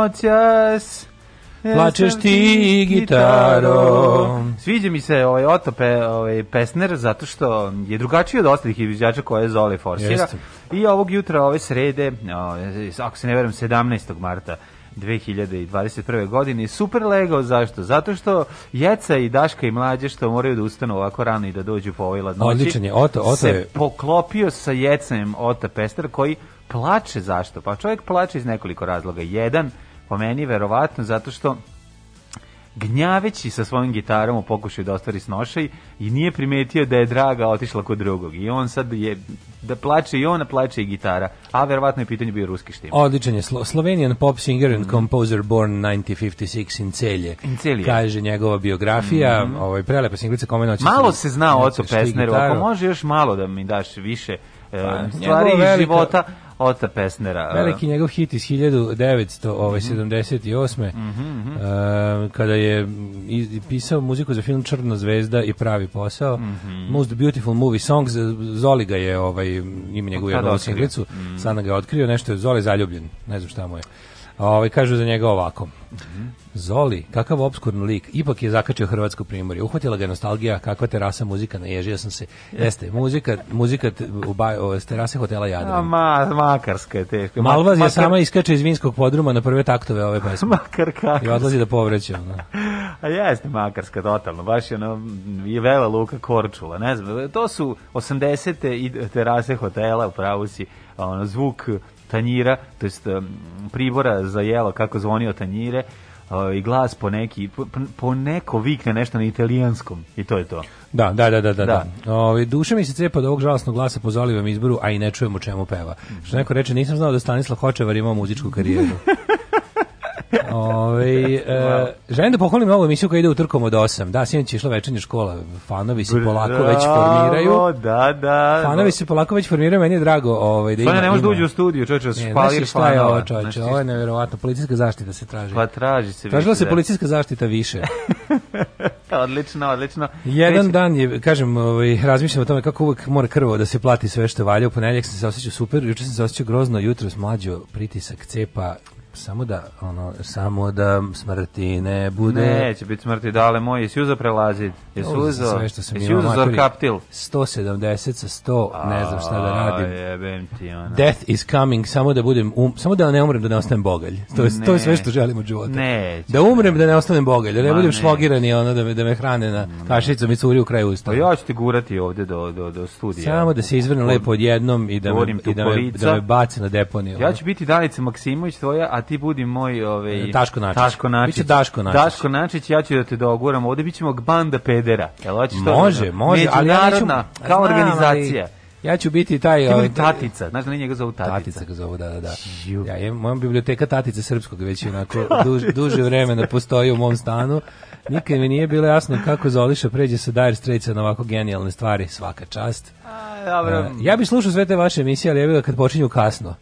noćas. Plačeš ti gitaro. Sviđa mi se ovaj Otope, ovaj pesner zato što je drugačiji od ostalih izvođača koje Zoli forsira. Jeste. I ovog jutra ove srede, ako se ne verujem 17. marta 2021. godine. Super legao, zašto? Zato što Jeca i Daška i mlađe što moraju da ustanu ovako rano i da dođu po ovoj ladnoći. Odličan je, Oto, Oto se je... poklopio sa Jecem Ota Pester koji plače, zašto? Pa čovjek plače iz nekoliko razloga. Jedan, Po meni verovatno zato što gnjaveći sa svojim gitarom u pokušaju da ostvari snošaj i nije primetio da je draga otišla kod drugog i on sad je da plače i ona plače i gitara a verovatno je pitanje bio ruski štim odličan je Slo Slovenian pop singer and mhm. composer born 1956 in Celje, in celje. kaže njegova biografija mm ovaj, prelepa singlica kome noći malo se zna o Oco Pesneru ako može još malo da mi daš više e, pa, stvari iz života Ota Pesnera. Veliki njegov hit iz 1978. Mm -hmm, mm Uh, kada je pisao muziku za film Črna zvezda i pravi posao. Mm -hmm. Most Beautiful Movie Songs. Zoli ga je, ovaj, ima njegovu jednu singlicu. Mm -hmm. Sana ga je otkrio, nešto je Zoli zaljubljen. Ne znam šta mu je. Ovaj kažu za njega ovako. Mm -hmm. Zoli, kakav obskurn lik, ipak je zakačio Hrvatsko primorje. Uhvatila ga nostalgija, kakva terasa muzika, naježio sam se. Jeste, muzika, muzika u baj, o, terase hotela Jadran. A, ma, makarska je teška. Malvaz makar... je sama iskače iz vinskog podruma na prve taktove ove pesme. Makar kako. I odlazi da povreće. Ono. A jeste makarska, totalno. Baš je, ono, je vela Luka Korčula. Ne znam, to su 80. i terase hotela, u pravu si, ono, zvuk tanjira, to jest pribora za jelo kako zvonio tanjire i glas po neki po, po neko vikne nešto na italijanskom i to je to. Da, da, da, da, da. da. da. Ove, duše mi se cepa od ovog žalosnog glasa po Zolivom izboru, a i ne čujem čujemo čemu peva. Što neko reče, nisam znao da Stanislav Hočevar ima muzičku karijeru. Ove, ovaj, e, želim da pohvalim ovu emisiju koja ide u Trkom od 8. Da, sinoć je išla večernja škola. Fanovi se polako već formiraju. da, da. Fanovi da. se polako već formiraju, meni je drago. Ovaj, da ima, ne može da uđe u studiju, čovječe, da špalir šta je ovo, čovječe, ovo je nevjerovatno. Policijska zaštita se traži. Pa traži se. Tražila se da. policijska zaštita više. odlično, odlično. Jedan Kreći. dan je, kažem, ovaj, razmišljam o tome kako uvek mora krvo da se plati sve što valja. U ponedjeljak sam se osjećao super, juče sam se osjećao grozno, jutros mlađo pritisak cepa samo da ono samo da smrti ne bude neće biti smrti dale moje jesi uzo prelazit jesi uzo sve što sam jesi uzo kaptil 170 sa 100 A, ne znam šta da radim jebem ti ona death is coming samo da budem um, samo da ne umrem da ne ostanem bogalj to je ne. to je sve što želimo od života ne da umrem da ne ostanem bogalj da ne Ma, budem šlogiran i ono da me da me hrane na kašicom i curi u kraju usta pa ja ću te gurati ovde do do do studija samo da se izvrne lepo odjednom i da me, i da me, da me baci na deponiju ja ću biti Dalica Maksimović tvoja a ti budi moj ovaj e, Taško Načić. Taško Načić. Biće Daško Načić. Daško Načić, ja ću da te doguram. Ovde bićemo banda pedera. Jel hoćeš to? Može, može, ali ja neću, kao organizacija. Ali... Ja ću biti taj ovaj tatica, znaš da njega zovu tatica. Tatica ga zovu, da, da, da. Ja je moja biblioteka tatice srpskog već onako duž, duže vremena postoji u mom stanu. Nikad mi nije bilo jasno kako Zoliša pređe sa Dire Straits na ovako genijalne stvari, svaka čast. A, dobro. E, ja bih slušao sve te vaše emisije, ali ja bih kad počinju kasno.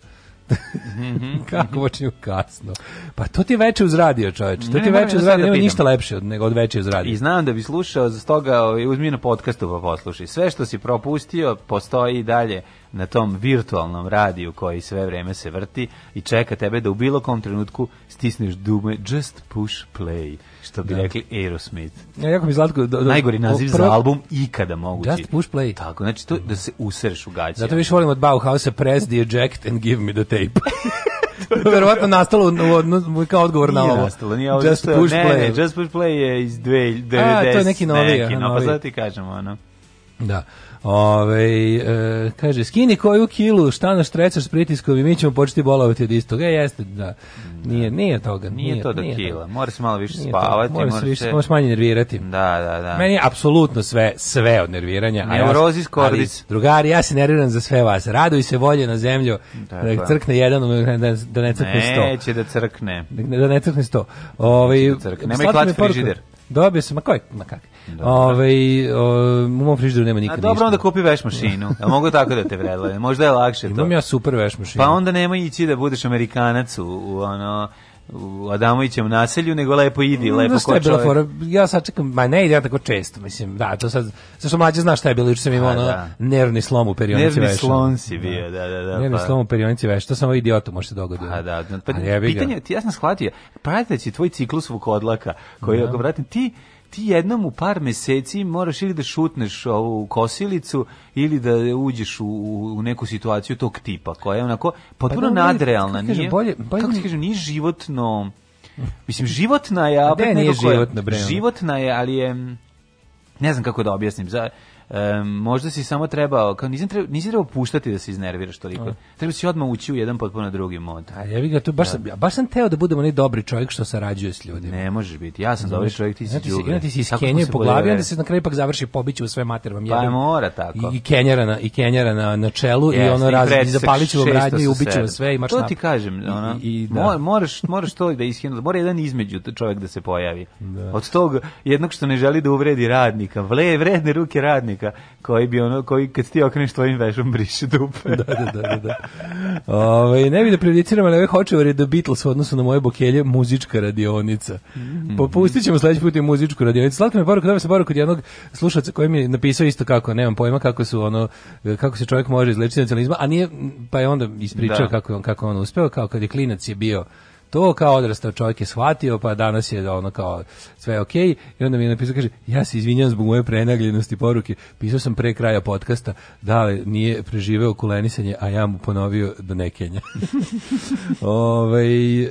Mm-hmm. Kako počinju kasno? Pa to ti veče uz radio, čoveče. To ti veče uz da radio, nema ništa lepše od, nego od veče uz radio. I znam da bi slušao, za stoga ovaj, uzmi na podkastu pa poslušaj. Sve što si propustio, postoji i dalje na tom virtualnom radiju koji sve vreme se vrti i čeka tebe da u bilo kom trenutku stisneš dume just push play što bi da. rekli Aerosmith. Ja, jako mi zlatko, do, da- do, da- Najgori naziv prv... Da- za album ikada mogući. Just push play. Tako, znači to da se usereš u gađa. Zato više volim od Bauhausa press the eject and give me the tape. verovatno nastalo u odnosu kao odgovor na nije Nastalo, nije ovo just push ne, play. Ne, just push play je iz 2090. A, to je neki pa novi, neki, novi, pa sad ti kažemo, ono. Da. Ove, e, kaže, skini koju kilu, šta nas trecaš s pritiskom i mi ćemo početi bolovati od istog. E, jeste, da. Nije, da. nije toga. Nije, nije to do nije kila. Mora se malo više spavati. Moraš, moraš, više, možeš manje nervirati. Da, da, da. Meni je apsolutno sve, sve od nerviranja. Neurozis, kordis. Drugari, ja se nerviram za sve vas. Raduj se volje na zemlju. Tako. Da crkne jedan, da, da, da ne crkne sto. Neće da crkne. Da, da ne crkne sto. Ove, ovaj, da Nemoj klati frižider. Dobio sam, ma koj, ma kakvi. Da, da. Ove, ovaj, o, u mom frižderu nema nikad A dobro, onda kupi veš mašinu. A mogu tako da te vredle. Možda je lakše Imam to. Imam ja super veš mašinu. Pa onda nema ići da budeš Amerikanac u, u ono u Adamovićem naselju, nego lepo idi, mm, lepo no, ko čovjek. Fora, ja sad čekam, ma ne ide ja tako često, mislim, da, to sad, zašto mlađe znaš šta je bilo, još sam imao da. nervni slom u perionici veša. Nervni slom si da. bio, da, da, da. Nervni pa. slom u perionici veša, to sam ovaj idiotu može se dogoditi. Pa da, pa, pitanje, ti, ja sam shvatio, pratite će tvoj ciklus vukodlaka, koji, da. ako vratim, ti, ti jednom u par meseci moraš ili da šutneš ovu kosilicu ili da uđeš u, u neku situaciju tog tipa koja je onako potpuno pa da, nadrealna. Kako nije, bolje, bolje, kako ti kažem, nije životno... Mislim, životna je, a pa nije životna, bre, životna je, ali je ne znam kako da objasnim. Za, um, možda si samo trebao, kao nisam trebao, nisi trebao puštati da se iznerviraš toliko. Da. Treba si odmah ući u jedan potpuno drugi mod. A ja bih ga tu baš da. sam, baš sam teo da budem onaj dobri čovjek što sarađuje s ljudima. Ne možeš biti. Ja sam dobri čovjek, ti si đubre. Znači, ti si iskenje po glavi, onda se na kraju ipak završi pobiće u sve mater vam Pa mora tako. I kenjera na i kenjera na, na čelu yes, i ono raz i zapaliću vam radnju i ubiću sve i mač. To ti kažem, ona. I, da. moraš moraš to da iskinu. Mora jedan između čovjek da se pojavi. Da. Od tog jednog što ne želi da uvredi radnika, vle vredne ruke radnika četnika koji bi ono koji kad ti okreneš tvojim vešom briše dupe. da, da, da, da. da. Ove, ovaj, ne bi da prejudiciram, ali ove hoće da The Beatles u odnosu na moje bokelje muzička radionica. Mm Popustit ćemo sledeći put i muzičku radionicu. Slatka me poruka, da se poruka od jednog slušaca koji mi je napisao isto kako, nemam pojma kako su ono kako se čovjek može izlečiti nacionalizma, a nije pa je onda ispričao da. kako je on kako on uspeo, kao kad je klinac je bio to kao odrastao čovjek je shvatio, pa danas je ono kao sve je ok, i onda mi je napisao, kaže, ja se izvinjam zbog moje prenagljenosti poruke, pisao sam pre kraja podcasta, da li nije preživeo kulenisanje, a ja mu ponovio do da nekenja. Ove, ovaj,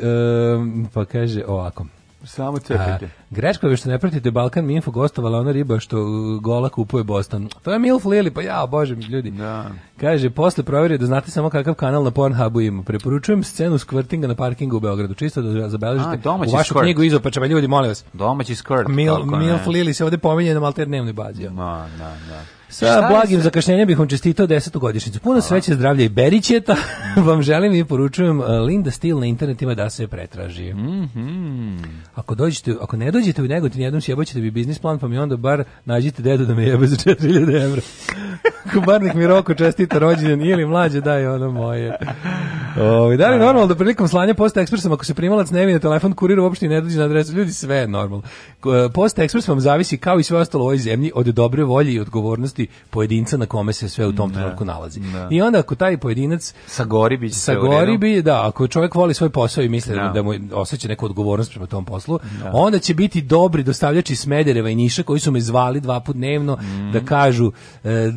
um, pa kaže ovako, Samo cepajte. Greško je što ne pratite Balkan mi info gostovala ona riba što uh, gola kupuje Boston. To je Milf Lili, pa ja, bože ljudi. Da. Kaže, posle provjeri da znate samo kakav kanal na Pornhubu ima. Preporučujem scenu skvrtinga na parkingu u Beogradu. Čisto da zabeležite A, u vašu skrt. knjigu izopačeva. Pa ljudi, molim vas. Domaći skrt. Mil, Milf Lili se ovde pominje na malte dnevnoj bazi. Da, da, da. Sa blagim zakašnjenjem bih vam čestitao 10. godišnicu. Puno sreće, zdravlja i berićeta. vam želim i poručujem uh, Linda Steele na internetima da se pretraži. Mm -hmm ako dođete, ako ne dođete u Negotin, jednom sjebaćete bi biznis plan, pa mi onda bar nađite dedu da me jebe za 4000 evra. Ako mi roku čestita rođendan ili mlađe daj ono moje. O, da li normalno da prilikom slanja posta ekspresom, ako se primalac ne vidi telefon kurir uopšte ne dođe na adresu, ljudi sve je normalno. E, posta ekspres vam zavisi kao i sve ostalo u ovoj zemlji od dobre volje i odgovornosti pojedinca na kome se sve u tom trenutku nalazi. Ne. I onda ako taj pojedinac sa sagori bi gori bi da, ako čovjek voli svoj posao i misli da, da mu osjeća neku odgovornost prema tom poslu, poslu, da. onda će biti dobri dostavljači Smedereva i Niša koji su me zvali dva put dnevno mm. da kažu e,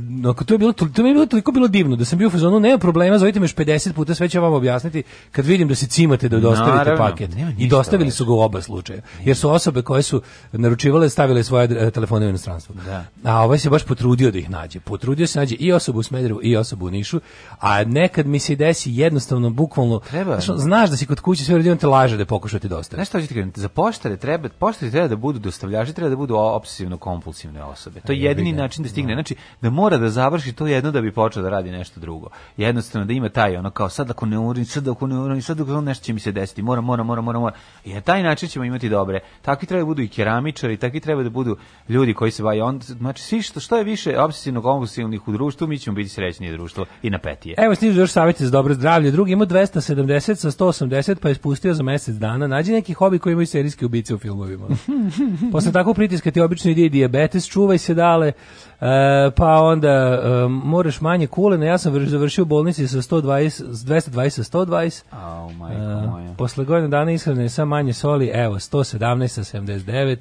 to je bilo to, mi je bilo toliko bilo divno da sam bio u fazonu nema problema, zovite me još 50 puta, sve ću vam objasniti kad vidim da se cimate da dostavite Naravno, paket. I dostavili su ga u oba slučaja. Jer su osobe koje su naručivale stavile svoje telefone u inostranstvo. Da. A ovaj se baš potrudio da ih nađe. Potrudio se da nađe i osobu u Smederevu i osobu u Nišu, a nekad mi se desi jednostavno bukvalno Treba. znaš, da si kod kuće sve radi te laže da pokušati da dostaviti. Nešto hoćete kažem, za poštare treba, poštari treba da budu dostavljači, treba da budu opsesivno kompulsivne osobe. To je jedini način da stigne. Da. Znači, da mora da završi to jedno da bi počeo da radi nešto drugo. Jednostavno da ima taj ono kao sad ako ne urim, sad ako ne urim, sad ako nešto će mi se desiti, mora, mora, mora, mora, mora. I na taj način ćemo imati dobre. Takvi treba da budu i keramičari, takvi treba da budu ljudi koji se bave znači svi što što je više obsesivno kompulsivnih u društvu, mi ćemo biti srećnije društvo i na petije. Evo stižu još savjeti za dobro zdravlje. Drugi ima 270 sa 180 pa je spustio za mesec dana. Nađi neki hobi koji imaju seriju serijski ubice u filmovima. Posle takvog pritiska ti obično ide dijabetes, čuvaj se dale, e, pa onda e, moraš manje kulena. Ja sam završio u bolnici sa 120, 220 sa 120. Oh, my posle godine dana ishrane sa manje soli, evo, 117 sa 79.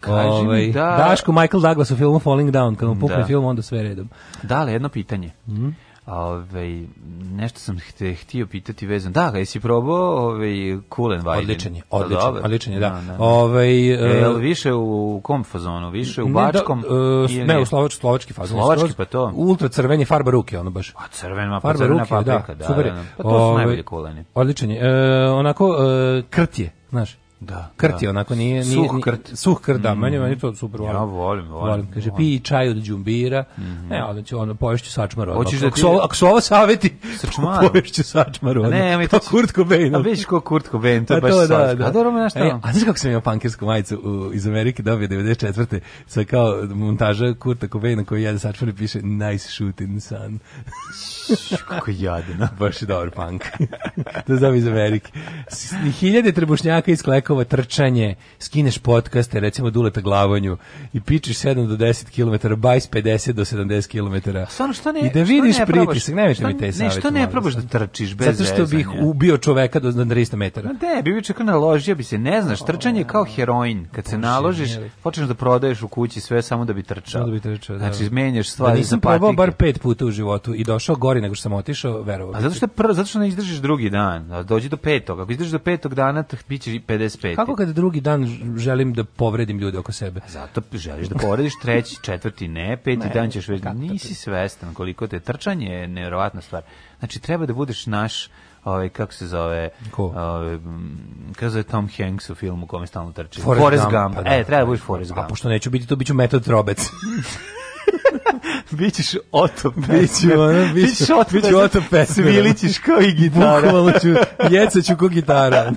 Kaži ovaj, da... Daško Michael Douglas u filmu Falling Down, kad mu pukne da. film, onda sve redom. Da, ali jedno pitanje. Mm Ove, ovaj, nešto sam te htio pitati vezan. Da, jesi probao ovaj Kulen Vajden? Odličan je, da, odličan, da, odličan je, da. da, da. da. Ovaj e, e više u kom fazonu, više u bačkom ne, da, e, ne, u slovač, slovački fazon. Slovački pa to. Ultra crvenje, farba ruke, ono baš. A crvena, ma pa farba crvena ruke, da, paprika, da, da, super. Da, da, pa to su ovaj, najbolje kuleni. Odličan je. E, onako e, krtje, znaš. Da. Krt da. je onako nije nije suh krt. Nije, suh krt, da, mm. meni meni to super volim. Ja volim, volim. volim kaže pi čaj od đumbira. Mm -hmm. Ne, onda će ono poješću sačmar. Hoćeš da ti ako, su ovo saveti sačmar. Poješću sačmar. A ne, mi pa to Kurt Cobain. A već ko Kurt Cobain, to je pa baš. Da, da, da. A dobro me našta. E, a znaš kako sam imao pankersku majicu u, iz Amerike dobio da, 94. sa kao montaža Kurta Cobaina koji jede sačmar i piše nice shooting son. kako jadno. Baš je dobar punk. to znam iz Amerike. Hiljade trebušnjaka iz kleka njekovo trčanje, skineš podcaste, recimo Duleta da Glavonju i pičeš 7 do 10 km, bajs 50 do 70 km. Stvarno što ne? I da vidiš ne pritisak, nemojte mi te savete. Ne, što ne probaš da trčiš bez Zato što bih ubio čoveka do 300 metara. Ne, bi bi čekao naložio bi se, ne znaš, trčanje je kao heroin. Kad se naložiš, počneš da prodaješ u kući sve samo da bi trčao. Da bi trčao, da. Znači, menjaš stvari da, nisam probao bar pet puta u životu i došao gori nego što sam otišao, verovao. A zato što, zato što ne izdržiš drugi dan, dođi do petog. Ako izdržiš do petog dana, bićeš 50 95. Kako kad drugi dan želim da povredim ljude oko sebe? Zato želiš da povrediš treći, četvrti ne, peti ne, dan ćeš već nisi svestan koliko te trčanje je neverovatna stvar. Znači treba da budeš naš ovaj kako se zove Ko? ovaj kako se zove Tom Hanks u filmu kome stalno trči Forrest, Forrest Gump, Gump. Pa da. e treba da budeš Forrest Gump a pošto neću biti to biću Metod Trobec Bićeš oto Biću, ono, biću, biću oto, biću oto pesmer. Da. Svilićeš kao i gitara. Bukvalno ću, jecaću ko gitara.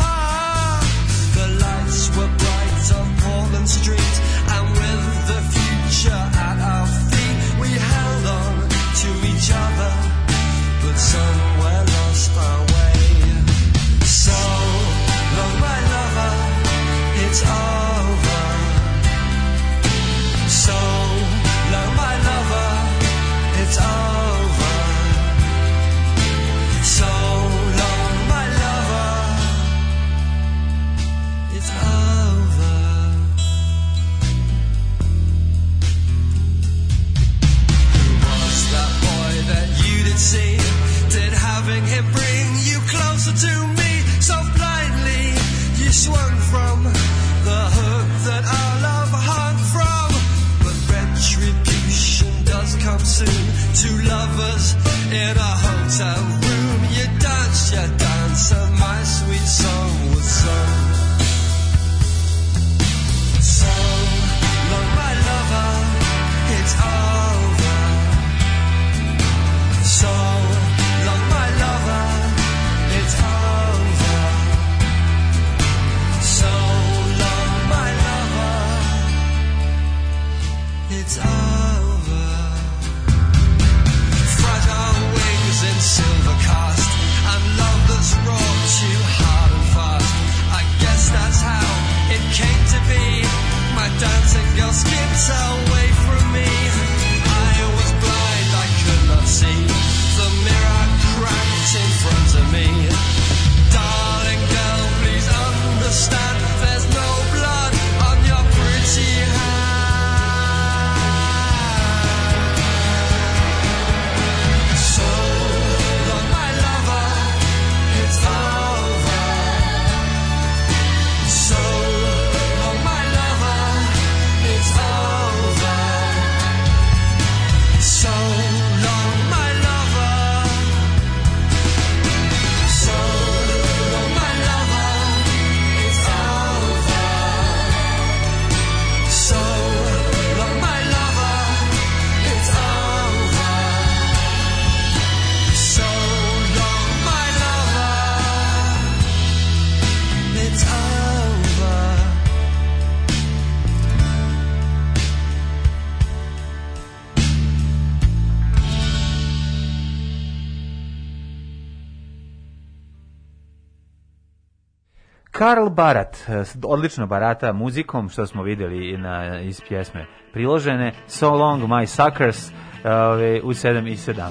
it's over. So long, my lover, it's over. So long, my lover, it's over. Who was that boy that you Did having him bring you closer to me so blindly? swung from soon. Two lovers in a hotel room. You dance you dance of oh, my sweet song. single skips so. Karl Barat, e, odlično barata muzikom, što smo videli na, iz pjesme priložene, So Long My Suckers, e, ove, u 7 i 17.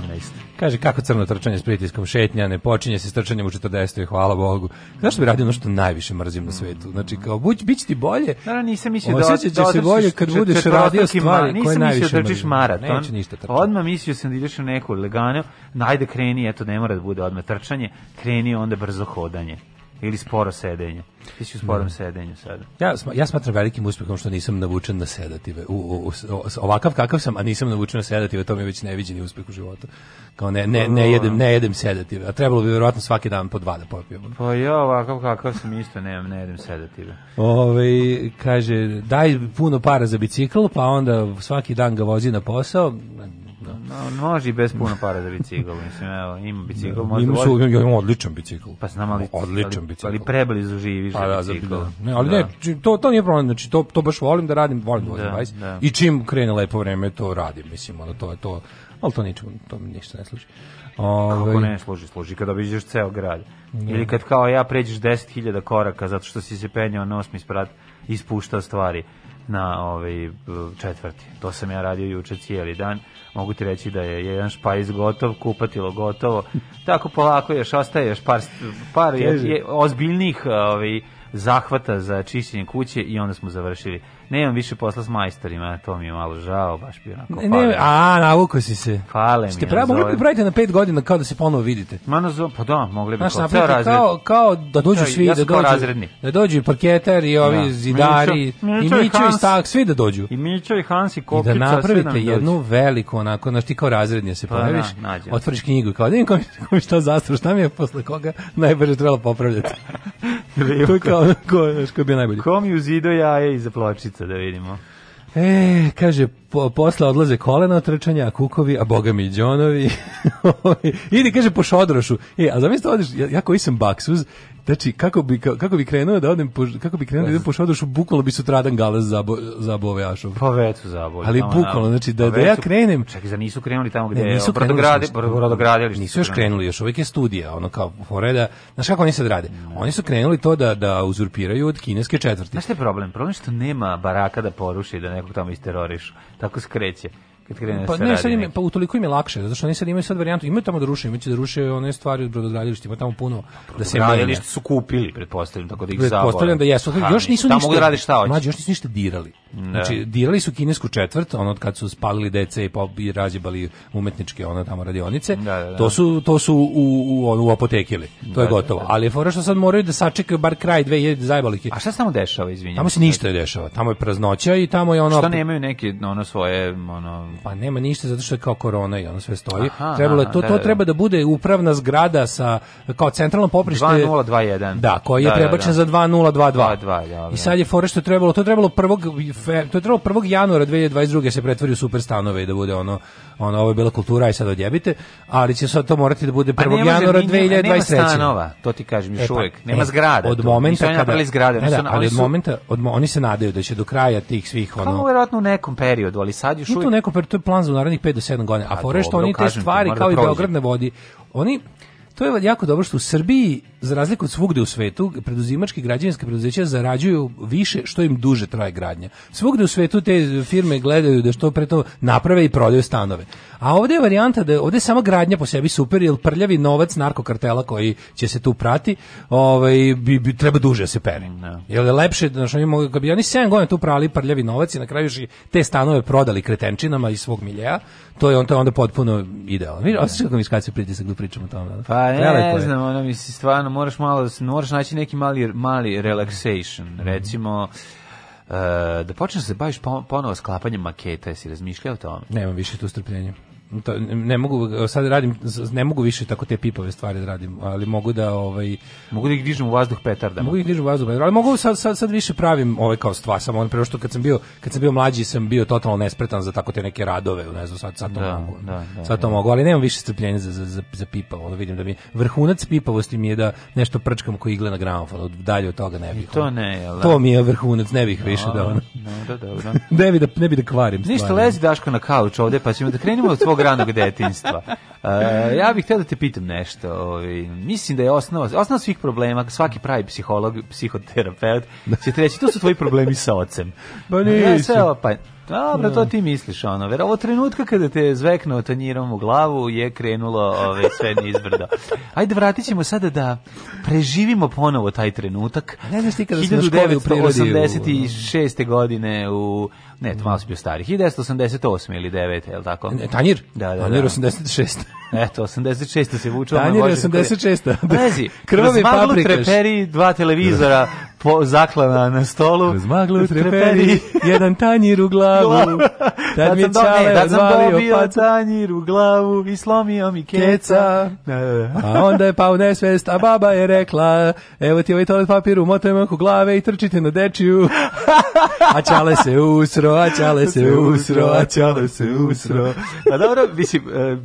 Kaže, kako crno trčanje s pritiskom šetnja, ne počinje se s trčanjem u 40. Hvala Bogu. što bi radio ono što najviše mrzim na svetu? Znači, kao, buć, bit će ti bolje. Da, nisam mislio da da, se bolje kad budeš radio stvari koje najviše mrzim. Nisam mislio da trčiš maraton. Neće ništa trčanje. Odmah mislio sam da ideš u neku leganu. Najde kreni, eto, ne mora da bude odmah trčanje. Kreni onda brzo hodanje ili sporo sedenje. Ti si u sporom mm. sedenju sada. Ja, ja smatram velikim uspehom što nisam navučen na sedative. U, u, u, ovakav kakav sam, a nisam navučen na sedative, to mi je već neviđeni uspeh u životu. Kao ne, ne, ne, jedem, ne jedem sedative, a trebalo bi verovatno svaki dan po dva da popijem. Pa ja ovakav kakav sam isto nemam, ne jedem sedative. Ove, kaže, daj puno para za bicikl, pa onda svaki dan ga vozi na posao, da. No, može i bez puno para za bicikl, mislim, evo, ima da. bicikl, može. Ima su, ja imam odličan bicikl. Pa znam ali odličan bicikl. Ali preblizu živiš pa, da, bicikl. Da, ne, ali da. ne, to to nije problem, znači to to baš volim da radim, volim da, da vozim bajs. Da. I čim krene lepo vreme, to radim, mislim, ono to je to. Al to ničemu, to mi ništa ne služi. Ove... Kako ovaj- ne služi, služi kada obiđeš ceo grad. Ne. Da. Ili kad kao ja pređeš 10.000 koraka zato što si se penjao na osmi sprat ispušta stvari na ovaj četvrti. To sam ja radio juče cijeli dan mogu ti reći da je jedan špajz gotov, kupatilo gotovo. Tako polako još ostaje još par, par je, je ozbiljnih ovaj, zahvata za čišćenje kuće i onda smo završili. Nemam više posla s majstorima, to mi je malo žao, baš bi onako ne, ne, A, navuko si se. Fale Ste mi. Pravi, mogli bi praviti na pet godina kao da se ponovo vidite. Ma na pa da, mogli bi Znaš, kao, razred. kao, kao da dođu svi, ja da, dođu, razredni. da dođu i parketar i ovi da. zidari, Mičo, i Mićo i Stak, svi da dođu. I Mićo i Hans i Koprica, I da napravite jednu dođu. veliku, onako, znaš ti kao razrednja se ponoviš, pa, da, otvoriš knjigu, kao da im kom šta zastro, šta mi je posle koga najbrže trebalo popravljati. to je kao, ko, ko je bi najbolji. Kom ju zido jaje iza pločice. Ljubica, da vidimo. E, kaže, po, posle odlaze kolena trčanja, kukovi, a boga mi džonovi. Idi, kaže, po šodrošu. E, a zamislite, da odiš, ja, ja koji sam baksuz, Znači, kako bi, kako bi krenuo da odem, po, kako bi krenuo da idem po šodošu, bukvalno bi sutradan galas za zabove Ašov. Pa već su zabove. Ali bukvalno, znači, da, pa da ja krenem... Čekaj, za nisu krenuli tamo gde ne, nisu brodograde, brodogradilište. Nisu još krenuli, još uvijek je studija, ono kao foreda. Znaš kako oni sad rade? Oni su krenuli to da, da uzurpiraju od kineske četvrti. Znaš što je problem? Problem što nema baraka da poruši da nekog tamo isterorišu. Tako se kreće kad krene da pa, ne, sad im, pa utoliko im je lakše, zato što oni sad imaju sad varijantu, imaju tamo da ruše, imaće da ruše one stvari od brodogradilišta, ima tamo puno da se Brodogradilišta su kupili, pretpostavljam, tako da ih zavole. Pretpostavljam da jesu, još nisu ništa. Tamo mogu da radi šta hoće. Mlađi, još nisu ništa dirali. Da. Znači, dirali su kinesku četvrt, ono kad su spalili dece i, pop, i razjebali umetničke ono tamo radionice, da, da, da, to su, to su u, u, ono, u apotekili. To je da, da, gotovo. Ali je fora što sad moraju da sačekaju bar kraj 2000 zajbalih. A šta se tamo dešava, izvinjam? Tamo se ništa ne dešava. Tamo je praznoća i tamo je ono... Šta nemaju neke ono svoje... Ono... Pa nema ništa zato što je kao korona i ono sve stoji. Aha, Trebalo je, to, to treba da bude upravna zgrada sa kao centralno poprište 2021. Da, koji je prebačen za 2022. 22, I sad je fora što je trebalo, to je trebalo prvog fe, to je trebalo 1. januara 2022. se pretvori u super stanove i da bude ono, ono, ovo je bila kultura i sad odjebite, ali će sad to morati da bude 1. Pa januara 2023. Nema stanova, to ti kažem još e, pa, uvijek, e, nema e, zgrada. Od tu. momenta kada, napravili zgrade, ne, da, ali od momenta, od, oni se nadaju da će do kraja tih svih, ono... pa vjerojatno u nekom periodu, ali sad još uvijek... to neko periodu, to je plan za narednih 5 do 7 godina, a, a fore što oni te stvari, kao da i Beograd ne vodi, oni To je jako dobro što u Srbiji, za razliku od svugde u svetu, preduzimački građevinske preduzeća zarađuju više što im duže traje gradnja. Svugde u svetu te firme gledaju da što pre to naprave i prodaju stanove. A ovdje je varijanta da ovdje je samo gradnja po sebi super, jer prljavi novac narkokartela koji će se tu prati, ovaj, bi, bi treba duže da se peri. No. Da. Jer je lepše, da znači, bi oni 7 godina tu prali prljavi novac i na kraju te stanove prodali kretenčinama iz svog miljeja, to je on to onda potpuno idealno. Mi osećamo kako mi skače pritisak dok da pričamo o tome. Pa ne, ne znam, ono mi se stvarno moraš malo da se moraš naći neki mali mali relaxation, mm -hmm. recimo uh, da počneš da se baviš ponovo sklapanjem maketa, jesi razmišljao o tome? Nemam više tu strpljenja to, ne mogu sad radim ne mogu više tako te pipave stvari da radim, ali mogu da ovaj mogu da ih dižem u vazduh petardama. Mogu da ih dižem u vazduh, ali mogu sad sad sad više pravim ovaj kao stvari, samo on pre što kad sam bio kad sam bio mlađi sam bio totalno nespretan za tako te neke radove, ne znam sad sad to da, mogu. Da, da, sad to da. mogu, ali nemam više strpljenja za za za, za pipavo, ono vidim da mi vrhunac pipavosti mi je da nešto prčkam ko igle na gramofon, od dalje od toga ne bih. I to ne, jel? Da? To mi je vrhunac, ne bih više da ono. Ne, da, dobro. ne bi da ne bih da kvarim. Ništa lezi Daško na kauč ovde, pa ćemo da krenemo od tvog mog ranog detinjstva. Uh, e, ja bih htio da te pitam nešto. Ovi, ovaj, mislim da je osnova, osnova svih problema, svaki pravi psiholog, psihoterapeut, će ti reći, to su tvoji problemi sa ocem. Ba pa nisu. Ja, sve, pa, Dobro, to da. ti misliš, ono. Ver, ovo trenutka kada te je zveknuo tanjirom u glavu je krenulo ove, sve nizbrdo. Ajde, vratit ćemo sada da preživimo ponovo taj trenutak. Ne znaš ti kada smo školi u 1986. godine u... Ne, to malo si bio stari. 1988. ili 9. je li tako? Ne, tanjir? Da, da, da. Tanjir 86. Eto, 86. se vuče. Tanjir 86. Vezi, krvavi paprikaš. treperi, dva televizora, po, zaklana na stolu. Kroz maglu treperi, jedan tanjir u glavu. Tad mi je čale da sam dobio tanjir u glavu i slomio mi keca. Da, da, da. a onda je pao nesvest, a baba je rekla, evo ti ovaj toalet papir, umotaj manku glave i trčite na dečiju. A čale se usro, a čale se usro, a čale se usro. A pa dobro, mislim, e,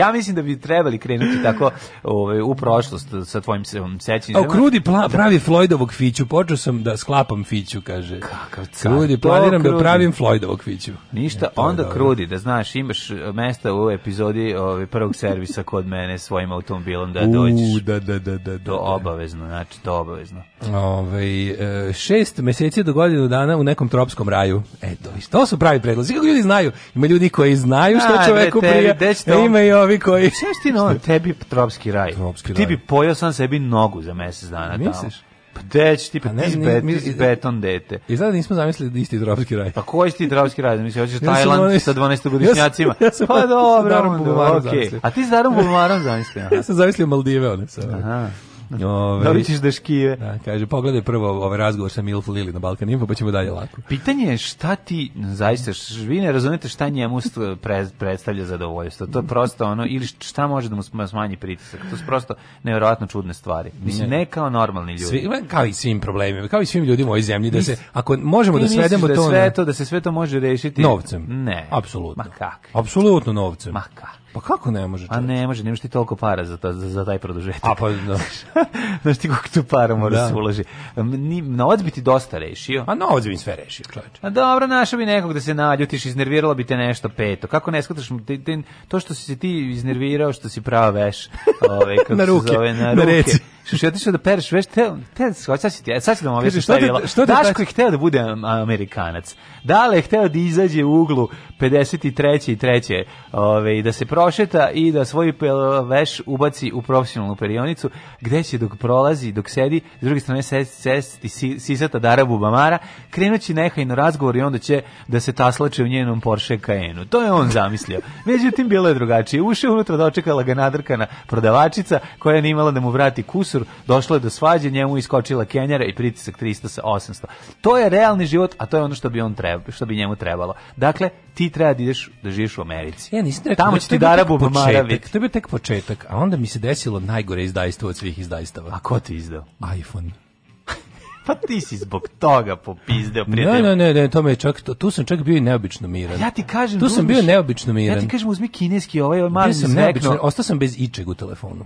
ja mislim da bi trebali krenuti tako ovaj, u prošlost sa tvojim sećanjem. A krudi pravi Floydovog fiću počeo sam da sklapam fiću, kaže. Kakav car. Krudi, planiram krudi. da pravim Floydovog fiću. Ništa, ja, onda dobro. krudi, da znaš, imaš mesta u epizodi ovaj, prvog servisa kod mene svojim automobilom da dođeš. U, da, da, da, da, To obavezno, znači, to obavezno. Ove, šest meseci do godinu dana u nekom tropskom raju. Eto, to su pravi predlozi. Kako ljudi znaju? Ima ljudi koji znaju što čoveku prija, ima i ovi koji... Šta ti na tebi tropski raj? Tropski raj. Ti bi pojao sam sebi nogu za mesec dana. Misliš? Pa će ti, pa ti iz beton dete. I znači nismo zamislili da isti Dravski raj. Pa koji isti Dravski raj? Mislim, hoćeš Tajland sa 12-godišnjacima. Ja sam, pa dobro, onda, okay. A ti s Darom Bulmarom zamislio? Ja sam zamislio Maldive, one. Aha. Ove, ovaj, Dobit ćeš da škive. Da, kaže, pogledaj prvo ovaj razgovor sa Milf Lili na Balkan Info, pa ćemo dalje lako. Pitanje je šta ti, zaista, vi ne razumete šta njemu predstavlja zadovoljstvo. To je prosto ono, ili šta može da mu smanji pritisak. To su prosto nevjerojatno čudne stvari. Mislim, ne kao normalni ljudi. Svi, kao i svim problemima, kao i svim ljudima u ovoj zemlji, da se, ako možemo da svedemo da to... sve to, da se sve to može rešiti... Novcem? Ne. Apsolutno. Ma kak? Apsolutno novcem. Ma kak? Pa kako ne može? Čovječ? A ne može, nemaš ti toliko para za, ta, za, za taj produžetak. A pa, da. Znaš ti koliko tu para mora da. da. se uloži. Novac bi ti dosta rešio. A novac bi mi sve rešio, čovječe. A dobro, našao bi nekog da se naljutiš, iznerviralo bi te nešto peto. Kako ne skataš, to što si ti iznervirao, što si prava veš. Ove, ovaj, kako na ruke, se zove, na, ruke. reci Što je otišao da pereš veš, te, te, sad si, e, sad si nam ovdje šta je bilo. Daško je hteo da bude Amerikanac. Dale je hteo da izađe u uglu 53. i 3. Ove, da se prošeta i da svoj veš ubaci u profesionalnu perionicu, gde će dok prolazi, dok sedi, s druge strane sesti sisata Darabu Bamara, krenući nehajno razgovor i onda će da se taslače u njenom Porsche Cayenne. To je on zamislio. Međutim, bilo je drugačije. Ušao unutra, da očekala ga nadrkana prodavačica koja je nimala da mu vrati kusur profesor, došlo je do svađe, njemu iskočila Kenjara i pritisak 300 sa 800. To je realni život, a to je ono što bi on treba, što bi njemu trebalo. Dakle, ti treba da ideš da živiš u Americi. Ja nisam rekao, tamo će ti darabu maravić. To je bio tek početak, a onda mi se desilo najgore izdajstvo od svih izdajstava. A ko ti izdao? iPhone. Pa ti si zbog toga popizdeo prijatelj. Ne, ne, ne, to me čak to, tu sam čak bio i neobično miran. Ja ti kažem, tu sam bio neobično miran. Ja ti kažem uzmi kineski ovaj, ovaj mali sam neobično, ostao sam bez ičeg u telefonu.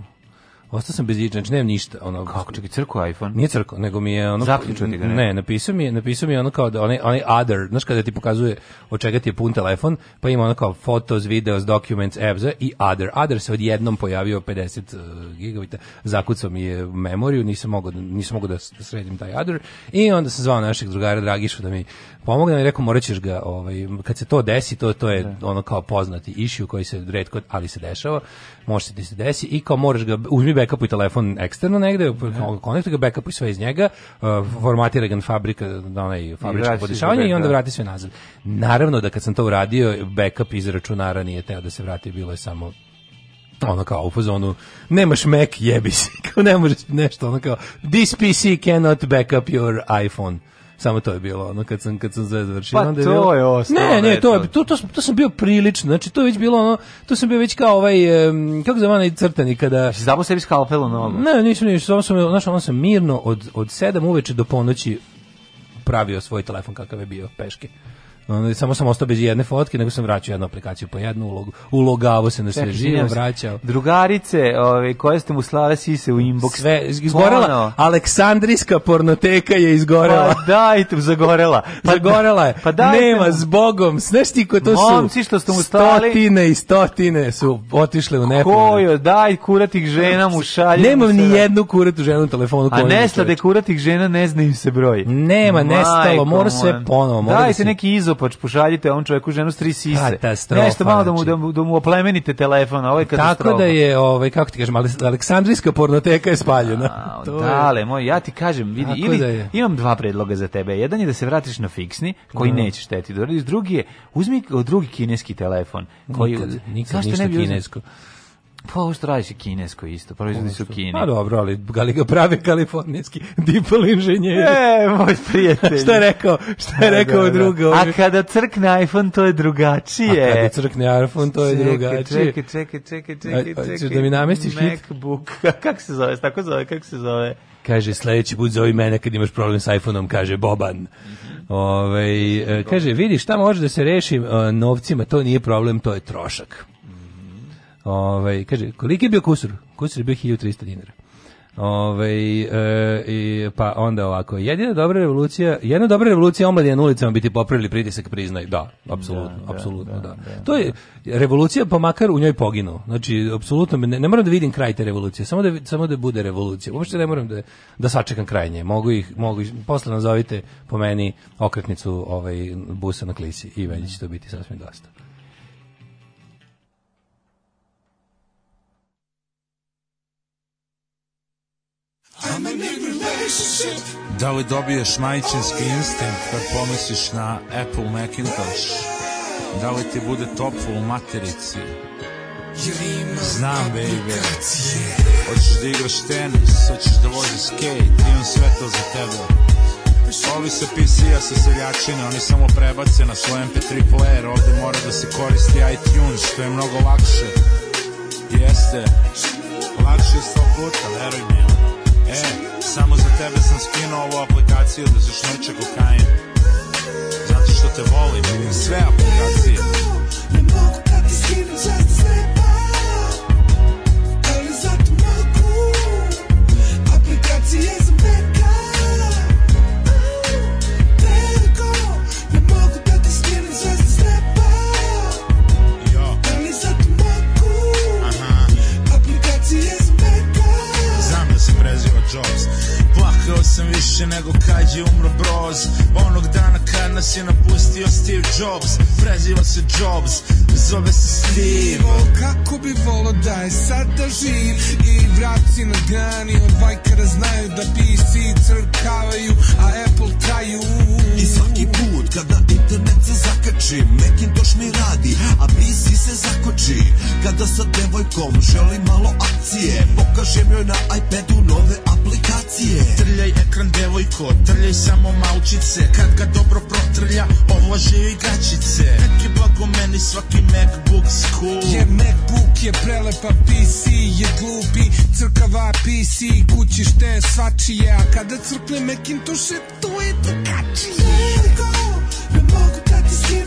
Ostao sam bez ičega, znači nemam ništa. Ono, Kako, čekaj, crko iPhone? Nije crko, nego mi je ono... Zaključio ti ga, ne? Ne, napisao mi je, napisao mi je ono kao da, onaj, onaj other, znači kada ti pokazuje od čega ti je pun telefon, pa ima ono kao photos, videos, documents, apps i other. Other se odjednom pojavio 50 e, GB. zakucao mi je memoriju, nisam mogao, da- nisam mogao da, da, sredim taj other. I onda sam zvao našeg drugara Dragišu da mi pomogne, i rekao, morat ga, ovaj, kad se to desi, to, to je da. ono kao poznati issue koji se retko, ali se dešava može se ti se desi i kao moraš ga, uzmi backup i telefon eksterno negde, da. konektuj ga backup i sve iz njega, uh, formatira ga na fabrika, na onaj fabričko podešavanje i onda da. vrati sve nazad. Naravno da kad sam to uradio, backup iz računara nije teo da se vrati, bilo je samo ono kao u fazonu nemaš Mac jebi se kao ne možeš nešto ono kao this PC cannot backup your iPhone Samo to je bilo, ono kad sam kad sam sve završio, pa onda je to bilo... je ostalo. Ne, ne, to je to to, to sam bio prilično. Znači to je već bilo ono, to sam bio već kao ovaj kako se zove onaj crtani kada si damo sebi skalpelo na ovo. Ne, nisam ništa, samo sam našao ono sam mirno od od 7 uveče do ponoći pravio svoj telefon kakav je bio peške. Onda samo sam ostao bez jedne fotke, nego sam vraćao jednu aplikaciju po pa jednu ulogu. Ulogavo se na sve živo vraćao. Drugarice, ove koje ste mu slale sise u inbox. Sve izgorela. Ono. Aleksandrijska pornoteka je izgorela. Pa dajte, zagorela. Pa zagorela je. Pa dajte. Nema s Bogom. Znaš ti ko to su? Momci što ste mu stali. Stotine i stotine su otišle u nepo. Kojo, daj kuratih žena mu šalje. Nemam ni da- jednu kuratu ženu na telefonu. A nestade kuratih žena ne znaju se broj. Nema, nestalo, mora sve ponovo. Da se neki izo brzo pa pošaljite ovom čovjeku ženu s tri sise. Nešto malo da mu, znači. da, mu, da mu oplemenite telefon, ovo je katastrofa. Tako da je, ovaj, kako ti kažem, Aleksandrijska pornoteka je spaljena. A, to dale, moj, ja ti kažem, vidi, ili, da imam dva predloga za tebe. Jedan je da se vratiš na fiksni, koji mm. Da. neće štetiti. Drugi je, uzmi drugi kineski telefon. Koji, nikad, nikad ništa kinesko. Uzmi? Pa ovo što radiš je kinesko isto, proizvodi su Kini. Pa dobro, ali, ali ga prave kalifornijski dipol inženjeri. E, moj prijatelj. šta je rekao, šta je da, rekao da, da. drugo? A kada crkne iPhone, to je drugačije. A kada crkne iPhone, to je drugačije. Čekaj, čekaj, čekaj, čekaj, čekaj. Češ da mi namestiš hit? MacBook, kako se zove, tako zove, kako se zove? Kaže, sledeći put zove mene kad imaš problem s iPhone-om, kaže Boban. Ove, ovaj, kaže, vidiš, šta može da se reši e, novcima, to nije problem, to je trošak. Ovaj kaže koliki je bio kusur? Kusur je bio 1300 dinara. Ove, ovaj, e, i, pa onda ovako, jedina dobra revolucija, jedna dobra revolucija omladina na ulicama biti popravili pritisak, priznaj, da, apsolutno, da, da, apsolutno, da, da, da, To je da. revolucija, pa makar u njoj poginuo. Znači, apsolutno, ne, ne, moram da vidim kraj te revolucije, samo da, samo da bude revolucija. Uopšte ne moram da, da sačekam kraj Mogu ih, mogu ih, posle nazovite po meni okretnicu ovaj, busa na klisi i već će to biti sasvim dosta. relationship Da li dobiješ majčinski instinkt kad pomisliš na Apple Macintosh? Da li ti bude toplo u materici? Znam, baby. Hoćeš da igraš tenis, hoćeš da voziš skate, imam sve to za tebe. Ovi sa PC-a sa seljačine, oni samo prebace na svoj MP3 player, ovde mora da se koristi iTunes, što je mnogo lakše. Jeste, lakše je sto puta, veruj mi. E, samo za tebe sam skinuo ovu aplikaciju da se šmrče kokain. Zato što te volim, vidim sve aplikacije. Ne mogu da ti skinem čast srepa, ali zato mogu aplikacije sam više nego kad je umro Broz Onog dana kad nas je napustio Steve Jobs Preziva se Jobs, zove se Steve O kako bi volo da je sada živ I vraci na grani od vajkara znaju da PC crkavaju A Apple traju I svaki put Kada internet se zakači, Macintosh mi radi, a PC se zakoči Kada sa devojkom želim malo akcije, pokažem joj na iPadu nove aplikacije Trljaj ekran devojko, trljaj samo malčice, kad ga dobro protrlja, ovlaže joj gačice Neki blago meni svaki Macbook school Je Macbook je prelepa, PC je glupi, crkava PC, kućište svačije, a kada crkne Macintosh, to je drugačije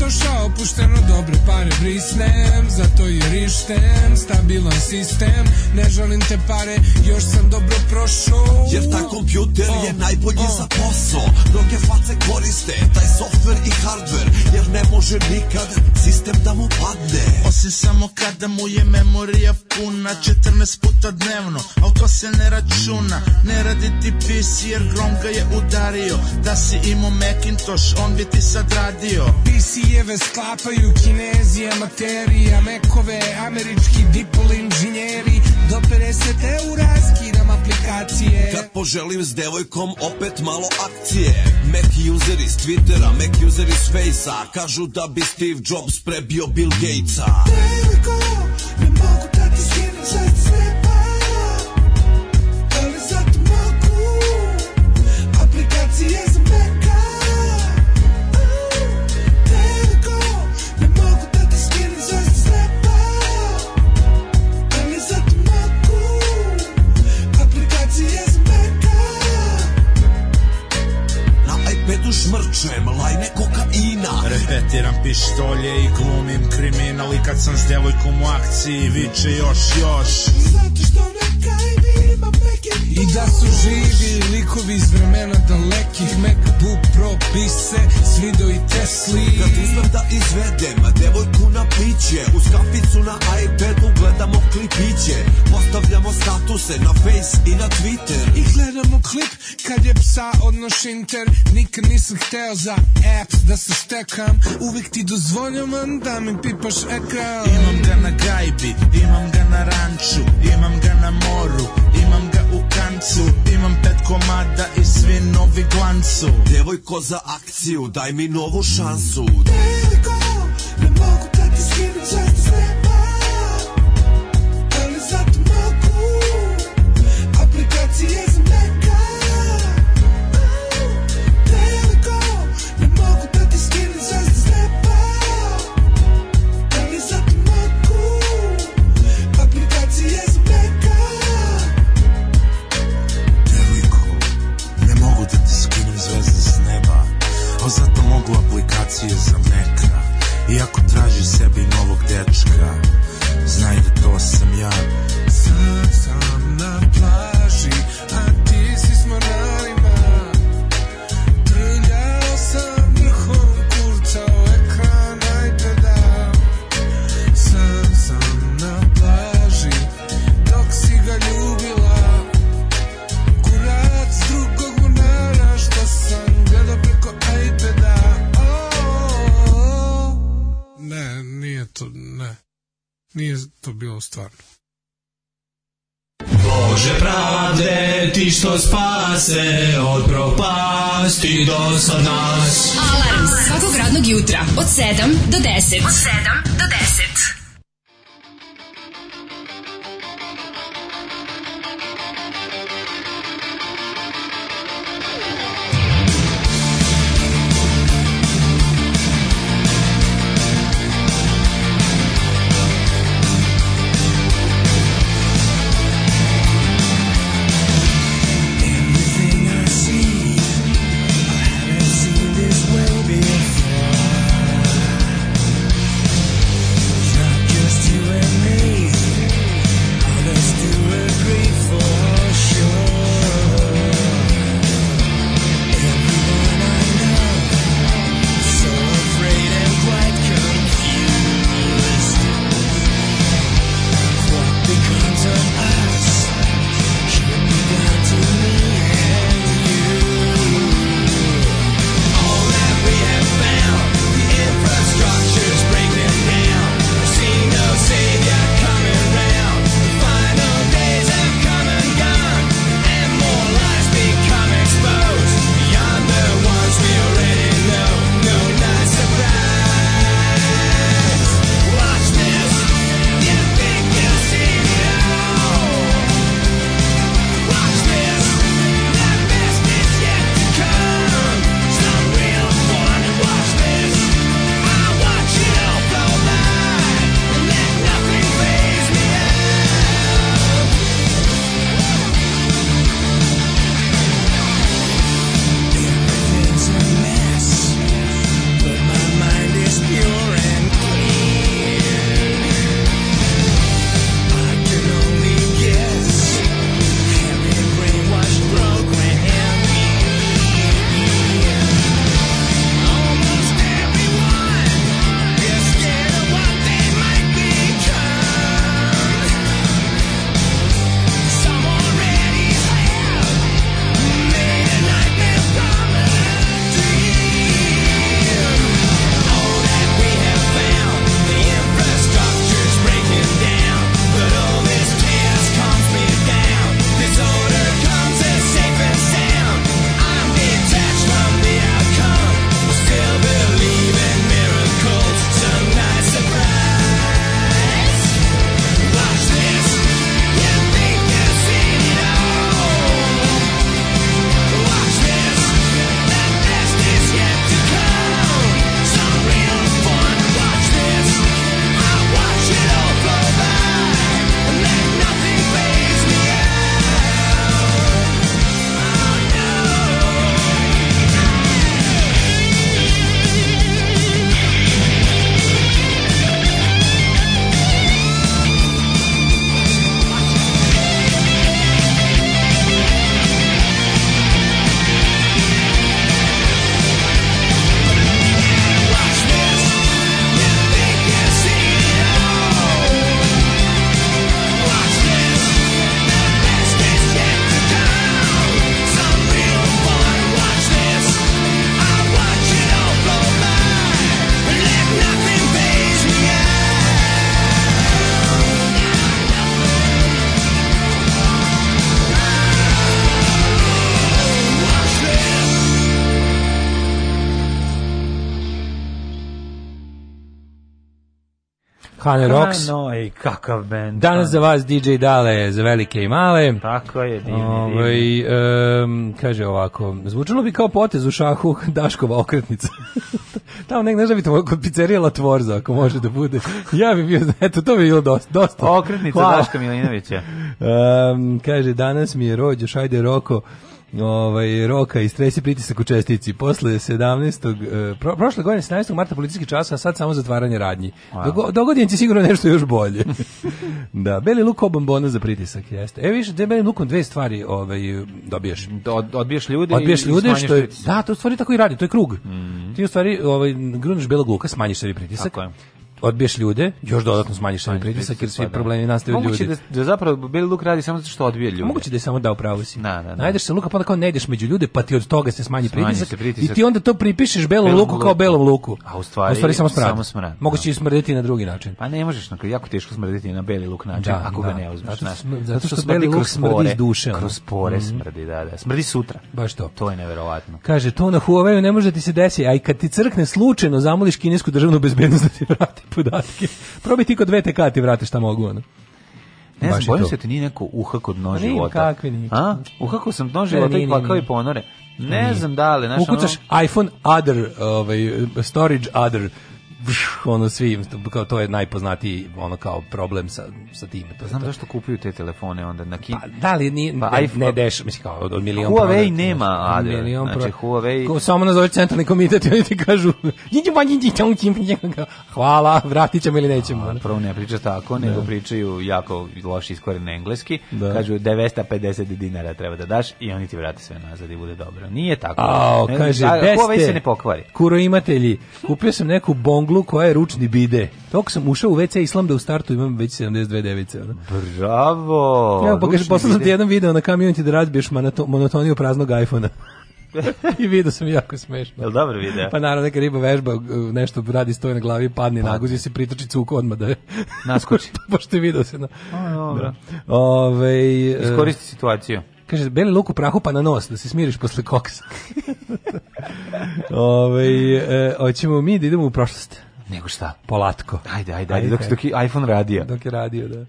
zato šta opušteno dobre pare brisnem Zato i rištem, stabilan sistem Ne želim te pare, još sam dobro prošao Jer taj kompjuter oh, je najbolji oh. za posao Mnoge face koriste, taj softver i hardver Jer ne može nikad sistem da mu padne Osim samo kada mu je memorija puna 14 puta dnevno, al to se ne računa Ne radi ti PC jer grom ga je udario Da si imao Macintosh, on bi ti sad radio PC Kijeve sklapaju kinezije materija mekove američki dipol inženjeri, do 50 eura skinam aplikacije. Kad da poželim s devojkom opet malo akcije, Mac useri iz Twittera, Mac useri iz Facea, kažu da bi Steve Jobs prebio Bill Gatesa. Devojko, Diram pištolje i glumim kriminal I kad sam s devojkom u akciji viče još još Zato što neka ide I da su živi likovi iz vremena dalekih Mekbu propise, svido i Tesli Kad uzmem da izvedem devojku na piće Uz kaficu na iPadu gledamo klipiće Postavljamo statuse na Face i na Twitter I gledamo klip kad je psa odnoš inter Nikad nisam hteo za apps da se stekam Uvijek ti dozvoljavam da mi pipaš ekran Imam ga na gajbi, imam ga na ranču, imam ga na moru bilancu Imam pet komada i svi novi glancu Devojko za akciju, daj mi novu šansu Devojko, ne mogu sebi novog dečka Znaj da to sam ja Sam, sam Nije to bilo stvarno. Bože pravde, ti što spase od propasti do sad nas. Alarm svakog radnog jutra od 7 do 10. Od 7 Hane Rocks. No, kakav band. Danas pa. za vas DJ Dale, za velike i male. Tako je, divni, Ove, ovaj, divni. Um, kaže ovako, zvučalo bi kao potez u šahu Daškova okretnica. Tamo nek, ne znam, vidite, da kod pizzerija Latvorza, ako može da bude. Ja bi bio, eto, to bi bilo dosta. dosta. Okretnica Hvala. Daška Milinovića. Um, kaže, danas mi je rođo, šajde Roko, ovaj, roka i stresi pritisak u čestici. Posle 17. E, pro, prošle godine 17. marta politički čas, a sad samo zatvaranje radnji. Wow. Dogodin će sigurno nešto još bolje. da, beli luk obambona za pritisak, jeste. E, više, belim lukom dve stvari ovaj, dobiješ. Da, od, odbiješ ljude odbiješ ljude, što je, da, to u stvari tako i radi, to je krug. Mm -hmm. Ti u stvari ovaj, gruneš belog luka, smanjiš sebi pritisak. Tako je odbiješ ljude, još dodatno smanjiš sebi pritisak jer svi pa da. problemi nastaju ljudi. Moguće da, da zapravo Beli Luk radi samo zato što odbije ljude. Moguće da je samo dao pravo si. Na, na, na. Najdeš se Luka pa onda kao ne ideš među ljude, pa ti od toga se smanji, smanji pritisak, se pritisak, i ti onda to pripišeš Belom, Luku kao Belom Luku. A u stvari, u stvari samo smrad. Samo smrad. Moguće da. i smrditi na drugi način. Pa ne možeš, na, jako teško smrditi na Beli Luk način da, ako da. ga ne uzmeš. Zato, smrdi, zato što, Beli Luk smrdi iz duše. Kroz pore mhm. smrdi, da, da. Smrdi sutra. Baš to. To je neverovatno. Kaže, to na Huawei ne može da ti se desiti, a i kad ti crkne slučajno, zamoliš kinesku državnu bezbednost da ti vrati podatke. Probaj ti kod VTK ti vrate šta mogu, ono. Ne znam, bojim se da ti nije neko uhak od noži pa Nije, kakvi nije. A? Uhako sam noži života i plakao i ponore. Ne znam da li, znaš, Ukucaš ono... iPhone other, ovaj, storage other, ono svi kao to je najpoznatiji ono kao problem sa sa tim to znam to. zašto kupuju te telefone onda na ki... pa, da li ni pa, ne, ne deš mislim kao od milion Huawei prodat, nema a milion znači pro... Huawei ko samo nazove centralni komitet i oni ti kažu hvala vratićemo ili nećemo a, prvo ne priča tako ne. nego da. pričaju jako loš iskoren engleski da. kažu 950 dinara treba da daš i oni ti vrate sve nazad i bude dobro nije tako a, o, ne, kaže, da, Huawei se ne pokvari kuro imatelji kupio sam neku bongu uglu koja je ručni bide. Tok sam ušao u WC Islam da u startu imam već 72 device. Ona. Bravo! Ja, pa pokažem, poslao sam ti jedan video na community da razbiješ monotoniju praznog iPhona. I video sam jako smešno. Jel dobro video? Pa naravno neka riba vežba, nešto radi stoje na glavi, padne, pa. naguzi se, pritrči cuku odmah da je. Naskoči. Pošto je video se. Na... A, dobro. Da. Ove, Iskoristi situaciju. Kaže, beli luk u prahu pa na nos, da se smiriš posle koksa. Ove, ovaj, e, hoćemo mi da idemo u prošlost. Nego šta? Polatko. Ajde, ajde, ajde, dok, dok je iPhone radio. Dok je radio, da.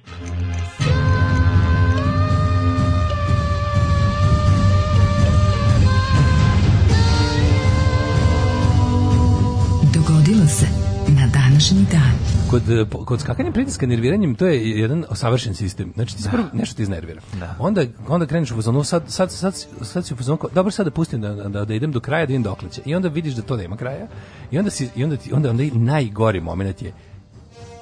Dogodilo se na današnji dan kod, eh, kod skakanja pritiska nerviranjem, to je jedan savršen sistem. Znači, ti da. nešto te iznervira. Da. Onda, onda kreneš u fazonu, sad, sad, sad, sad si u fazonu, dobro, sad da pustim da, da, da idem do kraja, da idem dokle će. I onda vidiš da to nema kraja. I onda, si, i onda, ti, onda, onda, najgori momenat je,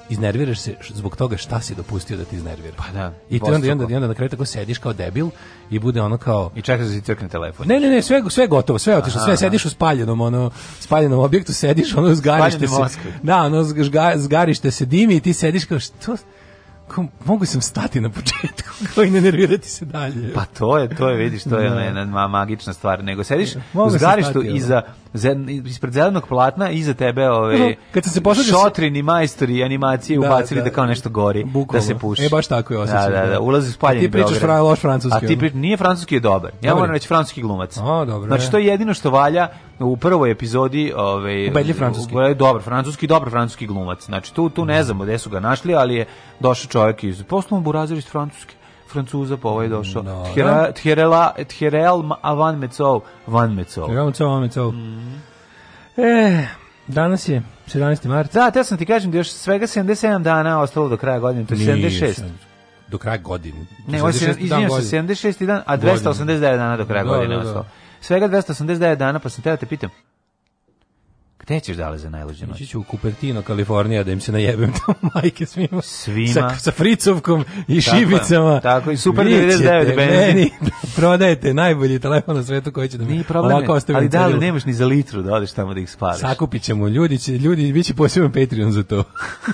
iznerviraš se zbog toga šta si dopustio da ti iznervira. Pa da. I ti onda, i onda, i onda na kraju tako sediš kao debil i bude ono kao... I čekaš da ti crkne telefon. Ne, ne, ne, sve, sve gotovo, sve otišlo, sve sediš da. u spaljenom, ono, spaljenom objektu, sediš, ono, zgarište se. Da, ono, zga, zgarište se dimi i ti sediš kao, što, mogu sam stati na početku kao i ne nervirati se dalje. Pa to je, to je, vidiš, to je da. ona jedna magična stvar. Nego sediš e, mogu u zgarištu stati, iza, da. ispred zelenog platna, iza tebe ove, Kad se pošađeš... šotrini majstori animacije da, ubacili da, da, kao nešto gori, Bukolo. da se puši. E, baš tako je osjećaj. Da, da, da, da, ulazi u spaljeni Beograd. Ti pričaš fra, loš francuski. A ti pri... nije francuski je dobar. Ja moram reći francuski glumac. O, dobro. Znači, to je jedino što valja u prvoj epizodi ovaj ubedljiv francuski u, dobar francuski dobar francuski glumac znači tu tu ne da. znamo gde su ga našli ali je došao čovjek iz poslovnog burazira iz francuske Francuza po pa ovaj došao. No, da. Tjerela, Tjerel Van Mecov, Van Mecov. Van Mecov, Van Mecov. Mhm. Eh, danas je 17. mart. Da, te sam ti kažem da još svega 77 dana ostalo do kraja godine, to je 76. Do kraja godine. Ne, 76, izvinjam se, 76 dan, a 289 dana do kraja da, godine da, da. ostalo. Svega 289 dana, pa sam teo da te pitam, Gde ćeš dale za najluđu noć? Ići ću u Cupertino, Kalifornija, da im se najebem tamo majke svima. Svima. Sa, sa fricovkom i tako, šibicama. Tako, i super 99 benzin. prodajete najbolji telefon na svetu koji će da mi Nije problem, ali da li nemaš ni za litru da odeš tamo da ih spališ? Sakupit ćemo, ljudi će, ljudi, bit će poseban Patreon za to.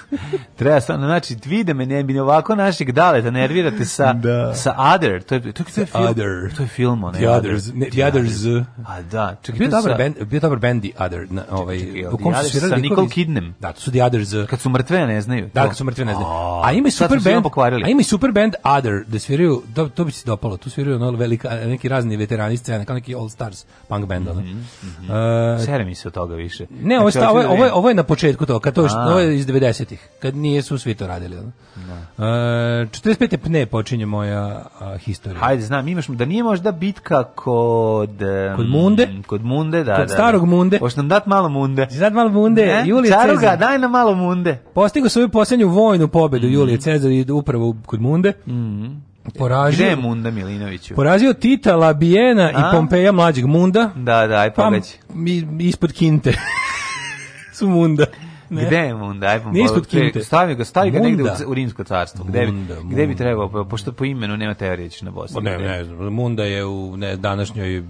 Treba stvarno, znači, vi me ne bi ne ovako našeg dale da nervirate sa, da. sa Other, to je, to je, to je film, other. to je film, one, The Others, ne, the, the Others. A da, čekaj, bio dobar band, bio dobar band The Other, na, ovaj, Čekaj, u kom su svirali sa Nicole Kidnem. Da, to su The Others. Uh, kad su mrtve, ne znaju. Da, kad su mrtve, ne znaju. A ima i super band, a ima i super band Other, da sviraju, to, da, to bi se dopalo, tu sviraju ono velika, neki razni veterani scena, kao neki All Stars punk band. Mm -hmm, uh, Sere mi se od toga više. Ne, ovo, sta, ovo, ovo, je, ovo je na početku toga, kad to, što, ovo je iz 90-ih, kad nije su svi to radili. Da. Uh, 45. pne počinje moja uh, historija. Hajde, znam, imaš, da nije možda bitka kod... kod Munde? Kod Munde, da. Kod da, da. starog Munde. Hoš nam dat malo Munde munde. Znači, sad malo munde. Ne? Julije Caruga, Cezar. daj nam malo munde. Postigo svoju posljednju vojnu pobedu mm. Julije Cezar i upravo kod munde. Mhm. Poražio, Gde Munda Milinoviću? Porazio Tita, Labijena i Pompeja mlađeg Munda. Da, da, aj pa, pogledaj. ispod Kinte. Su Munda. Ne. Gde je Munda? Aj, Nije ispod Kinte. Stavi ga, stavi ga negde u, u Rimsko carstvo. Gde, munda, gde bi trebao, pošto po imenu nema teorije da na Bosni. Pa ne, ne, Munda je u ne, današnjoj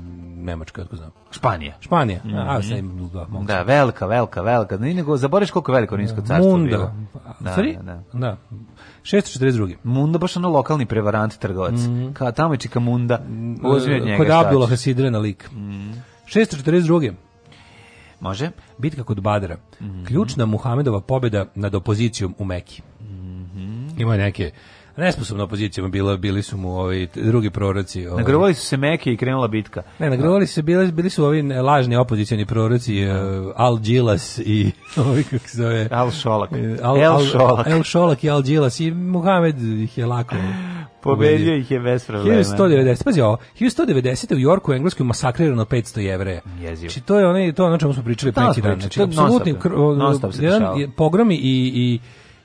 Nemačka, kako znam. Španija. Španija. Mm -hmm. A, mhm. sad im, da, mogu da, velika, velika, velika. Ne, nego zaboriš koliko veliko da. rimsko carstvo Munda. bilo. Munda. Sari? da, da. 642. Da, da. Munda baš ono lokalni prevarant trgovac. Mm -hmm. Ka tamo je čika Munda. Mm, Uzmi od njega. Kod Abdullah Hasidre na lik. Mm -hmm. 642. Može. Bitka kod Badra. Mm -hmm. Ključna Muhamedova pobjeda nad opozicijom u Meki. Mm -hmm. Ima neke Nesposobna opozicija bila, bili su mu ovi drugi proroci. Ovi. Nagrovali su se meke i krenula bitka. Ne, nagrovali su bili, bili su ovi lažni opozicioni proroci uh, Al Đilas i ovi kako se zove Al Šolak. E, Al, El Šolak. El Šolak i Al Đilas i Muhamed ih je lako Pobedio ih je bez problema. 1190, pazi ovo, 1190. u Yorku u Engleskoj masakrirano 500 jevreja. Jezivo. Či znači, to je onaj, to je ono čemu smo pričali da, preki dan. Znači, apsolutni, jedan pogromi i, i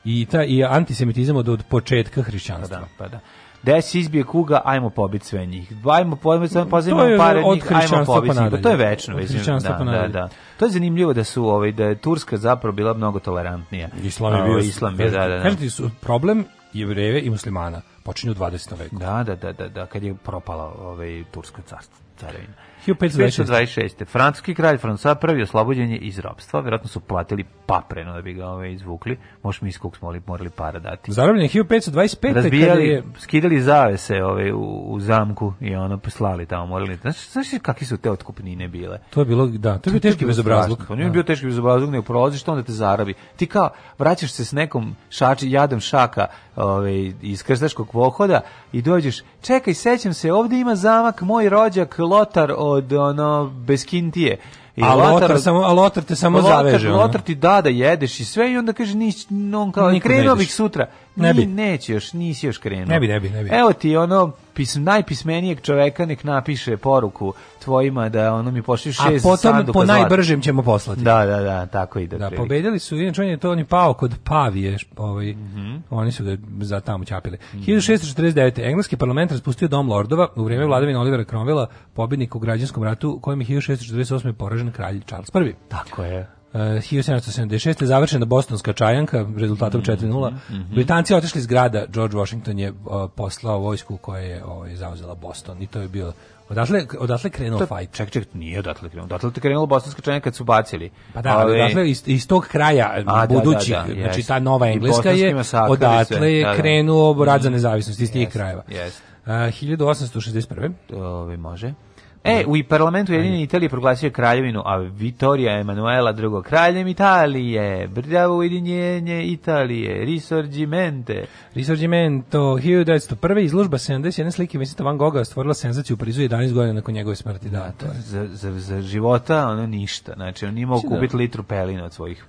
i ta i antisemitizam od, od početka hrišćanstva. Pa da, pa da. Da se izbije kuga, ajmo pobiti sve njih. Ajmo pobiti, samo pozivamo pare od njih, ajmo pobiti. Pa, pa to je večno, od Da, pa da, da. To je zanimljivo da su ovaj da je Turska zapravo bila mnogo tolerantnija. Islam je bio islam je, da, da, da. Kažete su problem jevreve i muslimana počinje u 20. veku. Da, da, da, da, da, kad je propala ovaj tursko carstvo, carevina. 1526. Francuski kralj Franca prvi oslobođen je iz robstva, vjerojatno su platili papreno da bi ga ove ovaj, izvukli, možeš mi iskog kog smo morali para dati. Zarobljen je 1525. Razbijali, je... skidali zavese ove, ovaj, u, u zamku i ono poslali tamo, morali. Znaš, znaš kakvi su te otkupnine bile? To je bilo, da, to je bio teški bezobrazluk. To pa nije bio teški bezobrazluk, nego prolaziš, onda te zarabi. Ti kao, vraćaš se s nekom šači, jadom šaka ove, ovaj, iz krstaškog pohoda i dođeš, čekaj, sećam se, ovde ima zamak, moj rođak, Lotar, o, od ono beskintije. I a lotar, lotar, samo, a lotar te samo lotar, zaveže. Lotar ti da da jedeš i sve i onda kaže nić, on kao, krenuo bih sutra ne bi. neće još, nisi još krenuo. Ne bi, ne bi, ne bi. Evo ti ono pism, najpismenijeg čoveka nek napiše poruku tvojima da ono mi pošli šest A potom po najbržem ćemo poslati. Da, da, da, tako ide. Da, pobedili su, inače on je to, on je pao kod Pavije, ovaj, mm -hmm. oni su ga za tamo ćapili. Mm -hmm. 1649. Engleski parlament raspustio dom lordova u vrijeme vladavina Olivera Cromwella, pobjednika u građanskom ratu, kojim je 1648. poražen kralj Charles I. Tako je. Uh, 1776. završena bostonska čajanka rezultatom mm 4-0. Mm -hmm. Britanci otišli iz grada, George Washington je uh, poslao vojsku koja je ovaj, zauzela Boston i to je bio Odatle odatle krenuo fajt. Ček, ček, nije odatle krenuo. Odatle je krenulo bostonska čajanka kad su bacili. Pa da, ali odatle iz, iz tog kraja a, budući, da, da, da, znači ta nova engleska je odatle je da, da. krenuo rad za mhm. nezavisnost iz tih krajeva. Yes. Uh, 1861. To ovaj, može. E, da. u parlamentu Jedine Italije proglasio kraljevinu, a Vittorija Emanuela II. kraljem Italije. Bravo ujedinjenje Italije. Risorgimento. Risorgimento. 1901. izložba 71 slike Vincenta Van Gogha stvorila senzaciju u Parizu 11 godina nakon njegove smrti. Da, to je. Za, za, za života ono ništa. Znači, on nije mogu da- kupiti litru pelina od svojih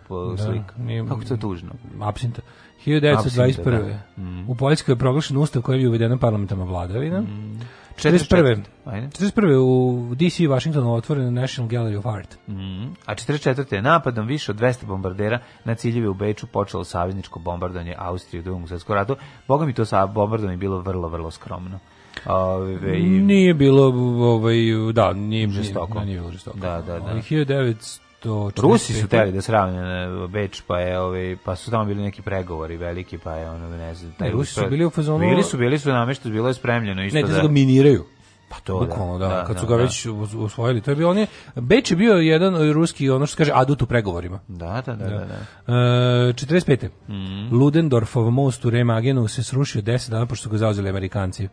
slika. Da, nije, Kako to tužno. Absinta. 1921. Absinta, da. Mm. U Poljskoj je proglašen ustav kojim je uvedena parlamentarna vladavina. Mm. 41. 41. u DC Washingtonu otvoreno National Gallery of Art. Mm. A 44. je napadom više od 200 bombardera na ciljeve u Beču počelo savjezničko bombardanje Austrije u drugom svjetskom ratu. Boga mi to sa bombardovanjem bilo vrlo, vrlo skromno. Ove, i... nije bilo ovaj da, nije, žestoko. Nije, nije bilo žestoko. Da, da, da. 1900 to Rusi su teli da sravne na e, Beč, pa je ovaj pa su tamo bili neki pregovori veliki, pa je ono ne znam, taj Rusi su bili u fazonu. Bili su, bili su na namešta, bilo je spremljeno isto ne, da. Ne, da miniraju. Pa to da. Bukvalno, da, da, da, kad su da, ga da. već osvojili. Tako on je Beč je bio jedan e, ruski ono što se kaže adut u pregovorima. Da, da, da, da. da. da. E, 45. Mm -hmm. Ludendorfov most u Remagenu se srušio 10 dana pošto su ga zauzeli Amerikanci.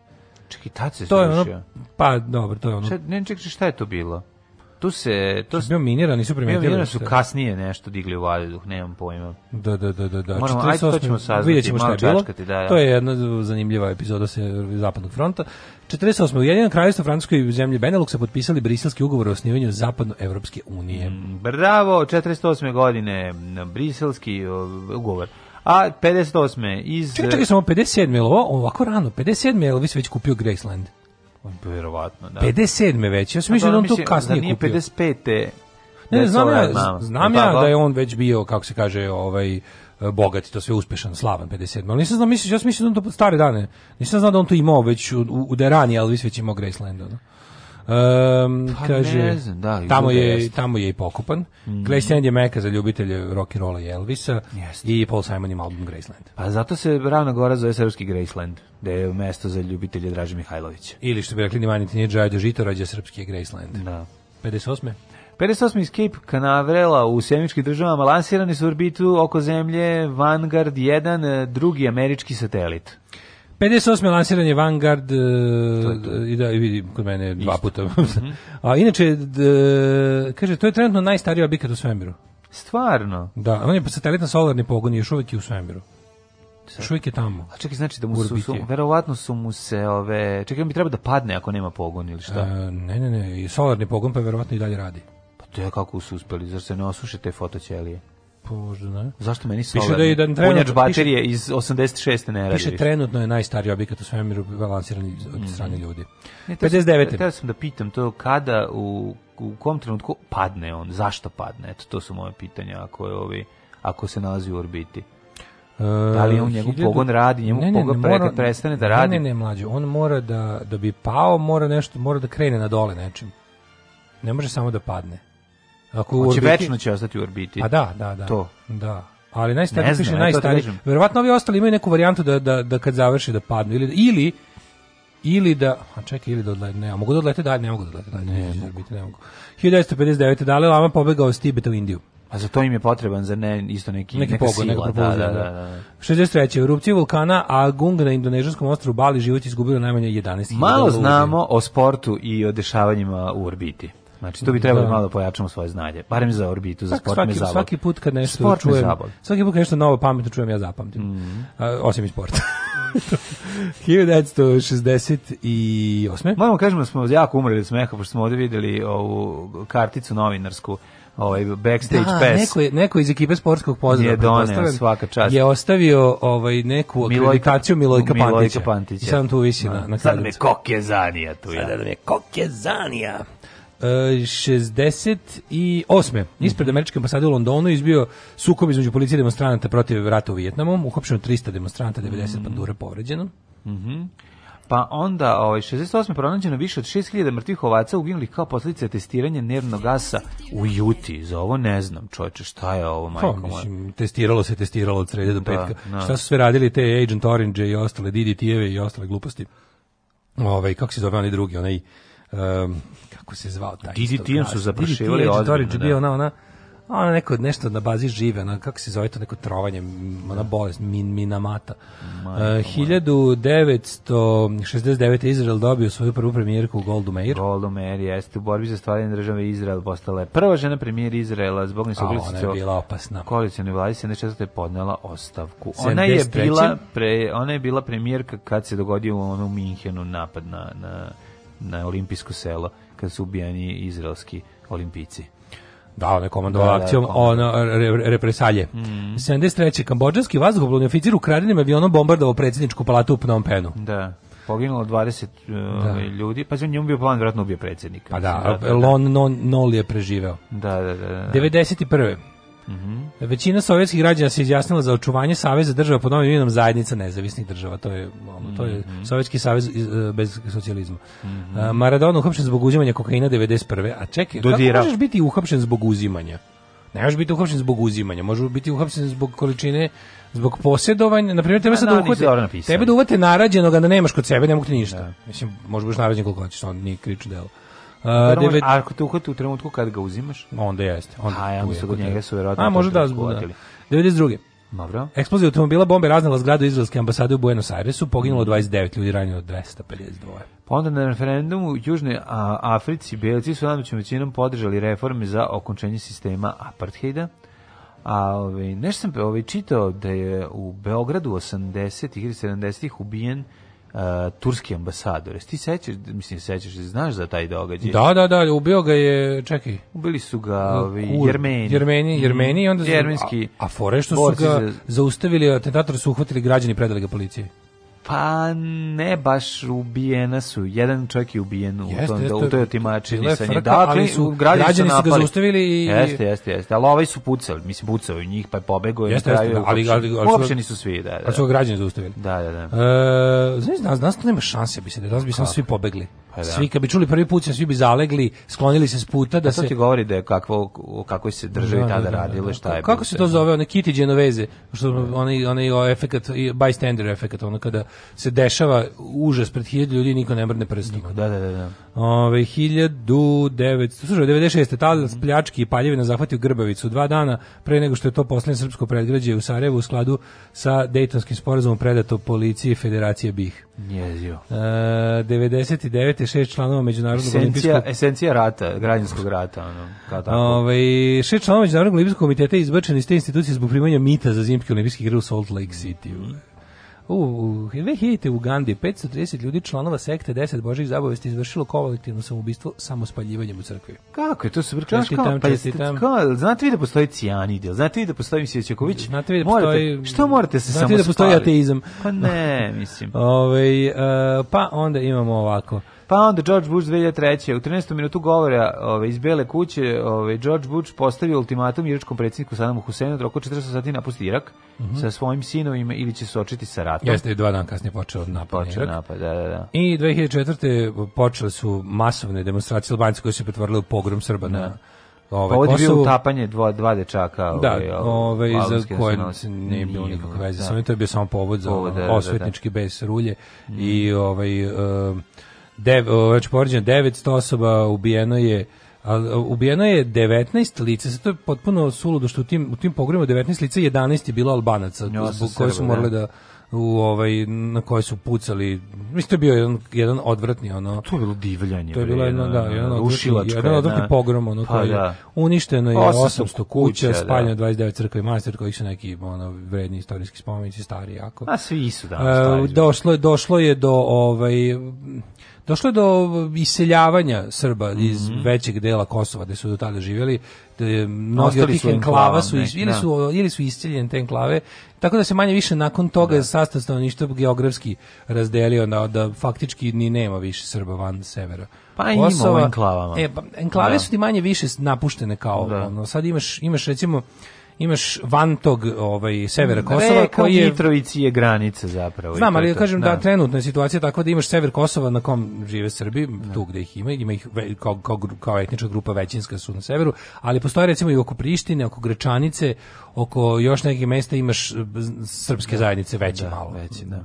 Čekaj, tad se to srušio. Je ono, pa dobro, to je ono. Šta, ne, čekaj, šta je to bilo? tu se to su bio minira, nisu primetili. Minira su kasnije nešto digli u vazduh, nemam pojma. Da, da, da, da, da. Moramo, 48, ajde to ćemo saznati, vidjet ćemo šta je bilo. Čačkati, da, da. To je jedna zanimljiva epizoda se Zapadnog fronta. 48. Ujedinjeno kraljevstvo Francuskoj zemlji Beneluxa potpisali briselski ugovor o osnivanju Zapadnoevropske unije. Mm, bravo, 48. godine briselski ugovor. A 58. iz... Čekaj, čekaj, samo 57. Je li ovo ovako rano? 57. je li vi se već kupio Graceland? Pa, verovatno, da. 57. već, ja sam mislio da on pa, to kasnije da kupio. 55. Ne, znam ja, znam ja da je on već bio, kako se kaže, ovaj, bogat i to sve uspešan, slavan 57. Ali nisam znao, mislio, ja sam mislio da on to stare dane. Nisam znao da on to imao već u, u, u Derani, da ali već imao Graceland. Da. Um, pa kaže, ne znam, da, tamo, je, tamo je i pokopan. Mm. Graceland je meka za ljubitelje rock and rolla i Elvisa yes. i Paul Simon ima album Graceland. Pa zato se Ravna Gora zove srpski Graceland, gde je mesto za ljubitelje Draže Mihajlovića. Ili što bi rekli Nimaniti nije Đađo Žitorađe, srpski Graceland. Da. 58. 58. Escape Canaverala u sjemičkim državama lansirani su u orbitu oko zemlje Vanguard 1, drugi američki satelit. 58. lansiranje e, je Vanguard i da vidim kod mene dva puta. Mhm. A inače d, kaže to je trenutno najstariji objekat u svemiru. Stvarno? Da, on je satelitno solarni pogon i još uvijek je u svemiru. Još je tamo. A čekaj, znači da mu su, su, verovatno su mu se ove... Čekaj, on bi treba da padne ako nema pogon ili šta? E, ne, ne, ne, i solarni pogon pa verovatno i dalje radi. Pa to je kako su uspeli, zar se ne osuše te fotoćelije? Bože, pa ne. Zašto meni solarni? Piše da je jedan trenutno, baterije piše, iz 86. ne radi. Piše trenutno je najstariji objekat u svemiru balansiran od mhm. strane ljudi. Ne, 59. Teo sam da pitam to kada u u kom trenutku padne on, zašto padne? Eto, to su moje pitanja ako je ovi, ako se nalazi u orbiti. E, da li on njegov hiljadu... pogon radi, njemu ne, ne, pogon ne, mora, prestane da radi? Ne, ne, ne, mlađe, on mora da, da bi pao, mora nešto, mora da krene na dole nečim. Ne može samo da padne. Ako Hoće u orbiti... večno će ostati u orbiti. A pa da, da, da. To. Da. Ali najstariji piše najstariji. Da Verovatno ovi ostali imaju neku varijantu da, da, da kad završi da padnu ili ili ili da, a čekaj, ili da odlete, ne, mogu da odlete dalje, ne mogu da odlete dalje, ne, ne, mogu. ne mogu. 1959. Dalaj Lama pobegao s Tibeta u Indiju. A za to im je potreban, za ne, isto neki, neki neka pogo, sila. Neka da, da, da, da. 63. Da. erupcija vulkana Agung na indonežanskom ostrovu Bali život izgubilo najmanje 11.000. Malo znamo o sportu i o dešavanjima u orbiti. Znači, to bi trebalo da. malo da pojačamo svoje znanje, barem za orbitu, za sport svaki, me zavod. Svaki put kad nešto sport čujem, svaki put kad nešto novo pametno čujem, ja zapamtim. Mm -hmm. osim iz sporta. 1968. Moramo kažemo da smo jako umreli od smeha, pošto smo ovde videli ovu karticu novinarsku ovaj backstage da, pass. Neko, je, neko iz ekipe sportskog pozdrava je doneo svaka čast. Je ostavio ovaj neku akreditaciju Milojka, Milojka Pantića. Pantića. I sam tu visi da. na, na Sad me Kokjezanija tu je. Sad me Kokjezanija. 68. ispred američke ambasade u Londonu izbio sukob između policije i demonstranata protiv rata u Vijetnamu, uhapšeno 300 demonstranata, 90 pandura povređeno. Mm Pa onda, ovaj 68. pronađeno više od 6000 mrtvih ovaca uginulih kao posljedica testiranja nervnog gasa u Juti. Za ovo ne znam, čoveče, šta je ovo, pa, majko moja? Mislim, testiralo se, testiralo od srede do da, petka. Da, da. Šta su sve radili te Agent Orange i ostale DDT-eve i ostale gluposti? Ovaj kako se zove oni drugi, onaj um, kako se zvao taj. DDT-om su zaprašivali DDT, odmah. DDT, bio ona, ona, ona neko nešto na bazi žive, ona, kako se zove to neko trovanje, ona da. bolest, min, minamata. uh, eh, 1969. Izrael dobio svoju prvu premijerku Goldu Meir. Goldu Meir jeste u borbi za stvaranje države Izrael postala je prva žena premijer Izraela zbog nesuglasice. Ona je bila opasna. Koalicijne vlade se nečesto je podnela ostavku. Ona je, bila pre, ona je bila premijerka kad se dogodio ono u Minhenu napad na, na, na olimpijsko selo kad su ubijani izraelski olimpijici. Da, ona je komandovala da, da, akcijom da, ono, re, represalje. Mm. 73. Kambođanski vazduhoplovni oficir ukradenim avionom bombardovao predsjedničku palatu u Phnom Penhu. Da poginulo 20 e, da. Ovaj, ljudi, pa znači, njemu bio plan vjerojatno ubio predsjednika. Pa da, da, da, da, Lon Nol je preživeo. Da, da, da. da. 91. Da. Mm -hmm. Većina sovjetskih građana se izjasnila za očuvanje saveza država pod novim imenom zajednica nezavisnih država. To je ono, to je mm -hmm. sovjetski savez e, bez socijalizma. Mm -hmm. Maradona uhapšen zbog uzimanja kokaina 91. A čekaj, Dodira. kako možeš biti uhapšen zbog uzimanja? Ne možeš biti uhapšen zbog uzimanja, možeš biti uhapšen zbog količine zbog posjedovanja, na primjer tebe pa sad da uhvate, tebe da uvate narađenog, a da nemaš kod sebe, ne mogu ti ništa. Da. Mislim, možeš biti narađen koliko hoćeš, on nije krič delo. A, devet... a ako te u trenutku kad ga uzimaš? Onda jeste. Onda a, ja kod da njega su verovatno... A, može da, da. 92. Dobro. Eksplozija automobila bombe raznala zgradu izraelske ambasade u Buenos Airesu, poginulo 29 mm. ljudi, ranjeno 252. Pa onda na referendumu u Južnoj Africi belci su nadmoćnom većinom podržali reforme za okončenje sistema apartheida. A ovaj, nešto sam ovaj, čitao da je u Beogradu 80-ih ili 70-ih ubijen Uh, turski ambasador. Jesi ti sećaš, mislim sećaš, znaš za taj događaj? Da, da, da, ubio ga je, čekaj. Ubili su ga ovi Jermeni. Jermeni, mhm. Jermeni mm, onda su, Jermenski. A, a fore što su ga za... zaustavili, atentator su uhvatili građani predali ga policiji. Pa ne baš ubijena su. Jedan čovjek je ubijen u tom, da, u toj otimačini sa njim. Dakle, su, građani, građani su, ga zaustavili i... Jeste, jeste, jeste. Ali ovaj su pucali, mislim pucao u njih pa je pobegao. Jeste, jeste, da, ali, ali, ali, ali, uopšte nisu svi, da, da. Pa su ga građani zaustavili. Da, da, da. E, znaš, nas, nas da nema šanse, bi se, da nas bi sam svi pobegli. Pa da. Svi kad bi čuli prvi put, svi bi zalegli, sklonili se s puta da se to ti govori da je kakvo, o se državi da, da tada da, da radilo, da. šta je... Kako se to zove, one Kitty Genoveze, što onaj, onaj efekat, bystander efekat, ono kada se dešava užas pred hiljadu ljudi, niko ne mrne prstom. Da, da, da. da. Ove, 1900, slušaj, 96. tada pljački i paljevina zahvatio Grbavicu dva dana pre nego što je to poslednje srpsko predgrađe u Sarajevu u skladu sa Dejtonskim sporazumom predato policiji Federacije BiH. Njezio. E, 99. šest članova Međunarodnog olimpijskog... Esencija rata, građanskog rata. Ono, kao tako. Ove, ovaj, šest članova Međunarodnog olimpijskog komiteta izbačeni iz te institucije zbog primanja mita za zimske olimpijske igre u Salt Lake City. Mm. U, u Ugandi 530 ljudi članova sekte 10 božih zabavesti izvršilo kolektivno samoubistvo samospaljivanjem u crkvi. Kako je to se vrkaš kao? Pa jeste znate vi da postoji cijanid, znate vi da postoji Sjećaković? Da znate vi da postoji morate, Što morate se znate samo Znate da postoji ateizam? Pa ne, mislim. Ove, ovaj, uh, pa onda imamo ovako. Pa onda George Bush 2003. U 13. minutu govora ove, iz Bele kuće ove, George Bush postavio ultimatum iračkom predsjedniku Sadamu Huseinu da oko 400 sati napusti Irak mm -hmm. sa svojim sinovima ili će se očiti sa ratom. Jeste i dva dan kasnije počeo da napad. Počeo napad, da, da, da. I 2004. počele su masovne demonstracije Albanaca koje su pretvorili u pogrom Srba da. na Ovaj pa ovdje bio utapanje dva, dva dečaka. Ovaj, da, ovaj, za koje nije bilo nikakve veze. Da. Samo to je bio samo povod za povod, da, osvetnički da, da. da. bes rulje. Mm. I ovaj, uh, dev, znači poređeno 900 osoba, ubijeno je a, ubijeno je 19 lica, sad to je potpuno suludo što u tim, u tim pogrebima 19 lica 11 je bilo Albanaca, ja, zbog koje su morali da u ovaj na koje su pucali. Mislim to je bio jedan jedan odvratni ono. To je bilo divljanje. To je bilo jedno da, jedan odvratni, jedan odvratni pogrom ono pa, je da. uništeno je 800, 800 kuća, da. spaljeno 29 crkva i manastir koji su neki ono vredni istorijski spomenici stari jako. A svi su da. došlo je došlo je do ovaj Došlo je do iseljavanja Srba mhm. iz mm -hmm. većeg dela Kosova gde su do tada živjeli. Da je mnogi od tih enklava su, da. iz, ili, su, ili su isceljene te enklave. Tako da se manje više nakon toga da. sastav stanovništva geografski razdelio da, da faktički ni nema više Srba van severa. Pa ima Kosova, u enklavama. E, pa, enklave da. su ti manje više napuštene kao da. ono. Sad imaš, imaš recimo imaš van tog ovaj, severa mm, Kosova Reka, koji je... Mitrovici je granica zapravo. Znam, ali ja kažem da. da. trenutna je situacija takva da imaš sever Kosova na kom žive Srbi, da. tu gde ih ima, ima ih kao, kao, kao etnička grupa većinska su na severu, ali postoje recimo i oko Prištine, oko Gračanice, oko još nekih mesta imaš eh, srpske da. zajednice veće da, malo. Veći, da.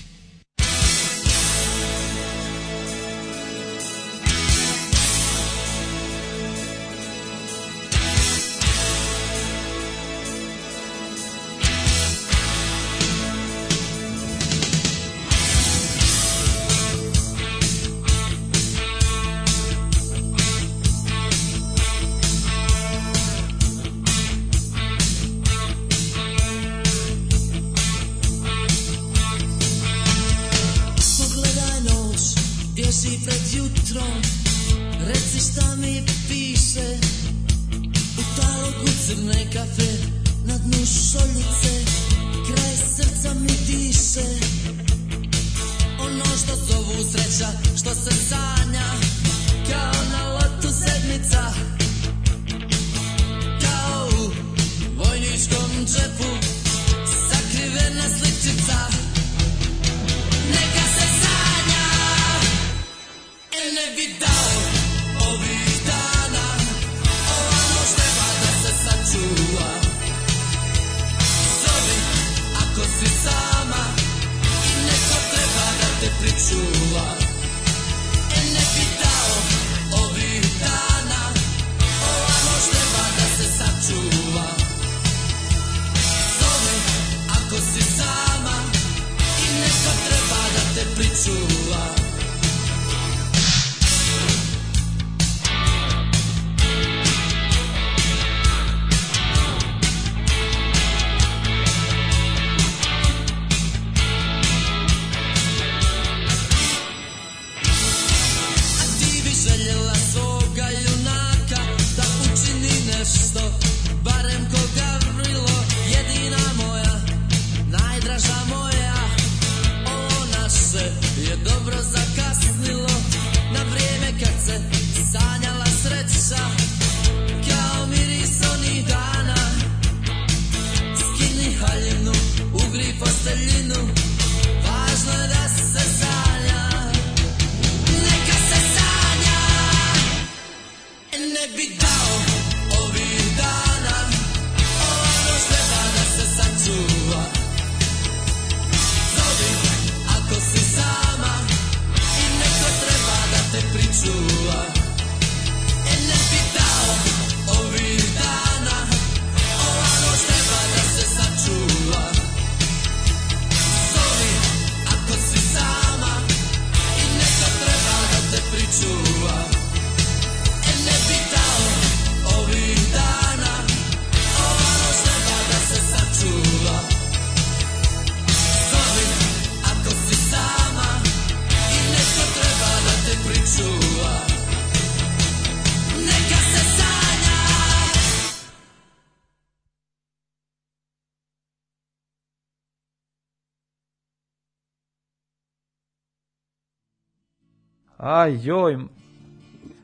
Ajoj. joj,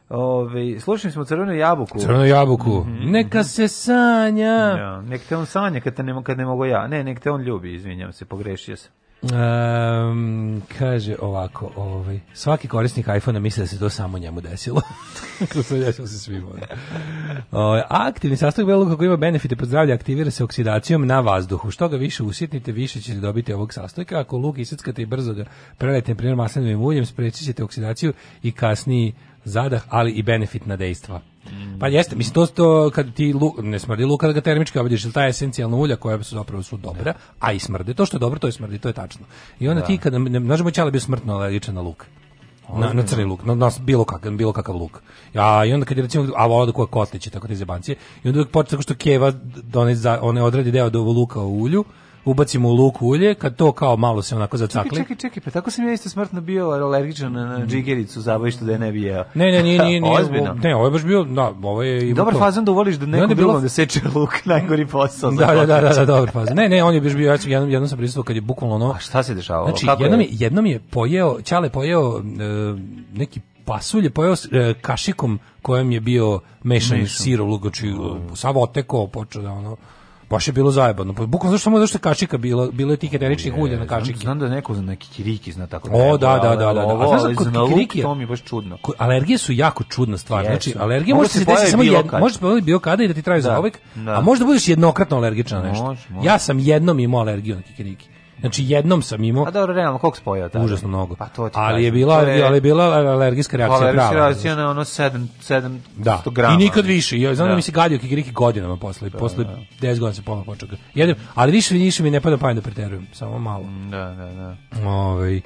Ove, slušali smo Crvenu jabuku. Crvenu jabuku. Mm -hmm. Neka se sanja. Ja, nek te on sanja kad, te ne, kad ne mogu ja. Ne, nek te on ljubi, izvinjam se, pogrešio sam. Um, kaže ovako, ovaj, svaki korisnik iPhonea misli da se to samo njemu desilo. to se desilo se svima. O, ovaj, aktivni sastojak belog koji ima benefite pod zdravlje aktivira se oksidacijom na vazduhu. Što ga više usitnite, više ćete dobiti ovog sastojka. Ako luk iseckate i brzo ga prelete, primjer maslinovim uljem, spreći ćete oksidaciju i kasniji zadah, ali i benefitna dejstva. Pa jeste, mislim to to kad ti luk, ne smrdi luk kad da ga termički obradiš, ili ta esencijalna ulja koja su zapravo su dobra, da. a i smrde. To što je dobro, to je smrdi, to je tačno. I onda da. ti kada množemo ćala bi smrtno alergičan na luk. Na, na crni luk, na, na bilo kakav, bilo kakav luk. Ja, i onda kad je recimo, a voda koja kotliće, tako te zebancije, i onda uvijek počne tako što keva, one, one odradi deo do luka u ulju, ubacimo u luk ulje, kad to kao malo se onako zacakli. Čekaj, čekaj, čekaj, pa tako sam ja isto smrtno bio alergičan na mm. džigericu, zabavište da je ne bi jeo. Ne, ne, nije, nije, nije, Ozbiljno. ne, ovo je baš bio, da, ovo je... Dobar to. fazan da uvoliš da ne, bilo... drugom da seče luk, najgori posao. Da, da, da, da, da, dobar fazan. Ne, ne, on je baš bio, ja sam jednom, jednom sam prisutuo kad je bukvalno ono... A šta se dešavalo? Znači, Kako jednom je, jednom je pojeo, Ćale pojeo e, neki pasulje pojeo e, kašikom kojom je bio mešan, mešan. sirov lugoči, sav oteko, počeo da ono baš je bilo zajebano. Pa bukvalno zašto mu zašto kačika bilo, bilo je tih generičnih ulja na kačiki. Znam, znam da neko za kiriki zna tako. O, da, da da, da, da, da. da. Ovo, znaš, kod kikiriki, to mi je baš čudno. Alergije su jako čudna stvar. Jesu. Znači, alergije može se da desiti samo jednom. Može se pojaviti bilo kada i da ti traju da. za uvek, a možda budeš jednokratno alergičan na nešto. Može, može. Ja sam jednom imao alergiju na kikiriki. Znači jednom sam imao. A dobro, realno koliko spojao taj? Užasno mnogo. Pa to ti ali je bila je... ali je bila alergijska reakcija alergijska prava. Alergijska reakcija na ono 7 7 da. grama. I nikad više. Ja znam da. da mi se gadio kikiriki godinama posle da, posle da. 10 godina se ponovo počeo. Jedem, ali više više mi ne pada pamet da preterujem, samo malo. Mm, da, da, da. Ovaj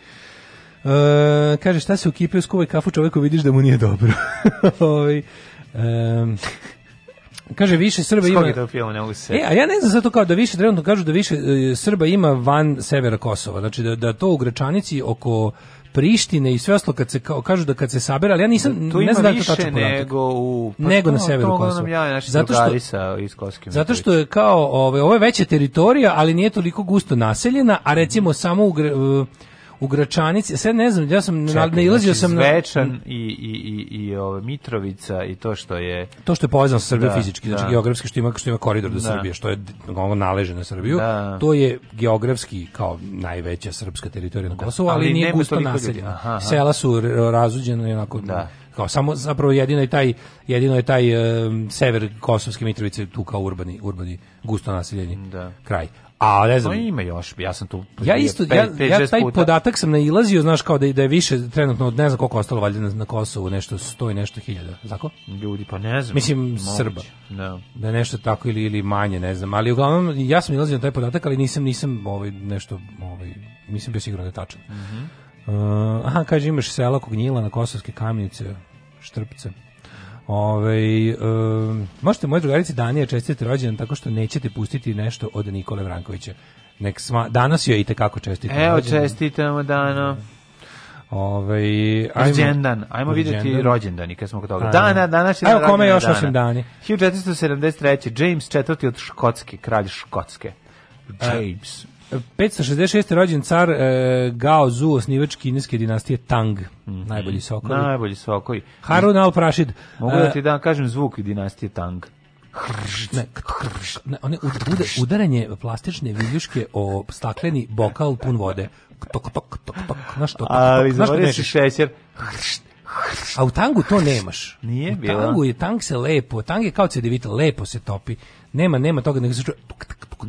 E, kaže, šta se u kipiju skuvaj kafu čoveku vidiš da mu nije dobro. ovaj e, kaže više Srba ima. Skog je to film, ne mogu se. E, a ja ne znam to kao da više trenutno kažu da više e, Srba ima van severa Kosova. Znači da da to u Gračanici oko Prištine i sve ostalo kad se kao, kažu da kad se sabere, ali ja nisam ne znam da to tačno podatak. nego u pa nego to, na severu Kosova. Ja, zato što sa iz Zato što je kao ove ovo je veća teritorija, ali nije toliko gusto naseljena, a recimo samo u uh, u Gračanici, sad ne znam, ja sam Čekaj, ilazio znači, sam na Zvečan i i i i ove Mitrovica i to što je to što je povezano sa Srbijom da, fizički, znači da. geografski što ima što ima koridor do da. Srbije, što je ono naleže na Srbiju, da. to je geografski kao najveća srpska teritorija na da. Kosovu, ali, ali nije gusto naseljena. Sela su razuđena i onako da kao samo zapravo jedino je taj jedino je taj um, sever Kosovske Mitrovice tu kao urbani urbani gusto naseljeni da. kraj. A ne znam. To ima još, ja sam tu. Ja isto, pe, ja, pe, ja taj puta. podatak sam nailazio, znaš, kao da, je, da je više trenutno, od ne znam koliko ostalo valjda na, na Kosovu, nešto sto i nešto hiljada, tako? Ljudi, pa ne znam. Mislim, moguće. Srba. No. Da. da je nešto tako ili, ili manje, ne znam. Ali uglavnom, ja sam nailazio na taj podatak, ali nisam, nisam ovaj, nešto, ovaj, mislim, bio siguran da je tačan. Mm -hmm. uh, aha, kaže, imaš sela Kognjila na Kosovske kamenice, Štrpce. Ove, um, možete moje drugarici Danije čestiti rođendan tako što nećete pustiti nešto od Nikole Vrankovića. Nek sma, danas joj i tekako čestitamo. Evo, rođendan. čestitamo dano. Ove, ajmo, rođendan. Ajmo vidjeti rođendan i kad smo kod toga. Da, da, danas je Evo, kome još dana. osim dani? 1473. James IV. od Škotske, kralj Škotske. E, James. 566. rođen car e, Gao Zu, osnivač kineske dinastije Tang. Mm -hmm. Najbolji sokovi. Najbolji sokovi. Harun al-Prašid. Mogu da e, ti da kažem zvuk dinastije Tang. Hršt, ne, hršt, ne, one udaranje plastične viljuške o stakleni bokal pun vode. Tok, tok, tok, tok. Znaš to? Ali zaboravio si šećer. Hršt, A u tangu to nemaš. Nije bilo. U tangu je, tang se lepo, tang je kao cedevita, lepo se topi. Nema, nema toga, nego se čuje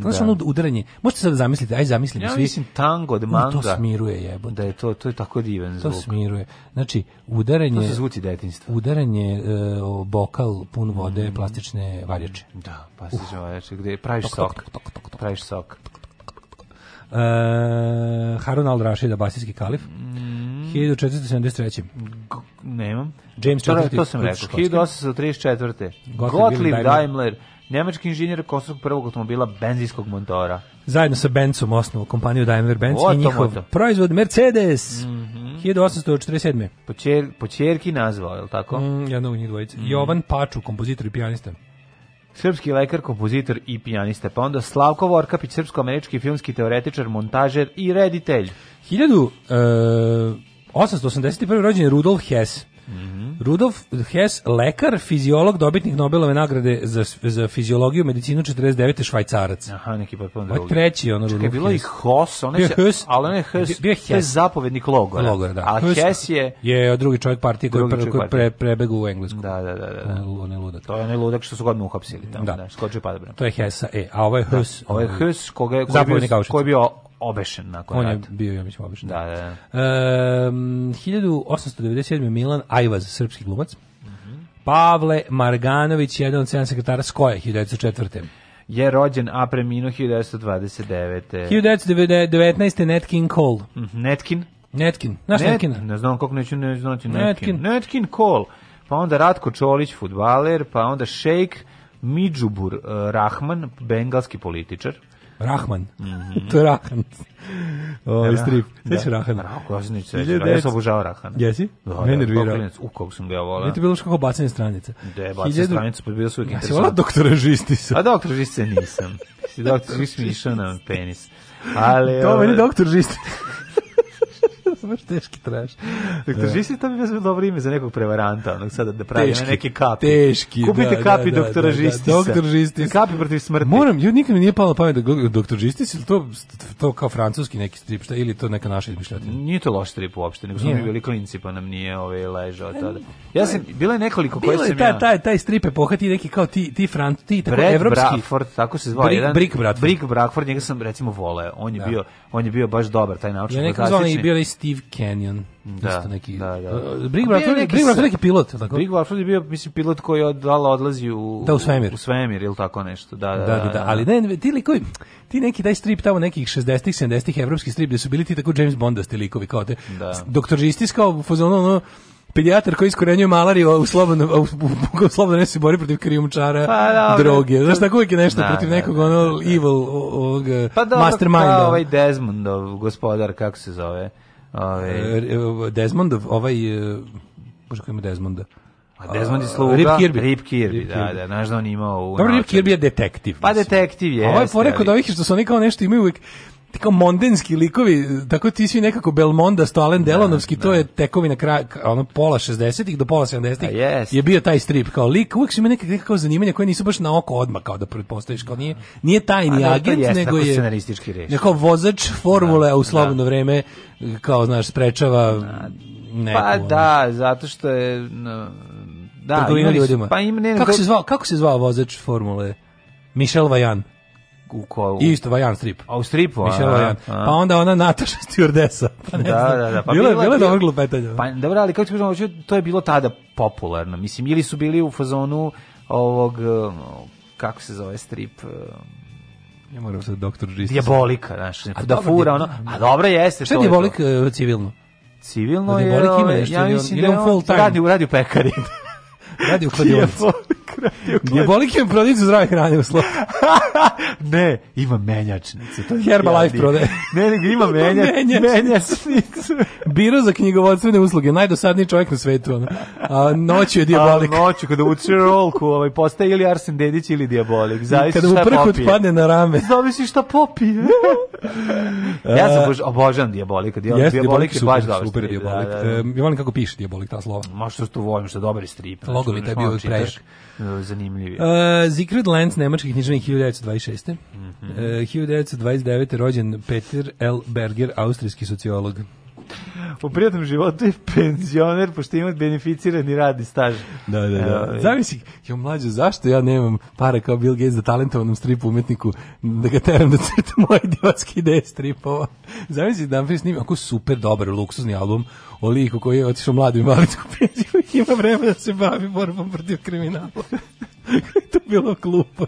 znaš da. ono udaranje. Možete sad zamisliti, aj zamislimo ja, svi. mislim tango de manga. No, to smiruje jebo. Da je to, to je tako divan zvuk. To smiruje. Znači, udaranje... To se zvuči detinjstvo Udaranje uh, bokal pun vode, mm. plastične varjače. Da, plastične uh. varjače, gde praviš tok, sok. Tok, tok, tok, praviš sok. Uh, e, Harun al-Rashid, abasijski kalif. Mm. 1473. G nemam. James to, To sam rekao. 1834. Gottlieb Daimler nemački inženjer kosovskog prvog automobila benzinskog motora. Zajedno sa Benzom osnovao kompaniju Daimler-Benz i njihov moto. proizvod Mercedes. Mm -hmm. 1847. Po, čer, po čerki nazvao, je li tako? Mm, jedna u njih dvojica. Mm Jovan Paču, kompozitor i pijanista. Srpski lekar, kompozitor i pijanista. Pa onda Slavko Vorkapić, srpsko-američki filmski teoretičar, montažer i reditelj. 1881. E, rođen je Rudolf Hess Mhm. Rudolf Hess, lekar, fiziolog, dobitnik Nobelove nagrade za, za fiziologiju, medicinu 49. švajcarac. Aha, neki potpuno drugi. Ovo treći, ono, Čekaj, Rudolf bilo Hess. i Hoss, on je, Hess, ali on je Hess, bio Hess. Hess zapovednik logora. Logora, da. A Hess, Hess je... Je drugi čovjek partije koji, pre, koji pre, prebegu u Englesku. Da, da, da. da. da. On, on je ludak. To je onaj ludak što su godinu uhapsili tamo, da. da skoče padobran. To je Hessa E, a ovo ovaj je da, Hess. Da. Ovo ovaj je ovaj Hess, koga je, koji je bio, koji je bio obešen nakon On rata. je bio, ja mislim, obešen. Da, da, da. da. E, 1897. Milan Ajvaz, srpski glumac. Mm -hmm. Pavle Marganović, jedan od 7 sekretara Skoje, 1904 je rođen, a preminuo 1929. 1919. Netkin Cole. Mhm, Netkin? Netkin. Naš Net, Netkina? Ne znam koliko neću ne znati Netkin. Netkin. Netkin Cole. Pa onda Ratko Čolić, futbaler, pa onda Šejk Midžubur uh, Rahman, bengalski političar. Rahman. Mm -hmm. to je Rahman. O, ovaj da, strip. Sveći da. Rahan. Rako, ja sam nič sveći. Ja sam obožao Rahana. Jesi? Da, Me da, nervirao. U kog sam ga ja volao. Nije to bilo što kako bacanje stranice. Da, bacanje Hiljadu... stranice, pa bilo su uvijek interesantno. Ja sam volao doktora Žistisa. A doktora Žistisa nisam. Si doktor Žistis išao na penis. Ali, to meni ovaj- doktor Žistis to su baš teški traš. Dakle, Žisi to bi bilo dobro ime za nekog prevaranta, onog sada da pravi teški, neke kapi. Teški, Kupite da, kapi da, da, doktora da, da Žistisa. Doktor Žistis. Kapi protiv smrti. Moram, ju nikad mi nije palo pamet da doktor Žistis, ili to, to kao francuski neki strip, šta, ili to neka naša izmišljotina. Nije to loš strip uopšte, nego smo mi bili klinci, pa nam nije ove ovaj, ležao e, tada. Ja sam, bilo je nekoliko koje sam ja... Taj, taj strip je pohati neki kao ti, ti, fran, ti tako Brad evropski. Bradford, tako se zvao. Brick, jedan, Brick Bradford. Brick Bradford, njega sam recimo voleo. On je, da. bio, on je bio baš dobar, taj naučnik. Ja nekako zvao i znači- bio Steve Canyon. Da, isto neki, da, da. Uh, Brig Brother, neki, neki pilot, tako? Brig Brother je bio, mislim, pilot koji od, dala odlazi u, da, u svemir. U svemir ili tako nešto, da, da, da. da, da. da, da. Ali ne, ti likovi, ti neki taj strip tamo nekih 60-ih, 70-ih evropski strip gde su bili ti tako James Bondasti likovi, kao te. Da. Doktor Žistis kao u ono, pedijatar koji iskorenjuje malariju u slobodno u, u, u slobodno ne se bori protiv krijumčara pa, da, droge znaš tako uvijek je nešto da, protiv da, nekog da, ono evil ovog pa, da, masterminda pa ovaj Desmond gospodar kako se zove Ove. E, e, Desmond, ovaj... E, bože, ima Desmonda? A Desmond je sluga. Rip Kirby. Rip Kirby, Rip da, Kirby. da, da, znaš da on imao... Dobro, Rip Kirby je detektiv. Pa mislim. detektiv je. Ovo ovaj je porekao ovih što su oni kao nešto imaju uvijek ti kao mondenski likovi, tako ti svi nekako Belmonda, Stalen, da, Delonovski, da, to je tekovina kraja, ono pola 60-ih do pola 70-ih yes. je bio taj strip, kao lik, uvijek su ima neka nekako zanimanja koje nisu baš na oko odmah, kao da pretpostaviš, kao nije, nije tajni a, agent, jest, nego je neko vozač formule, da, u slobodno da. vreme, kao, znaš, sprečava da. Pa neku, pa ono. da, zato što je... No, da, imali, Pa im, ne, kako, se zvao, kako se zvao vozač formule? Michel Vajan u ko... U... Isto, Vajan strip. A u stripu, Michel Vajan. Pa onda ona Nataša Stjordesa. Pa da, da, znam. da, da. Pa bilo je bilo dobro glupetanje. Pa dobro, ali kako ti kažem, to je bilo tada popularno. Mislim, ili su bili u fazonu ovog, um, kako se zove strip... Um, ja moram sad doktor Džistis. Diabolika, znaš, a da fura, ono, a dobro jeste. Šta je Diabolik e, civilno? Civilno je, ja mislim da je ovaj, on radi u pekari radi u kladionici. Diabolik je prodavnicu zdrave hrane u slovu. ne, ima menjačnicu. To je Herbalife prodaje. ne, ne, ima menja, menjačnicu. Biro za knjigovodstvene usluge, najdosadniji čovjek na svetu. Ono. A noću je diabolik. A noću, kada uči rolku, ovaj, postaje ili Arsen Dedić ili diabolik. Zavisi kada mu prkut padne na rame. Zavisi šta popije. ja sam bož, obožavam diabolika. Diabolik, yes, diabolik, je baš super, super diabolik. Da, da, da. E, volim kako piše diabolik ta slova. Ma što to volim, što je dobar strip. Logo likovni, taj bio uvijek e, Zanimljiv je. Uh, e, Zikrid Lenz, nemački književnik 1926. Mm -hmm. uh, 1929. rođen Peter L. Berger, austrijski sociolog u privatnom životu je penzioner pošto ima beneficirani radni staž. Da, da, da. Zavisi, jo mlađe, zašto ja nemam pare kao Bill Gates za da talentovanom stripu umetniku da ga teram da crta moje idiotske ideje stripova. Zavisi da nam snima ako super dobar luksuzni album o liku koji je otišao mladu i penziju i ima vremena da se bavi borbom protiv kriminala to bilo glupo.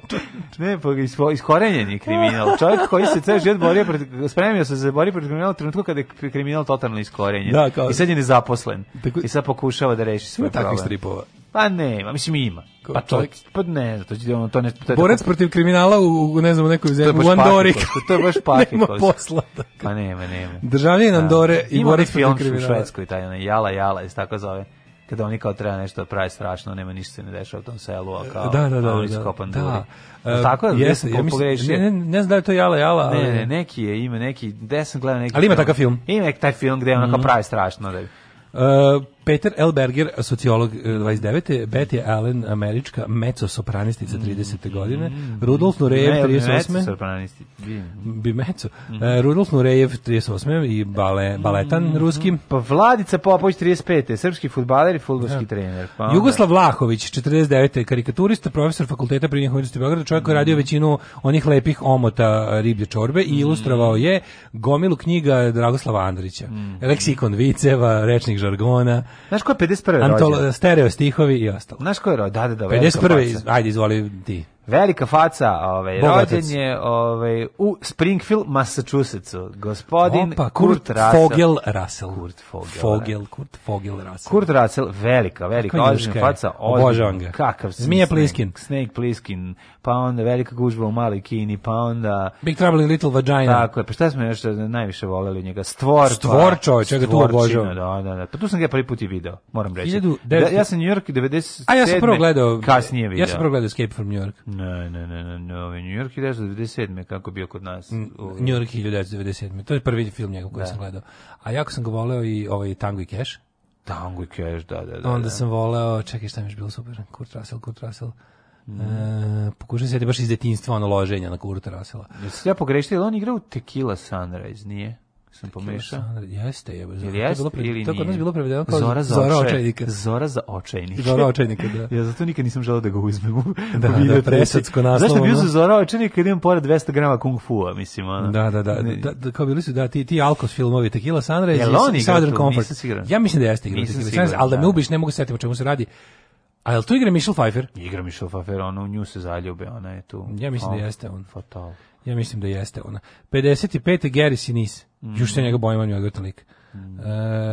ne, pa ispo, iskorenjen je kriminal. Čovjek koji se ceo život borio protiv spremio se za borio protiv kriminala u trenutku kada je kriminal totalno iskorenjen. Da, kao, I sad je nezaposlen. Tako, I sad pokušava da reši svoj problem. Takvih stripova. Pa ne, ma mislim ima. Kao, pa to, čovjek... pa ne, to će ono to ne. To je Borac tako... protiv kriminala u, ne znam, u nekoj zemlji, u Andori. To je baš pakiko. nema posla. Tako. Pa nema, nema. Državljen da. Andore da. i Borac protiv kriminala. Ima film u Švedskoj, taj onaj Jala Jala, je tako zove kada oni kao treba nešto da prave strašno, nema ništa se ne dešava u tom selu, a kao da, da, da, ono iskopan da, da. da. Tako je, jesam, ja mislim, ne, ne, ne znam da je to Jala Jala. Ne, ne, neki je ime, neki, gde sam gledao neki. Ali ima takav film. Ima takav film gde ono kao mhm. prave strašno. Da bi. Uh, Peter L. Berger, sociolog 29. E, Betty Allen, američka mezzosopranistica 30. Mm, mm, godine. Mm, Rudolf Nurejev, 38. Mezzosopranisti. Bi mezzo. Mhm. E, Rudolf Nurejev, 38. i bale, mhm. baletan ruski. Pa Vladica Popović, 35. Srpski futbaler i futbolski da. trener. Pa Jugoslav Lahović, 49. karikaturista, profesor fakulteta pri Universitetu Beograda, čovjek koji radio mhm. većinu onih lepih omota riblje čorbe i ilustrovao je gomilu knjiga Dragoslava Andrića. Leksikon viceva, rečnik žargona, Znaš ko je 51. rođen? stereo stihovi i ostalo. Znaš ko je rođen? Da, da, da. 51. Iz, ajde, izvoli ti. Velika faca, ovaj rođen je ovaj u Springfield, Massachusettsu. Gospodin Opa, Kurt, Kurt Russell. Fogel Russell. Kurt Fogel. Da. Fogel Kurt Fogel Russell. Kurt Russell, velika, velika ozbiljna faca, obožavam ga. Kakav Zmija Pliskin, Snake Pliskin, pa onda velika gužva u maloj Kini, pa onda Big Trouble in Little Vagina. Tako je, pa šta smo još najviše voleli njega? Stvor. Stvor, čovjek, ja tu obožavam. Da, da, da. Pa tu sam ga prvi put i video, moram reći. 19... Da, ja sam New York 97. A ja sam prvo gledao kasnije video. Ja sam prvo gledao Escape from New York. Ne, ne, ne, ne, ne ovaj New York 1997. kako bio kod nas. Mm, ovaj. New York 1997. To je prvi film njegov koji da. sam gledao. A jako sam ga voleo i ovaj Tango i Cash. Tango i Cash, da, da, da. Onda da. sam voleo, čekaj šta mi je bilo super, Kurt Russell, Kurt Russell. Mm. E, pokušam se baš iz detinjstva ono loženja na Kurt Russella. Jesi ja pogrešio, on igrao Tequila Sunrise, nije? sam pomešao. Jeste, je. Jel jeste bilo pre, ili tako nije? bilo prevedeno kao Zora za Zora oče, očajnika. Zora za očajnike. Zora očajnika, da. ja zato nikad nisam želeo da ga uzmem. U, da, da, presacko naslovno. Zašto bio za Zora očajnika kad imam pored 200 grama kung fu-a, mislim. Ona. Da, da, da, da, da, kao bili su da ti, ti Alkos filmovi, Tequila Sunrise i Southern Comfort. Ja mislim da jeste igra Tequila Sunrise, ali da, da me ubiš ne mogu setiti o čemu se radi. A jel tu igra Michelle Pfeiffer? Igra Michelle Pfeiffer, ona u nju se zaljube, ona je tu. Ja mislim da jeste on. Fatal. Ja mislim da jeste ona. 55. Gary Sinise. Mm. Još se njega bojim, on je odvrtan lik. Uh,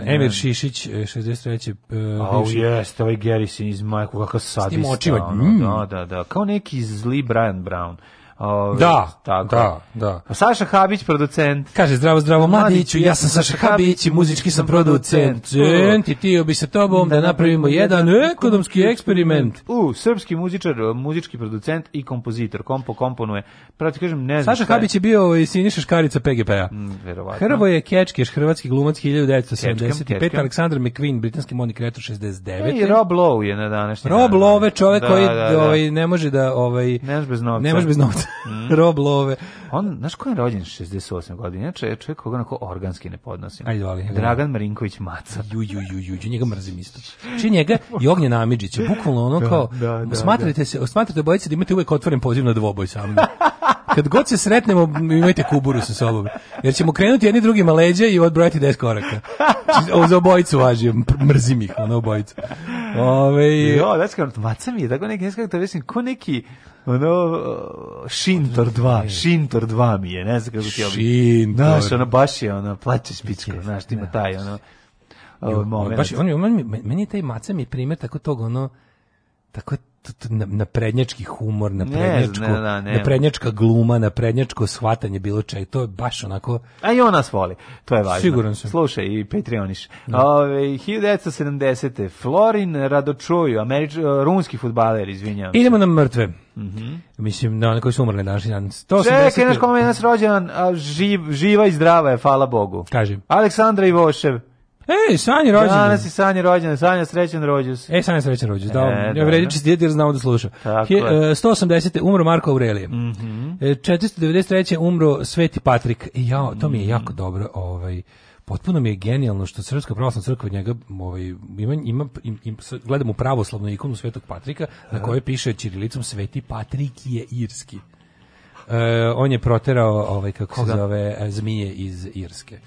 Emir Šišić, 63. E, uh, e, Au, oh, jeste, ovaj Garrison iz Majku, kakav sadista. S tim očima. Mm. Da, da, da, kao neki zli Brian Brown. Ove, da, tako. da, da. Saša Habić, producent. Kaže, zdravo, zdravo, mladiću, ja sam Saša Habić i muzički sam producent. Cent i tio bi sa tobom da napravimo jedan ekonomski eksperiment. U, srpski muzičar, muzički producent i kompozitor. Kompo komponuje. Pravo ti kažem, ne znam Saša Habić je bio i Siniša Škarica PGP-a. Mm, verovatno. Hrvoje Kečkeš, hrvatski glumac 1975, Aleksandar McQueen, britanski monik retro 69. E, I Rob Lowe je na današnji Rob Lowe, čovjek da, koji da, ovaj da. Ovaj, ne može da... Ovaj, ne može bez novca. Ne može bez novca mm. Rob Love. On, znaš ko je rođen 68 godina? Inače je čovjek koga onako organski ne podnosim. Ajde, vali. Dragan Marinković Maca. Ju, ju, ju, ju, ju njega mrzim isto. Či njega i Ognje Namidžića, bukvalno ono da, kao, da, da, da, se, smatrate bojice da imate uvek otvoren poziv na dvoboj sa mnom. Kad god se sretnemo, imajte kuburu sa sobom. Jer ćemo krenuti jedni drugima leđa i odbrojati 10 koraka. Ovo za obojicu važi, mrzim ih, ono obojicu. Ove... Jo, da skoro, vaca mi je, tako neki, ne skoro, vesim, ko neki, ono, Šintor 2, Šintor 2 mi je, ne znam kako ti obi. Znaš, ono, baš je, ono, plaće špičko, znaš, ti ima taj, ono, ovaj moment. Baš, on, on, meni je taj maca mi primjer tako tog, ono, tako na prednjački humor, na prednjačko, ne, da, na prednjačka gluma, na prednjačko shvatanje bilo čega. To je baš onako... A i on nas voli, to je važno. Sigurno sam. Slušaj, i Patreoniš. Da. Ove, 1970. Florin Radočuju, američ, e, runski futbaler, izvinjam. Idemo na mrtve. Mm -hmm. Mislim, na one koji su umrli naši dan. Čekaj, naš kome je nas rođen, a živ, živa i zdrava je, hvala Bogu. Kažem. Aleksandra Ivošev. Ej, Sanja rođendan. Danas je Sanja rođendan, Sanja srećan rođendan. Ej, Sanja srećan rođendan. da. E, da. ja vredi čist jer znamo da sluša. Tako je, 180. E, umro Marko Aurelije. Mm -hmm. 493. umro Sveti Patrik. E, ja, to mi je mhm. jako dobro, ovaj potpuno mi je genijalno što Srpska pravoslavna crkva od njega ovaj, ima, ima, im, im, gledam u pravoslavnu ikonu Svetog Patrika na da. kojoj piše ćirilicom Sveti Patrik je irski. E, on je proterao ovaj kako Koga? zove e, zmije iz Irske.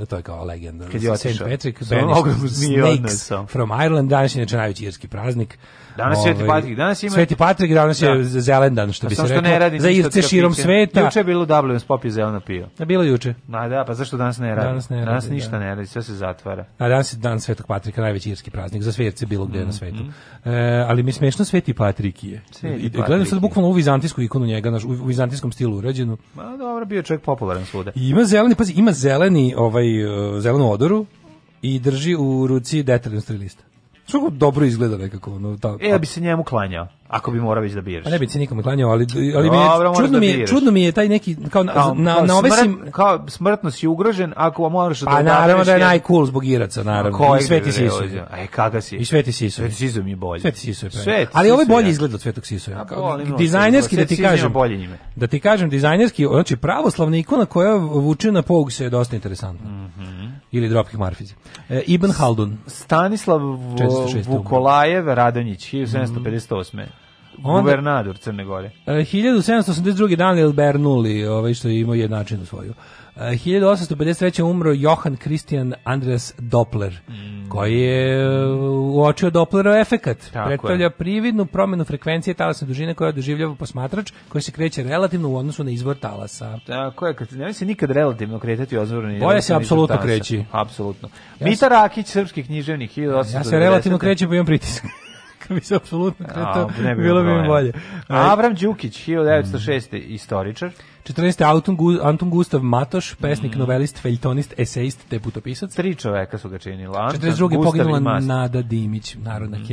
Da To je kao legenda. Kad je otišao. St. Patrick, Snakes from Ireland, danas je najveći irski praznik. Danas je Sveti ovaj, Patrik, danas ima Sveti Patrik, danas je da. dan, što bi se reklo. Ne radi za irce širom sveta. Juče je bilo WM Spop je zeleno pio. Da bilo juče. Na da, pa zašto danas ne radi? Danas, ne radi, danas ništa da. ne radi, sve se zatvara. A danas je dan Svetog Patrika, najveći irski praznik za svjetce bilo gde mm, na mhm. svetu. Mm. E, ali mi smešno Sveti Patrik je. Sveti I, gledam sad bukvalno u vizantijsku ikonu njega, naš, u, vizantijskom stilu urađenu. Ma dobro, bio čovjek popularan svuda. I ima zeleni, pazi, ima zeleni ovaj, eh, zelenu odoru i drži u ruci detaljan strilista. Što dobro izgleda nekako, ono tako. E, ja bi se njemu klanjao, ako bi morao već da biraš. A ne bi se nikom klanjao, ali ali mi je, čudno da mi je, čudno mi je taj neki kao, na kao, na, kao na ove smrt, kao smrtno si ugrožen ako moraš da Pa naravno da je najcool zbog Iraca, naravno. Ko I Sveti Sisu. Aj e, kada si? I Sveti Sisu. Sveti Sisu mi je bolji. Sveti Sisu je. Sveti ali ovo je bolji izgled od Svetog Sisu. Dizajnerski da ti kažem bolje njime. Da ti kažem dizajnerski, znači pravoslavna ikona koja vuče na poug se je dosta interesantna. Mhm. Ili Dropkick Murphys. E, Ibn Haldun. Stanislav Vukolajev Radonjić, 1758. Mm. Onda, gubernador Crne Gore. 1782. Daniel Bernoulli, ovaj što je imao jednačinu svoju. 1853. E, umro Johan Christian Andreas Doppler. Mm koji je uh, uočio Dopplerov efekat. Tako Predstavlja prividnu promjenu frekvencije talasne dužine koja doživljava posmatrač koji se kreće relativno u odnosu na izvor talasa. Tako je, kad, ne se nikad relativno kretati ozvorni. Boja se apsolutno kreći. Apsolutno. Ja Mita Rakić, srpski književni, 1890. Ja se relativno krećem, pa imam pritisak bi se apsolutno kretao, bilo bi mi bolje. Abram Đukić, 1906. Mm. istoričar. 14. Anton, Anton Gustav Matoš, pesnik, mm. novelist, feljtonist, esejist, te Tri čoveka su ga činila. Anton, 42. poginula Nada Dimić, narodna mm.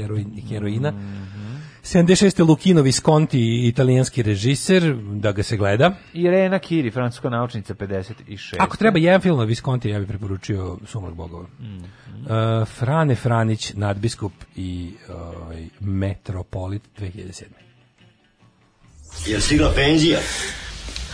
heroina. Mm. 76. Lukino Visconti, italijanski režiser, da ga se gleda. Irena Kiri, francuska naučnica, 56. Ako treba jedan film na Visconti, ja bih preporučio Sumrak Bogova. Mm. Uh, Frane Franić, nadbiskup i uh, metropolit 2007. Jel stigla penzija?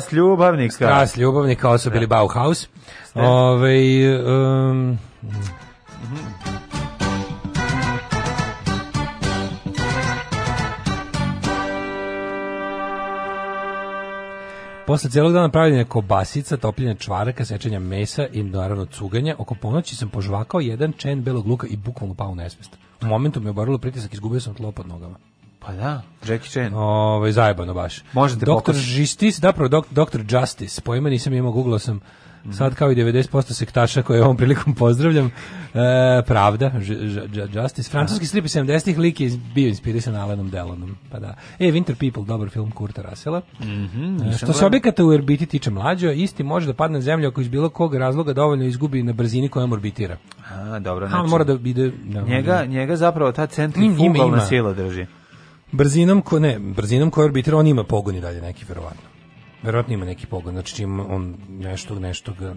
Strast ljubavnika. Strast ljubavnika, osobi bili da. Bauhaus. Da. Ove, ovaj, um, Posle celog dana pravljenja kobasica, topljenja čvaraka, sečenja mesa i naravno cuganja, oko ponoći sam požvakao jedan čen belog luka i bukvalno pao u nesvest. U momentu me obarilo pritisak, izgubio sam tlo pod nogama. Pa da, Jackie Chan. Ovaj zajebano baš. Možete Doktor Justice, da dok, Doktor Justice, pojma nisam imao, googlao sam. Mm. Sad kao i 90% sektaša koje ovom prilikom pozdravljam, e, pravda, ž, ž, Justice, francuski da. strip 70-ih, lik je bio inspirisan Alanom Delonom, pa da. E, Winter People, dobar film Kurta Rasela. Mm -hmm, e, što se objekata u orbiti tiče mlađo, isti može da padne na zemlju ako iz bilo kog razloga dovoljno izgubi na brzini kojom orbitira. A, dobro, znači. A mora da ide... Da, njega, da. njega zapravo ta centrifugalna sila drži brzinom, ko, ne, brzinom koja orbitira, on ima pogon i dalje neki, verovatno. Verovatno ima neki pogon, znači čim on nešto, nešto ga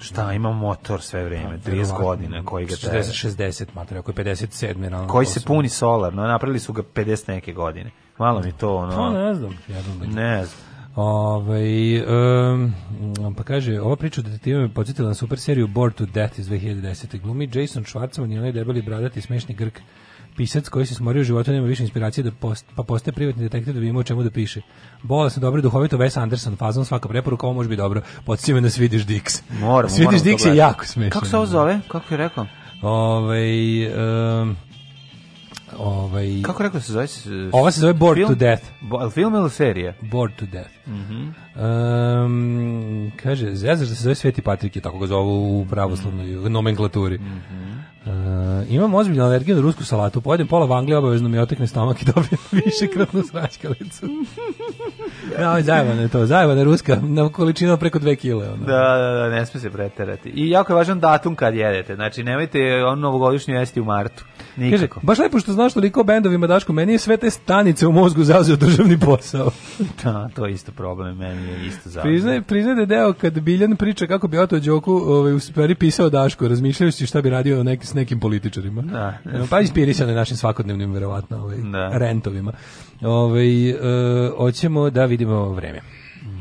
Šta, ima motor sve vreme, 30 da, godina koji ga 40 60 materija, koji 57 realno. Koji se puni solarno, napravili su ga 50 neke godine. Malo mi to ono. Pa ne znam, jednom Ne znam. Ove, ovaj, um, pa kaže, ova priča o detektivima me podsjetila na super seriju Bored to Death iz 2010. Glumi Jason Schwartzman i onaj debeli bradati smešni grk pisac koji se smorio u životu nema više inspiracije da post, pa postaje privatni detektiv da bi imao čemu da piše. Bola sam dobro duhovito Wes Anderson fazon svaka preporuka ovo može biti dobro. Podsjeti me da svidiš Dix. Moram, svidiš Dix je jako smešan. Kako se ovo zove? Kako je rekao? Ovaj um, ovaj Kako rekao da se zove? Ova se zove Bored film? to Death. Bo, film ili serija? Bored to Death. Mhm. Mm um, kaže, zezaš da se zove Sveti Patrik, tako ga zovu u pravoslavnoj mm -hmm. nomenklaturi. Mhm. Mm Uh, imam ozbiljnu alergiju na rusku salatu, pojedem pola vanglije, obavezno mi otekne stomak i dobijem više krvnu sračkalicu. no, zajebano je to, Zajebano je ruska, na količinu preko dve kile. Ono. Da, da, da, ne sme se preterati. I jako je važan datum kad jedete, znači nemojte on novogodišnju jesti u martu. Kaže, baš lepo što znaš toliko bendovima, Daško, meni je sve te stanice u mozgu zauzeo državni posao. da, to je isto problem, meni je isto zauzeo. Priznaj, priznaj da je deo kad Biljan priča kako bi Oto Đoku ovaj, u stvari pisao Daško, razmišljajući šta bi radio neki, s nekim političarima. Da. pa inspirisano je našim svakodnevnim, verovatno, ovaj, da. rentovima. Ove, ovaj, e, hoćemo da vidimo vreme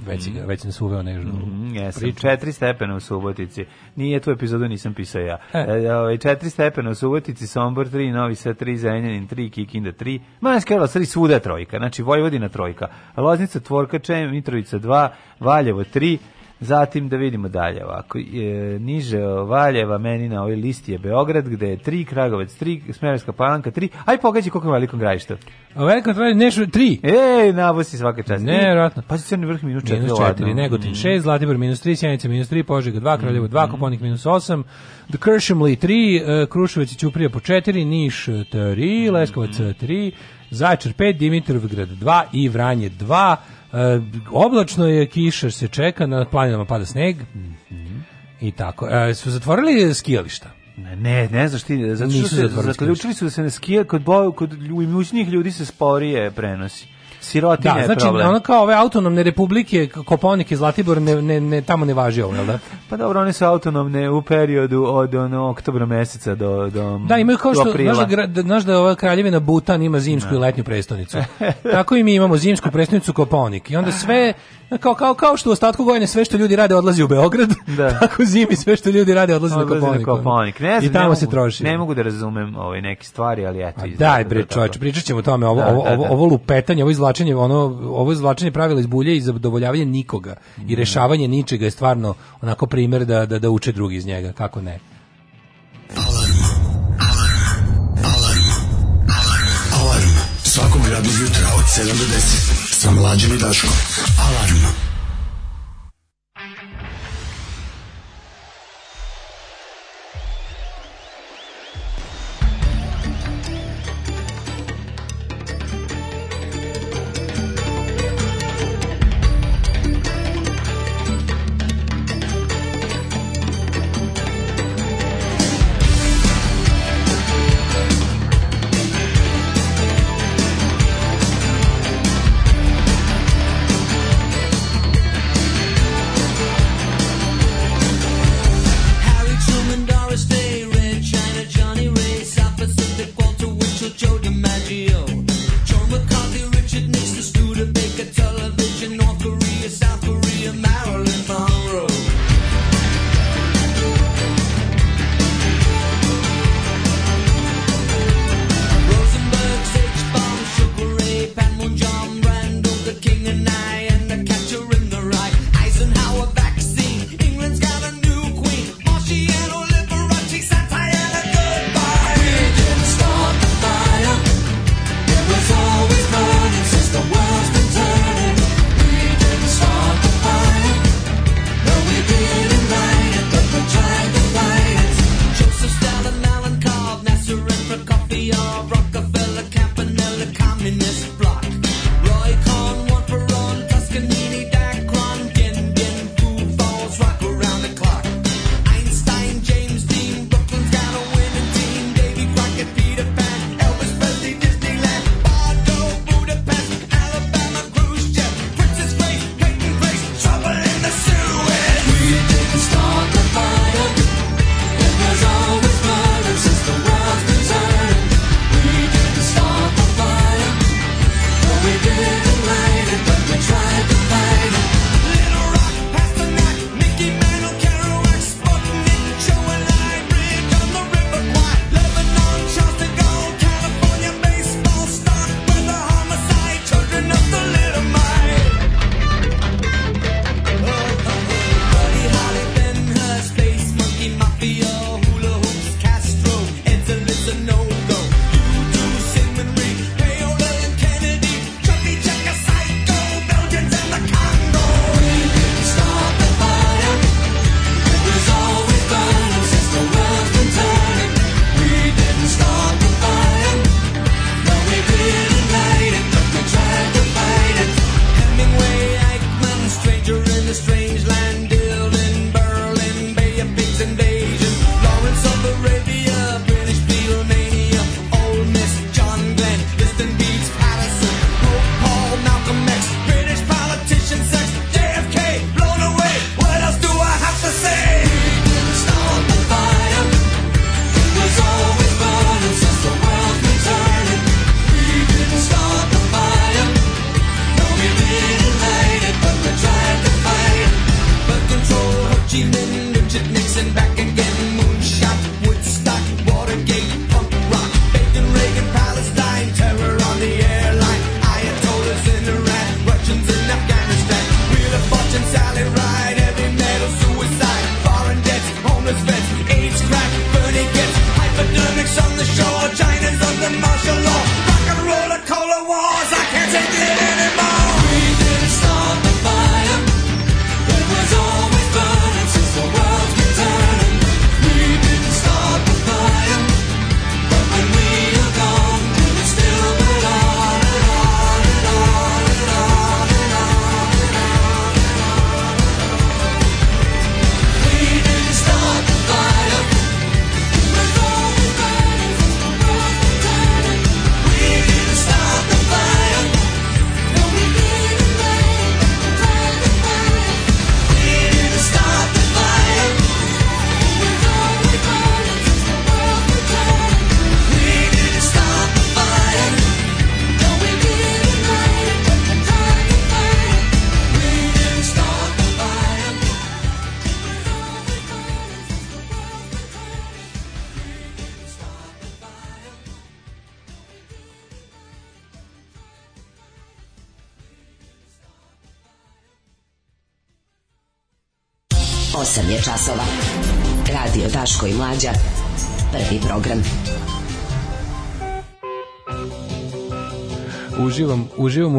već, mm. već nas uveo nežnu mm, jesam. priču. Četiri stepena u Subotici. Nije tu epizodu nisam pisao ja. E. E, ove, ovaj, četiri stepena u Subotici, Sombor 3, Novi Sad 3, Zrenjanin 3, Kikinda 3, Manjska Karlovac 3, svuda trojka. Znači Vojvodina trojka. Loznica tvorka Mitrovica 2, Valjevo 3, Zatim da vidimo dalje ovako. E, niže e, Valjeva meni na ovoj listi je Beograd gde je 3, Kragovec 3, Smerovska palanka 3. Aj pogađaj koliko je veliko grajište. A veliko traje nešto 3. Ej, navosi svaka čast. Ne, verovatno. Pa se vrh minus 4. Minus 4, Negotin 6, mm. Zlatibor minus 3, Sjenica minus 3, Požega 2, mm-hmm. Kraljevo 2, mm. Koponik minus 8, The Kršimli 3, e, Kruševac i Ćuprija po 4, Niš 3, Leskovac 3, Zajčar 5, Dimitrovgrad 2 i Vranje 2. E, oblačno je, kiša se čeka, na planinama pada sneg. Mm -hmm. I tako. E, su zatvorili skijališta. Ne, ne, ne znaš ti, zato što se, zaključili su da se ne skija, kod, bo, kod imućnih ljudi se sporije prenosi sirotinja da, je znači, problem. ono kao ove autonomne republike, Koponik i Zlatibor, ne, ne, ne, tamo ne važi ovo, jel da? Pa dobro, one su autonomne u periodu od ono, oktobra meseca do, do Da, imaju kao što, znaš da, da, znaš da ova kraljevina Butan ima zimsku no. i da. letnju prestonicu. Tako i mi imamo zimsku prestonicu Koponik. I onda sve, kao, kao, kao što u ostatku godine sve što ljudi rade odlazi u Beograd, da. tako zimi sve što ljudi rade odlazi, odlazi na Koponik. Ne znam, I tamo ne mogu, se troši. Ne mogu da razumem ove ovaj, neke stvari, ali eto. Pa daj bre čoveče, pričat ćemo o tome, ovo, da, ovo, da, ovo, da. ovo lupetanje, ovo izvlačenje izvlačenje ono ovo izvlačenje pravila iz bulje i zadovoljavanje nikoga i mm. rešavanje ničega je stvarno onako primer da da da uče drugi iz njega, kako ne. Alarm. Alarm. Alarm. Alarm. alarm Svakog radnog jutra od 7 do 10 sa mlađim i Daškom. Alarm.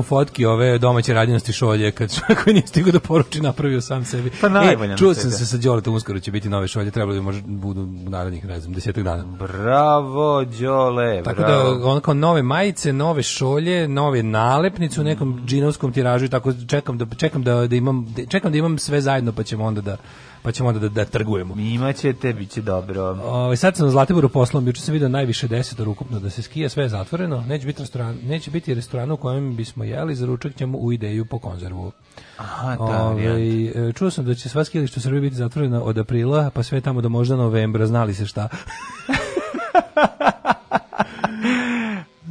mu fotki ove domaće radinosti šolje kad svako nije stigao da poruči napravio sam sebi. Pa e, čuo sam da. se sa Đoletom uskoro će biti nove šolje, trebalo bi možda budu u narednih ne 10 dana. Bravo Đole, Tako da on kao nove majice, nove šolje, nove nalepnice u nekom džinovskom tiražu i tako čekam da čekam da da imam čekam da imam sve zajedno pa ćemo onda da pa ćemo onda da, da trgujemo. Ima ćete, bit će dobro. O, sad sam na Zlatiboru poslom, juče sam vidio najviše desetor ukupno da se skija, sve je zatvoreno, neće biti, restoran, neće biti restorana u kojem bismo jeli, za ručak ćemo u ideju po konzervu. Aha, da, Ove, e, čuo sam da će sva skijališta u Srbiji biti zatvorena od aprila, pa sve tamo do možda novembra, znali se šta.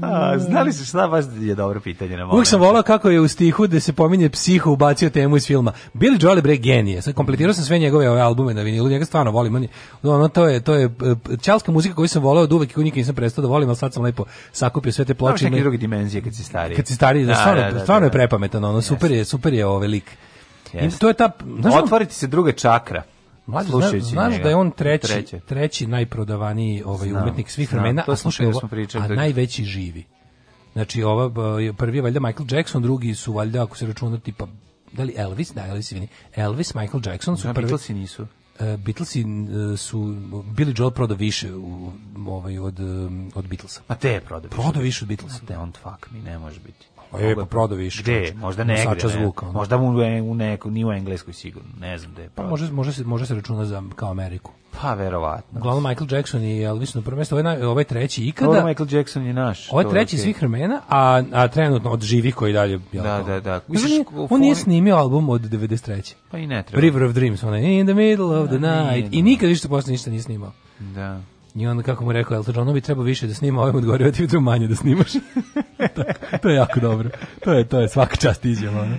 A, znali se šta baš je dobro pitanje na Uvijek sam volao kako je u stihu da se pominje psiho ubacio temu iz filma. Billy Joel je bre genije. Sad kompletirao sam sve njegove ove albume na vinilu, njega stvarno volim. On je, ono, to je, to je e, čalska muzika koju sam volao od uvek i koju nikad nisam prestao da volim, ali sad sam lepo sakupio sve te ploče. Imaš neke druge dimenzije kad si stariji. Kad si stariji, da, da stvarno, da, da, da, stvarno je da. prepametan, ono, super je, super je ovaj lik. Yes. I to je ta... Otvoriti se druga čakra. Mlađe, zna, znaš njega. da je on treći, Treće. treći najprodavaniji ovaj umetnik svih vremena, to a slušaj ovo, pričali, a da... najveći živi. Znači, ova, prvi je valjda Michael Jackson, drugi su valjda, ako se računa, tipa, da li Elvis? Da, Elvis, vini. Elvis, Michael Jackson su Na, da, prvi... Beatlesi nisu. Uh, Beatlesi uh, su Billy Joel prodao više u, ovaj, od, um, od Beatlesa. A te je prodao više? Prodao više od Beatlesa. A te on fuck mi, ne može biti. Pa je po prodao više. Gde? Možda negde. Ne. zvuka. Ono. Možda mu e- u neko, ni u engleskoj sigurno, ne znam gde. Pa može, može se može se računa za kao Ameriku. Pa verovatno. Uglavnom Michael Jackson i Elvis na prvo mesto, ovaj, ovaj treći ikada. Ovo Michael Jackson je naš. je treći okay. svih vremena, a, a trenutno od živih koji dalje. Jel, da, da, da. Misliš, on, nije, on nije snimio album od 93. Pa i ne treba. River of Dreams, onaj In the Middle of the da, Night. Nije, I nikad više posle ništa nije snimao. Da. I onda kako mu rekao Elton John, bi treba više da snima, ovaj mu odgovorio da ti jutro manje da snimaš. to, to, je jako dobro. To je to je svaka čast izjava. Ove,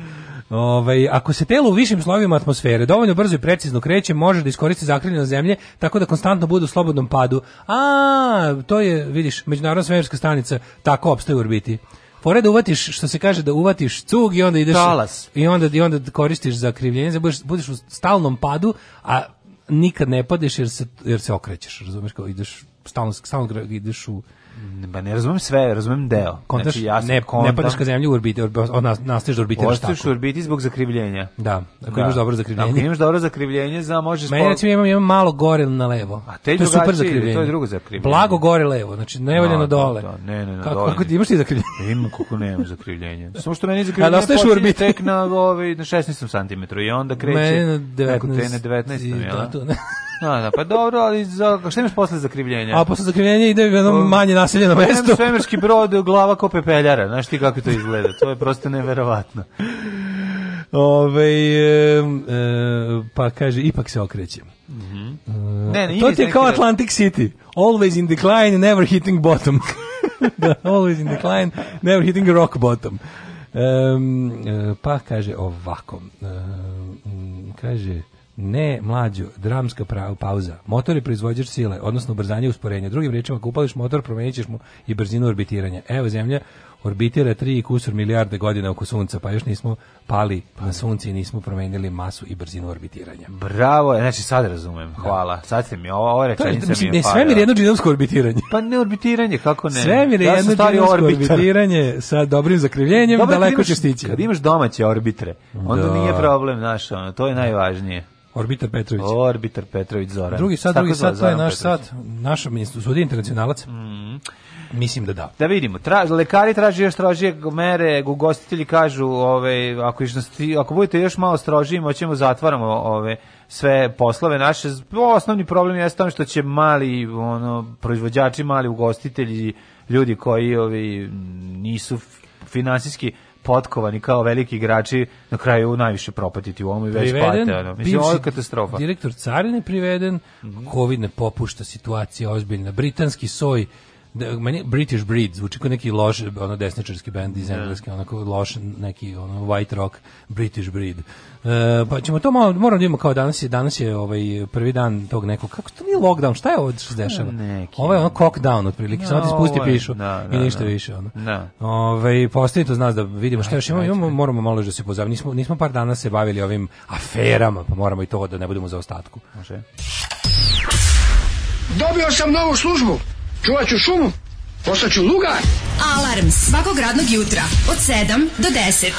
ovaj, ako se telo u višim slovima atmosfere dovoljno brzo i precizno kreće, može da iskoristi zakrivljeno zemlje tako da konstantno bude u slobodnom padu. A, to je, vidiš, međunarodna svemirska stanica tako opstaje u orbiti. Pored da uvatiš, što se kaže da uvatiš cug i onda ideš Talas. i onda i onda koristiš za krivljenje, da budeš, budeš u stalnom padu, a nikad ne padeš jer se, jer se okrećeš, razumeš, kao ideš, stalno, stalno ideš u ba ne razumem sve, razumem deo. Kontaš, znači, ja ne, kontam, ne padaš ka zemlji u orbiti, orbi, nastaviš da orbitiraš tako. Ostaviš u orbiti zbog zakrivljenja. Da, ako da. imaš dobro zakrivljenje. Ako imaš dobro zakrivljenje, za možeš... Meni recimo imam, imam malo gore na levo. A te to je super zakrivljenje. To je drugo zakrivljenje. Blago gore levo, znači nevoljeno no, da, dole. Da, ne, ne, kako, dole. Kako ti imaš ti zakrivljenje? Pa imam kako ne imam zakrivljenje. Samo što meni zakrivljenje A, počinje orbiti. tek na, ovaj, na 16 cm i onda kreće... Mene na 19. Krene 19, jel? Da, ne. Da, da, pa dobro, ali za, šta imaš posle zakrivljenja? A posle zakrivljenja ide u jedno manje naseljeno pa mesto. Svemirski brod glava ko pepeljara, znaš ti kako to izgleda, to je prosto neverovatno. Ove, e, e, pa kaže, ipak se okrećem. Mm -hmm. ne, ne, to ti je kao da- Atlantic City. Always in decline, never hitting bottom. da, always in decline, never hitting rock bottom. Um, pa kaže ovako um, kaže Ne, mlađu, dramska prav, pauza. Motor je proizvođač sile, odnosno ubrzanje usporenja. Drugim rečima, ako upališ motor, promenit ćeš mu i brzinu orbitiranja. Evo, zemlja orbitira 3 i kusur milijarde godina oko sunca, pa još nismo pali na sunci i nismo promenili masu i brzinu orbitiranja. Bravo, e, znači sad razumem. Da. Hvala. Da. Sad ste mi ovo, ovo rečenica mi je ne, Svemir je jedno džinovsko orbitiranje. Pa ne orbitiranje, kako ne? Svemir je ja jedno džinovsko orbitar. orbitiranje sa dobrim zakrivljenjem, Dobar, daleko će stići. Kad imaš domaće orbitre, onda da. nije problem, znaš, ono, to je najvažnije. Orbitar Petrović. Orbitar Petrović Zoran. Drugi sat, drugi sat, to je naš sat, naš ministar, sudi internacionalac. Mm. Mislim da da. Da vidimo. Traž, lekari traže još strožije mere, ugostitelji kažu, ove, ako, još, ako budete još malo strožiji, moćemo zatvaramo ove, sve poslove naše. Osnovni problem je tamo što će mali ono, proizvođači, mali ugostitelji, ljudi koji ovi, nisu finansijski potkovani kao veliki igrači na kraju najviše propatiti u ovom i već pate. Ono. Mislim, ovo katastrofa. Direktor carine priveden, mm -hmm. COVID ne popušta situacija ozbiljna. Britanski soj meni British Breed zvuči kao neki loš ono desničarski bend iz da. engleske, onako loš neki ono white rock British Breed. E, pa ćemo to malo moramo da imamo kao danas je danas je ovaj prvi dan tog nekog kako to nije lockdown, šta je ovo što se dešava? Neki, ovo je ono cockdown otprilike, no, samo ti spusti pišu da, da, i ništa da, više ono. Da. Ovaj postavi to znaš da vidimo šta još imamo, imamo moramo malo da se pozabavimo. Nismo nismo par dana se bavili ovim aferama, pa moramo i to da ne budemo za ostatku. Može. Dobio sam novu službu. Čuvat ću šumu, postaću lugar. Alarm svakog radnog jutra od 7 do 10.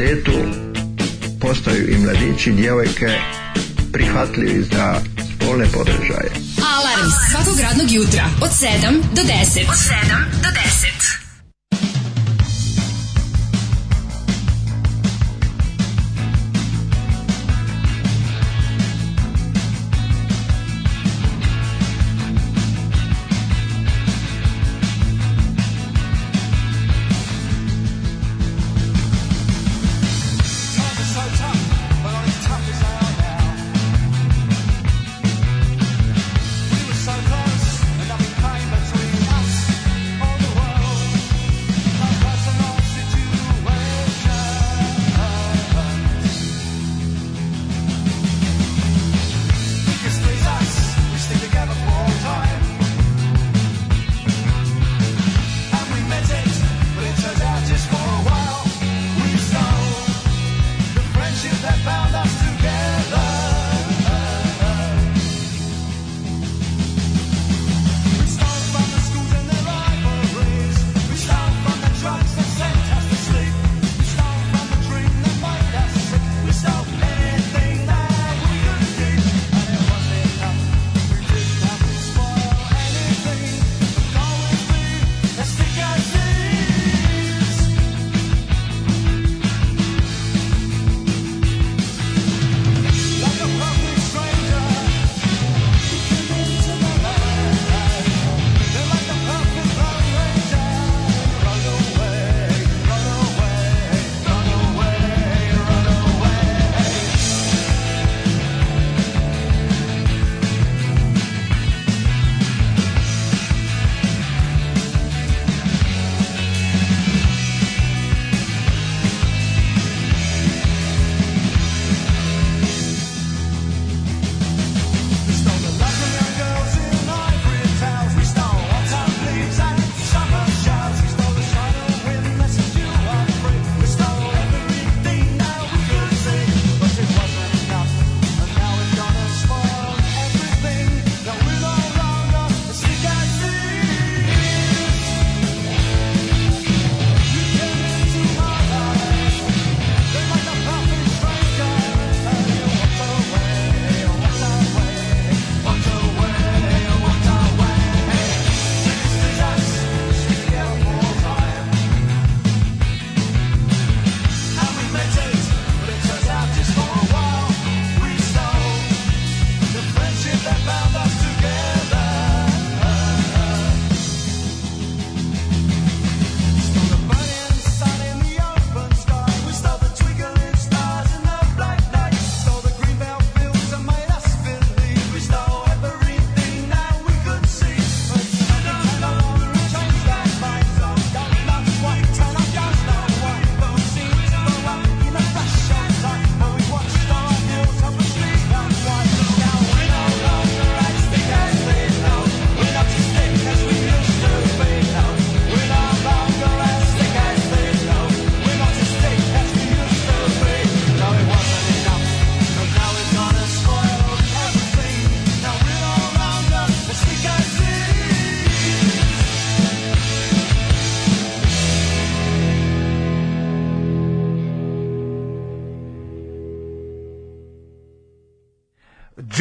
pubertetu postaju i mladići djevojke prihvatljivi za spolne podržaje. Alarm svakog radnog jutra od 7 do 10. Od 7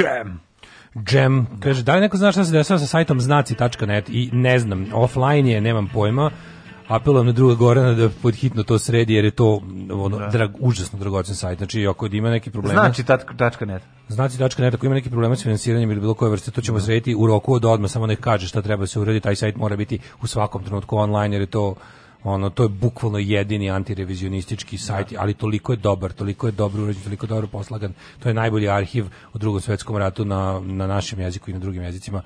Jam. Jam. Kaže, da li neko zna šta se desava sa sajtom znaci.net i ne znam, offline je, nemam pojma. Apelujem na druga Gorana da podhitno to sredi jer je to ono, da. drag, užasno dragocen sajt. Znači, ako ima neki problem... Znaci.net tačka Znači tačka net, ako ima neki problema s finansiranjem ili bilo koje vrste, to ćemo da. srediti u roku od odmah, samo nek kaže šta treba da se uredi, taj sajt mora biti u svakom trenutku online jer je to ono to je bukvalno jedini antirevizionistički sajt, da. ali toliko je dobar, toliko je dobro urađen, toliko je dobro poslagan. To je najbolji arhiv o drugom svetskom ratu na, na našem jeziku i na drugim jezicima.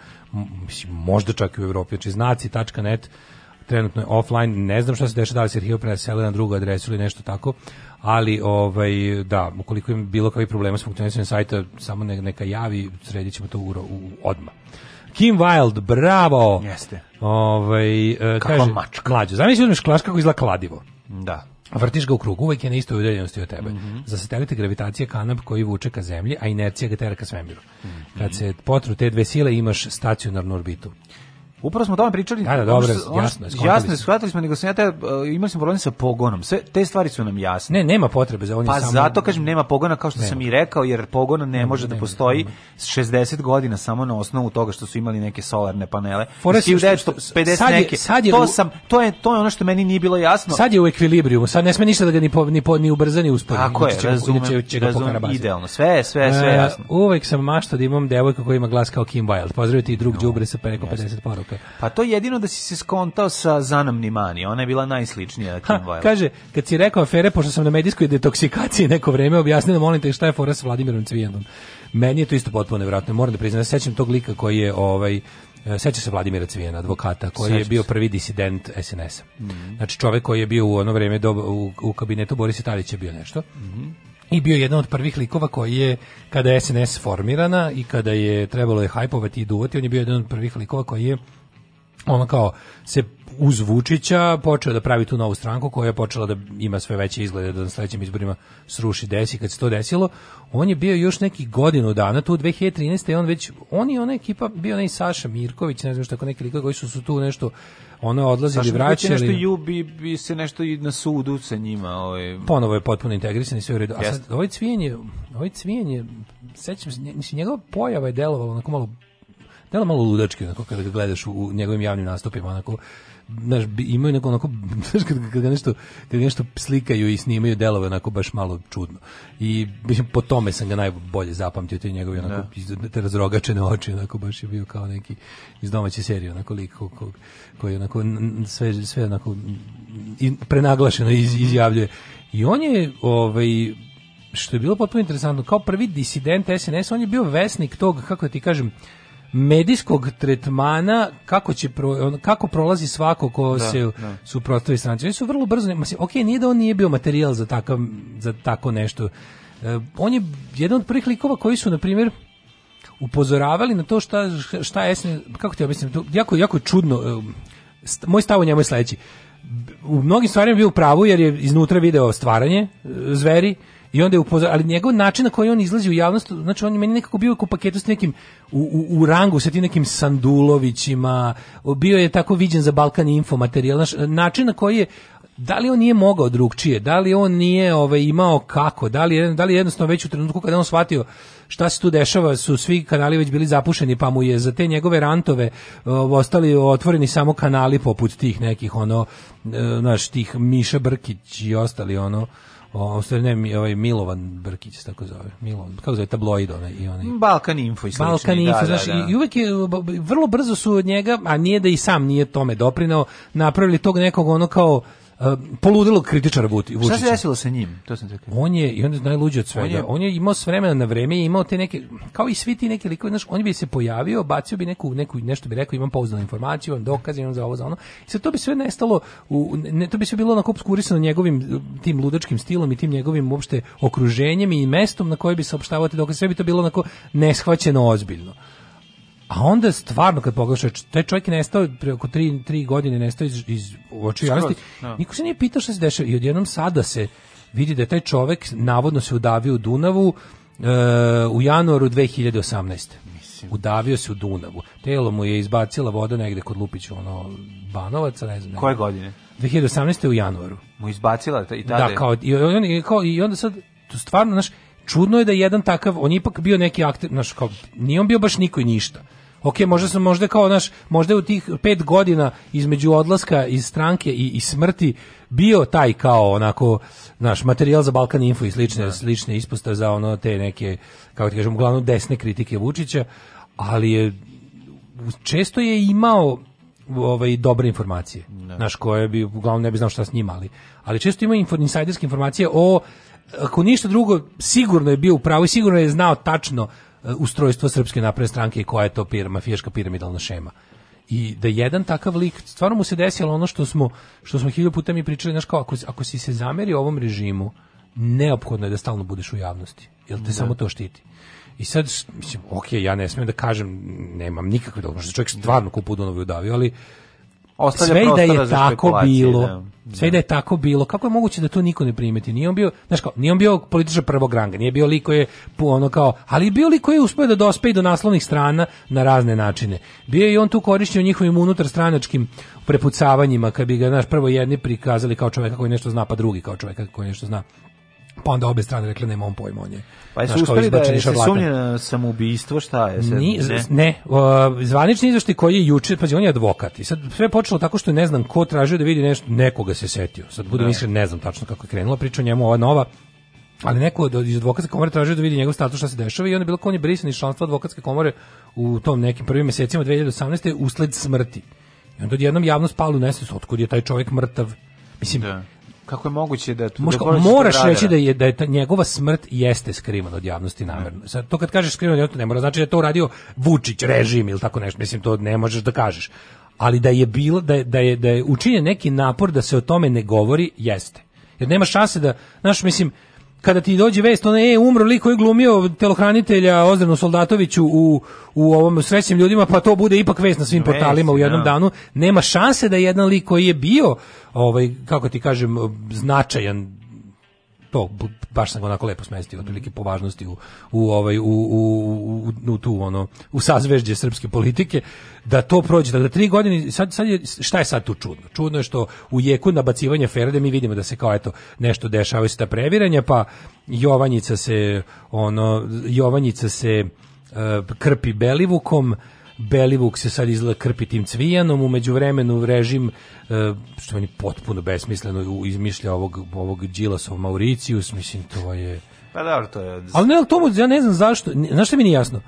Mislim, možda čak i u Evropi. Znači, znaci.net trenutno je offline, ne znam šta se dešava, da li se arhiv presele na drugu adresu ili nešto tako, ali ovaj da, ukoliko im bilo kakvi problema s funkcionisanjem sajta, samo neka javi, sredićemo to u, u odmah. Kim Wilde, bravo. Jeste. Ovaj e, Kakva kaže mačka. Mlađe, zamisli uzmeš klaš kako izgleda kladivo. Da. Vrtiš ga u krug, uvek je na istoj udaljenosti od tebe. Mm -hmm. Za satelite gravitacije kanap koji vuče ka zemlji, a inercija ga tera ka svemiru. Mm -hmm. Kad se potru te dve sile imaš stacionarnu orbitu. Upravo smo o tome pričali. Da, da, dobro, jasno, jasno, shvatili smo, nego sam ja te, e, imali smo problem sa pogonom. Sve te stvari su nam jasne. Ne, nema potrebe za on Pa samo... zato kažem nema pogona kao što nema. sam i rekao, jer pogona ne, ne može da nema, da postoji nema. 60 godina samo na osnovu toga što su imali neke solarne panele. Forest 1950 sad je, neke. Sad je, to sam to je to je ono što meni nije bilo jasno. Sad je u ekvilibrijumu. Sad ne sme ništa da ga ni po, ni po, ni ubrza ni uspori. Tako je, razumem, idealno. Sve, sve, sve e, jasno. Uvek sam maštao da imam devojku koja ima glas kao Kim Wilde. Pozdravite i drug đubre sa preko 50 poruka tako. Pa to jedino da si se skontao sa Zanamni Mani, ona je bila najsličnija Kim ha, Kaže, kad si rekao afere, pošto sam na medijskoj detoksikaciji neko vreme, objasnila, molim te šta je fora sa Vladimirom Cvijanom. Meni je to isto potpuno nevratno, moram da priznam, da sećam tog lika koji je ovaj, e, seća se Vladimira Cvijena, advokata, koji Sećam je bio prvi disident SNS-a. Mm -hmm. Znači čovjek koji je bio u ono vrijeme u, u, kabinetu Borisa Tadića bio nešto. Mm -hmm. I bio jedan od prvih likova koji je, kada je SNS formirana i kada je trebalo je hajpovati i duvati, on je bio jedan od prvih likova koji je on kao se uz Vučića počeo da pravi tu novu stranku koja je počela da ima sve veće izglede da na sledećim izborima sruši desi kad se to desilo. On je bio još neki godinu dana tu 2013. i on već on i ona ekipa bio onaj Saša Mirković, ne znam što šta, neki likovi koji su, su tu nešto ono odlazili Saša vraćali. Saša nešto ljubi, bi se nešto i na sudu sa njima. Ovaj... Ponovo je potpuno integrisan i sve u redu. A sad, ovaj cvijenje, ovaj cvijenje, sećam se, njegova pojava je delovala onako malo delo malo ludački, onako kada ga gledaš u, u njegovim javnim nastupima, onako znaš, imaju neko onako, znaš, kad, kad, nešto, kad nešto slikaju i snimaju delove, onako baš malo čudno. I po tome sam ga najbolje zapamtio, te njegove onako, da. te razrogačene oči, onako baš je bio kao neki iz domaće serije, onako lik ko, ko, koji onako sve, sve onako i, prenaglašeno iz, mhm. izjavljuje. I on je, ovaj, što je bilo potpuno interesantno, kao prvi disident SNS, on je bio vesnik tog, kako ti kažem, medijskog tretmana kako će pro, on, kako prolazi svako ko da, se da. suprotavi stranci. Oni su vrlo brzo, mislim, ok, nije da on nije bio materijal za, takav, za tako nešto. E, on je jedan od prvih likova koji su, na primjer, upozoravali na to šta, šta je, kako ti mislim to jako, jako čudno, e, st, moj stav o njemu je sledeći. U mnogim stvarima bio u pravu jer je iznutra video stvaranje e, zveri, i onda je upozor, ali njegov način na koji on izlazi u javnost, znači on je meni nekako bio u paketu s nekim u, u, u rangu sa tim nekim Sandulovićima, bio je tako viđen za Balkan info materijal, znači, način na koji je da li on nije mogao drugčije, da li on nije ovaj, imao kako, da li, da li jednostavno već u trenutku kada on shvatio šta se tu dešava, su svi kanali već bili zapušeni, pa mu je za te njegove rantove o, ovaj, ostali otvoreni samo kanali poput tih nekih, ono, e, znaš, tih Miša Brkić i ostali, ono, O, stvari, ne, ovaj Milovan Brkić se tako zove. Milovan, kako zove, tabloid onaj i onaj. Balkan Info i slični. Balkan Info, da, znaš, da, da. i uvek je, vrlo brzo su od njega, a nije da i sam nije tome doprinao, napravili tog nekog ono kao poludilo kritičara Vučića. Šta se desilo sa njim? To sam tako. On je i on je najluđi od svega. On je, on je imao s vremena na vreme je imao te neke kao i svi ti neki likovi, znaš, on bi se pojavio, bacio bi neku neku nešto bi rekao, imam pouzdanu informaciju, imam dokaze, imam za ovo za ono. I sad to bi sve nestalo u ne, to bi sve bilo na kup skurisano njegovim tim ludačkim stilom i tim njegovim uopšte okruženjem i mestom na koje bi saopštavao te dokaze. Sve bi to bilo onako neshvaćeno ozbiljno. A onda stvarno kad pogledaš, taj čovjek je nestao oko 3 3 godine nestao iz iz očiju javnosti. No. Da. Niko se nije pitao šta se dešava i odjednom sada se vidi da je taj čovjek navodno se udavio u Dunavu e, u januaru 2018. Mislim. Udavio se u Dunavu. Telo mu je izbacila voda negde kod Lupića, ono Banovaca, ne znam. Koje godine? 2018. u januaru. Mu izbacila i da, tada. Da, kao i, on, kao, i onda sad to stvarno, znaš, čudno je da jedan takav, on je ipak bio neki aktiv, znaš, kao, nije on bio baš niko i ništa ok, možda sam možda kao naš, možda u tih pet godina između odlaska iz stranke i, i smrti bio taj kao onako znaš, materijal za Balkan Info i slične, da. slične ispostave za ono te neke, kako ti kažem, uglavnom desne kritike Vučića, ali je često je imao ovaj dobre informacije. Ne. Da. Naš koje bi uglavnom ne bi znao šta s njima, ali ali često ima info, insajderske informacije o ako ništa drugo sigurno je bio u pravu i sigurno je znao tačno ustrojstvo srpske napredne stranke i koja je to pir, mafijaška piramidalna šema i da jedan takav lik stvarno mu se desilo ono što smo što smo hiljadu puta mi pričali znači kao ako, ako si se zamerio ovom režimu neophodno je da stalno budeš u javnosti jel te da. samo to štiti i sad, mislim, ok, ja ne smijem da kažem, nemam nikakve dobro, što čovjek stvarno kupu Dunovu udavio, ali Ostavlja sve da je tako da. bilo. Da. Sve da je tako bilo. Kako je moguće da to niko ne primeti? Nije on bio, znaš kao, nije on bio političar prvog ranga, nije bio liko je ono kao, ali bio liko je uspeo da dospe i do naslovnih strana na razne načine. Bio je i on tu korišćen u njihovim unutarstranačkim prepucavanjima, kad bi ga, znaš, prvo jedni prikazali kao čoveka koji nešto zna, pa drugi kao čoveka koji nešto zna. Pa onda obe strane rekle nemam pojma o njoj. Pa je su uspeli da je se sumnje na samoubistvo, šta je? Sad, Ni, ne, ne zvanični izveštaj koji je juče, pazi, on je advokat i sad sve počelo tako što ne znam ko tražio da vidi nešto, nekoga se setio. Sad budem iskren, ne znam tačno kako je krenula priča o njemu ova nova, ali neko od iz advokatske komore tražio da vidi njegov status šta se dešava i on je bilo kao on brisan iz članstva advokatske komore u tom nekim prvim mesecima 2018. usled smrti. I onda odjednom javnost palu nesu otkud je taj čovjek mrtav. Mislim, da kako je moguće da tu Moško, da moraš radera. reći da, da je da je ta, njegova smrt jeste skrivena od javnosti namerno. Mm. Sad to kad kažeš skrivena od javnosti ne mora znači da je to radio Vučić režim ili tako nešto, mislim to ne možeš da kažeš. Ali da je bilo da je, da je da je učinjen neki napor da se o tome ne govori jeste. Jer nema šanse da, znaš, mislim, kada ti dođe vest, ona je umro lik koji glumio telohranitelja Ozrenu Soldatoviću u, u ovom srećnim ljudima, pa to bude ipak vest na svim portalima u jednom no. Da. danu. Nema šanse da jedan lik koji je bio, ovaj, kako ti kažem, značajan to baš sam ga onako lepo smestio otprilike po važnosti u, u ovaj u, u, u, tu ono u sazvežđe srpske politike da to prođe da, da tri godine sad sad je šta je sad tu čudno čudno je što u jeku nabacivanja Ferede mi vidimo da se kao eto nešto dešava sa ta previranja pa Jovanjica se ono Jovanjica se uh, krpi Belivukom Belivuk se sad izgleda krpi tim cvijanom, umeđu vremenu režim, e, što meni potpuno besmisleno izmišlja ovog, ovog Đilasov Mauricius, mislim to je... Pa dobro, to je... Ali ne, to ja ne znam zašto, znaš što mi nije jasno?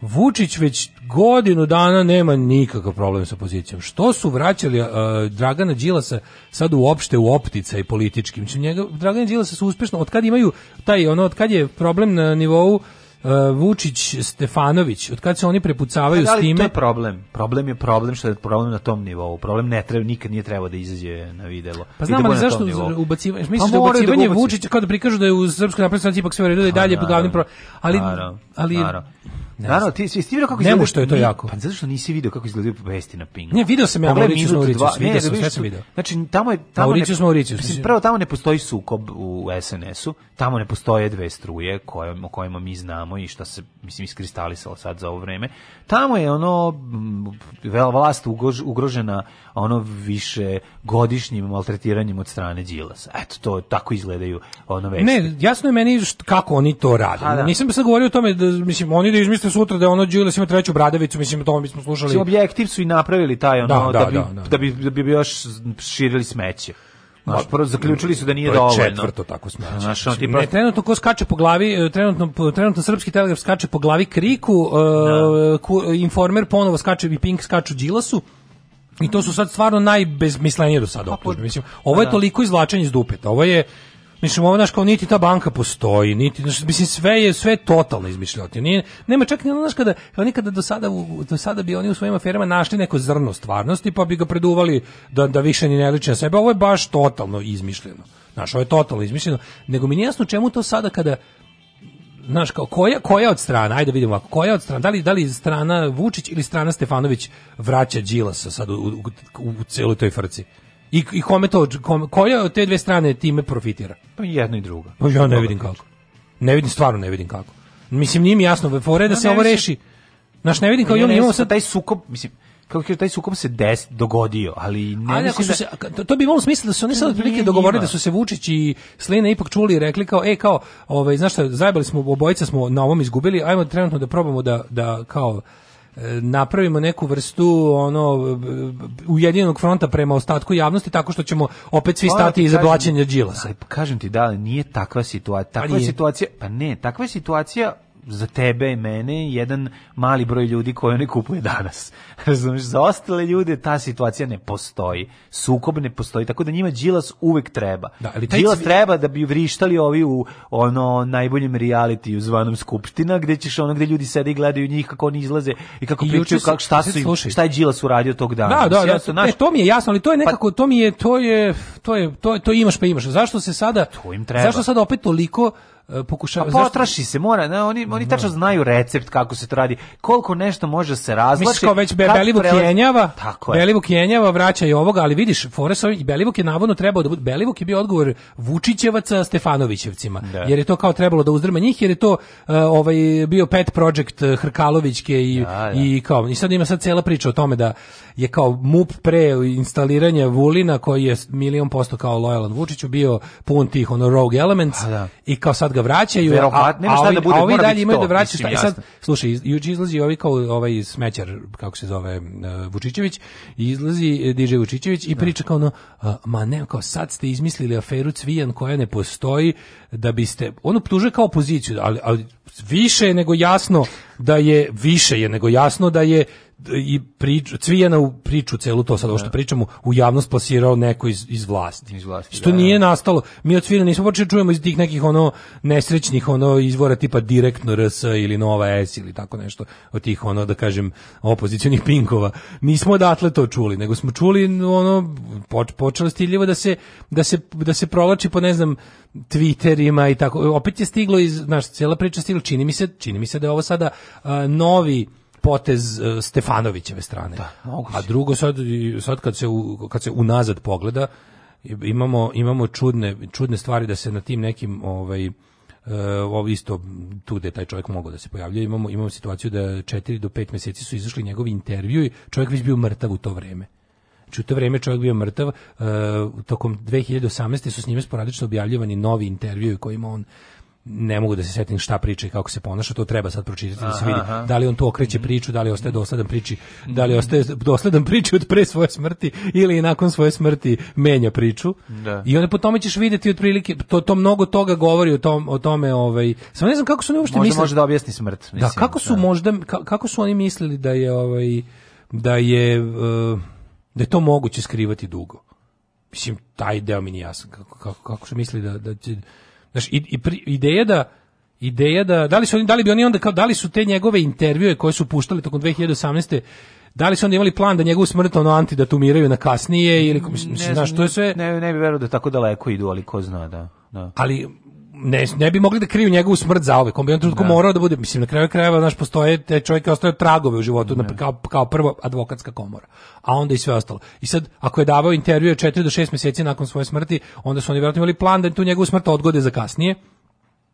Vučić već godinu dana nema nikakav problem sa pozicijom. Što su vraćali uh, Dragana Đilasa sad uopšte u optica i političkim? Znači, njega, Dragana Đilasa su uspješno, od kad imaju taj, ono, od kad je problem na nivou uh, Vučić Stefanović, od kad se oni prepucavaju da, s time... To je problem. Problem je problem što je problem na tom nivou. Problem ne treba, nikad nije trebao da izađe na videlo. Pa znam, ali zašto ubacivaš pa Mislim pa da ubacivanje da Vučića, kao da prikažu da je u Srpskoj napredstvenci ipak sve u redu, da je dalje po glavnim problem. Ali, naravno, ali naravno. Ne Naravno, ti si vidio kako izgleda. Nemo što je to ni, jako. Pa zato što nisi video kako izgledaju vesti na pingu. Ne, video sam ja Mauricius, Mauricius, video sam, sve sam video. Znači, tamo je... Tamo Mauricius, ne, Mauricius. Mislim, prvo, tamo ne postoji sukob u SNS-u, tamo ne postoje dve struje koje, o kojima mi znamo tamo i šta se mislim iskristalisalo sad za ovo vreme. Tamo je ono vlast ugrožena ono više godišnjim maltretiranjem od strane Đilasa. Eto to tako izgledaju ono vesti. Ne, jasno je meni št, kako oni to rade. A, pa da. Nisam se govorio o tome da mislim oni da izmisle sutra da ono Đilas ima treću bradavicu, mislim to mi smo slušali. Objektiv su i napravili taj ono da, da, da bi, da, da. da bi, da bi još širili smeće. Naš, pa, prvo zaključili su da nije to dovoljno. Četvrto tako smo. Naš, znači, ti ne, trenutno ko skače po glavi, e, trenutno trenutno srpski telegraf skače po glavi Kriku, no. E, da. ku, Informer ponovo skače i Pink skaču Đilasu. I to su sad stvarno najbezmislenije do sada pa, optužbe. Pa, mislim, ovo je da. toliko izvlačenje iz dupeta. Ovo je Mislim, ovo, znaš, kao niti ta banka postoji, niti, znaš, mislim, sve je, sve je totalno izmišljotno. Nije, nema čak ni znaš, kada, oni kada do sada, do sada bi oni u svojim aferama našli neko zrno stvarnosti, pa bi ga preduvali da, da više ni ne liči na sebe. Ovo je baš totalno izmišljeno. Znaš, ovo je totalno izmišljeno. Nego mi nije jasno čemu to sada kada, znaš kao koja koja od strana ajde vidimo ovako koja od strana da li da li strana Vučić ili strana Stefanović vraća Đilasa sad u, u, u celoj toj frci I, i kome to, kome, koja od te dve strane time profitira? Pa jedno i drugo. Pa ja ne vidim kako. Ne vidim, stvarno ne vidim kako. Mislim, nije mi jasno, fore da se ovo reši. Naš ne vidim kao, imamo ono da sad... Taj sukob, mislim, kako kaže taj sukob se des dogodio, ali ne ali ako su da- se, to bi imalo smisla da su oni sad otprilike dogovorili da su se Vučić i Slina ipak čuli i rekli kao ej kao, ovaj znaš šta, zajebali smo obojica smo na ovom izgubili, ajmo trenutno da probamo da da kao napravimo neku vrstu ono ujedinjenog fronta prema ostatku javnosti tako što ćemo opet svi stati iza blaćenja Đilasa. Kažem ti da, nije takva situacija. Takva situacija, pa ne, takva je situacija za tebe i mene jedan mali broj ljudi koji ne kupuje danas. Razumeš, za ostale ljude ta situacija ne postoji. Sukob ne postoji, tako da njima Đilas uvek treba. Da, ali Đilas cvi... treba da bi vrištali ovi u ono najboljem reality u zvanom skupština, gde ćeš ono gde ljudi sede i gledaju njih kako oni izlaze i kako I pričaju kako šta su slušaj. šta je Đilas uradio tog dana. Da, da, da, jasno, naš... e, to mi je jasno, ali to je pa- nekako to mi je to je to je to je, to, je, to imaš pa imaš. Zašto se sada to im treba? Zašto sada opet toliko E, pokušava... Pa potraši se, mora, ne, oni, oni da. tačno znaju recept kako se to radi, koliko nešto može se razlači. Misliš kao već be, Belivuk prelaz... jenjava, Tako je. Belivuk jenjava, vraća i ovoga, ali vidiš, Foresov i Belivuk je navodno trebao da bude, Belivuk je bio odgovor Vučićevaca Stefanovićevcima, da. jer je to kao trebalo da uzdrma njih, jer je to uh, ovaj bio pet project e, Hrkalovićke i, da, da. i kao, i sad ima sad cela priča o tome da je kao MUP pre instaliranje Vulina koji je milion posto kao lojalan Vučiću bio pun tih ono rogue elements pa da. i kao sad ga vraćaju, a, a, da ovi, da bude, a ovi dalje imaju da vraćaju. Šta, e sad, slušaj, juče izlazi ovi kao ovaj smećar, kako se zove, uh, Vučićević, izlazi e, DJ Vučićević i da. priča kao ono, uh, ma ne, kao sad ste izmislili aferu Cvijan koja ne postoji, da biste, on optužuje kao opoziciju, ali, ali više je nego jasno da je, više je nego jasno da je i priču, Cvijana u priču celu to sad, ovo što da. pričamo, u javnost plasirao neko iz, iz vlasti. Iz vlasti što da, da nije da. nastalo, mi od Cvijana nismo počeli čujemo iz tih nekih ono nesrećnih ono izvora tipa direktno RS ili Nova S ili tako nešto, od tih ono da kažem opozicijonih pinkova. Nismo odatle to čuli, nego smo čuli ono, počelo stiljivo da se, da se, da se provlači po ne znam Twitterima i tako. Opet je stiglo iz, znaš, cijela priča stigla, čini mi se, čini mi se da je ovo sada a, novi potez e, Stefanovićeve strane. Da, A drugo sad sad kad se u, kad se unazad pogleda imamo imamo čudne čudne stvari da se na tim nekim ovaj e, ovo isto tu gde taj čovjek mogao da se pojavlja imamo imamo situaciju da 4 do 5 meseci su izašli njegovi intervjui čovjek već bio mrtav u to vrijeme Znači u to vrijeme čovjek bio mrtav, uh, tokom 2018. su s njime sporadično objavljivani novi intervjui kojima on ne mogu da se setim šta priča i kako se ponaša, to treba sad pročitati aha, da se vidi aha. da li on to okreće mhm. priču, da li ostaje mhm. dosledan priči, mhm. da li ostaje dosledan priči od pre svoje smrti ili nakon svoje smrti menja priču. Da. I onda po tome ćeš videti otprilike to to mnogo toga govori o tom o tome, ovaj. Samo ne znam kako su oni uopšte možda, Može da objasni smrt, da, mislim. Da, kako su da. možda kako su oni mislili da je ovaj da je eh, da je to moguće skrivati dugo. Mislim taj deo mi nije jasan kako kako, kako su mislili da da će Znaš, i, i pri, ideja da ideja da da li su oni da li bi oni onda kao da li su te njegove intervjue koje su puštali tokom 2018. Da li su oni imali plan da njegovu smrt ono anti tumiraju na kasnije ili mislim, znaš, to je sve... Ne, ne bi verovao da tako daleko idu, ali ko zna, da. da. Ali ne, ne bi mogli da kriju njegovu smrt za ove. On bi on trenutku da. morao da bude, mislim, na kraju krajeva, znaš, postoje, te čovjeke ostaje tragove u životu, da. na, kao, kao prvo advokatska komora, a onda i sve ostalo. I sad, ako je davao intervjue 4 do 6 meseci nakon svoje smrti, onda su oni vjerojatno imali plan da tu njegovu smrt odgode za kasnije,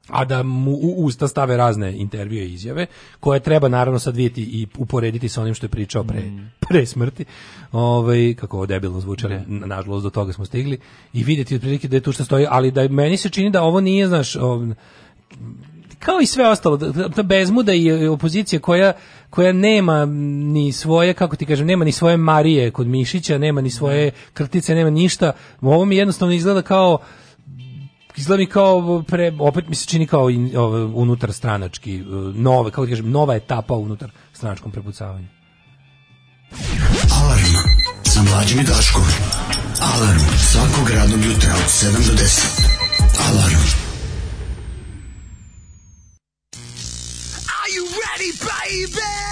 a da mu u usta stave razne intervjue i izjave, koje treba naravno sad vidjeti i uporediti sa onim što je pričao pre, mm. pre smrti, ovaj, kako ovo debilno zvuči, ali da. nažalost do toga smo stigli, i vidjeti otprilike da je tu što stoji, ali da meni se čini da ovo nije, znaš, ov, kao i sve ostalo, ta da, da, bezmuda i opozicija koja, koja nema ni svoje, kako ti kažem, nema ni svoje Marije kod Mišića, nema ni svoje krtice, nema ništa, ovo mi jednostavno izgleda kao izgleda mi kao pre, opet mi se čini kao in, ov, unutar stranački e, nove, kako da kažem, nova etapa unutar stranačkom prepucavanju. Alarm sa mlađim i Daškom. Alarm svakog radnog jutra od 7 do 10. Alarm. Are you ready, baby?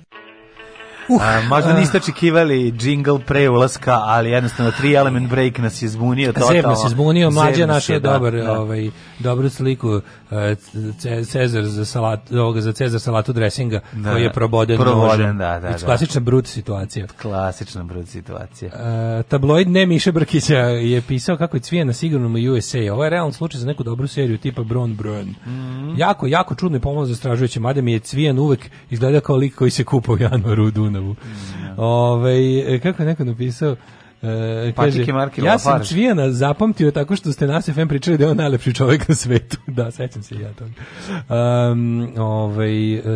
Uh, A, možda niste očekivali jingle pre ulaska, ali jednostavno tri element break nas je zbunio totalno. Zebno se zbunio, mlađa naš je da, dobar, da. ovaj, dobru sliku e, Cezar za salat, ovoga za Cezar salatu dressinga, da, koji je da. proboden. Proboden, da, da, znači, da. Klasična brut situacija. Klasična brut situacija. Uh, tabloid ne Miše Brkića je pisao kako je cvije na sigurnom USA. Ovo je realan slučaj za neku dobru seriju tipa Bron Brun. Mm -hmm. Jako, jako čudno je pomoć za stražujuće. Mada mi je cvijen uvek izgleda kao lik koji se kupa u januaru u Dunavu. Dunavu. Ove, kako je neko napisao? E, kaže, ja sam Cvijana zapamtio tako što ste nas FM pričali da je on najlepši čovjek na svetu. da, sećam se ja toga. Um, ovaj,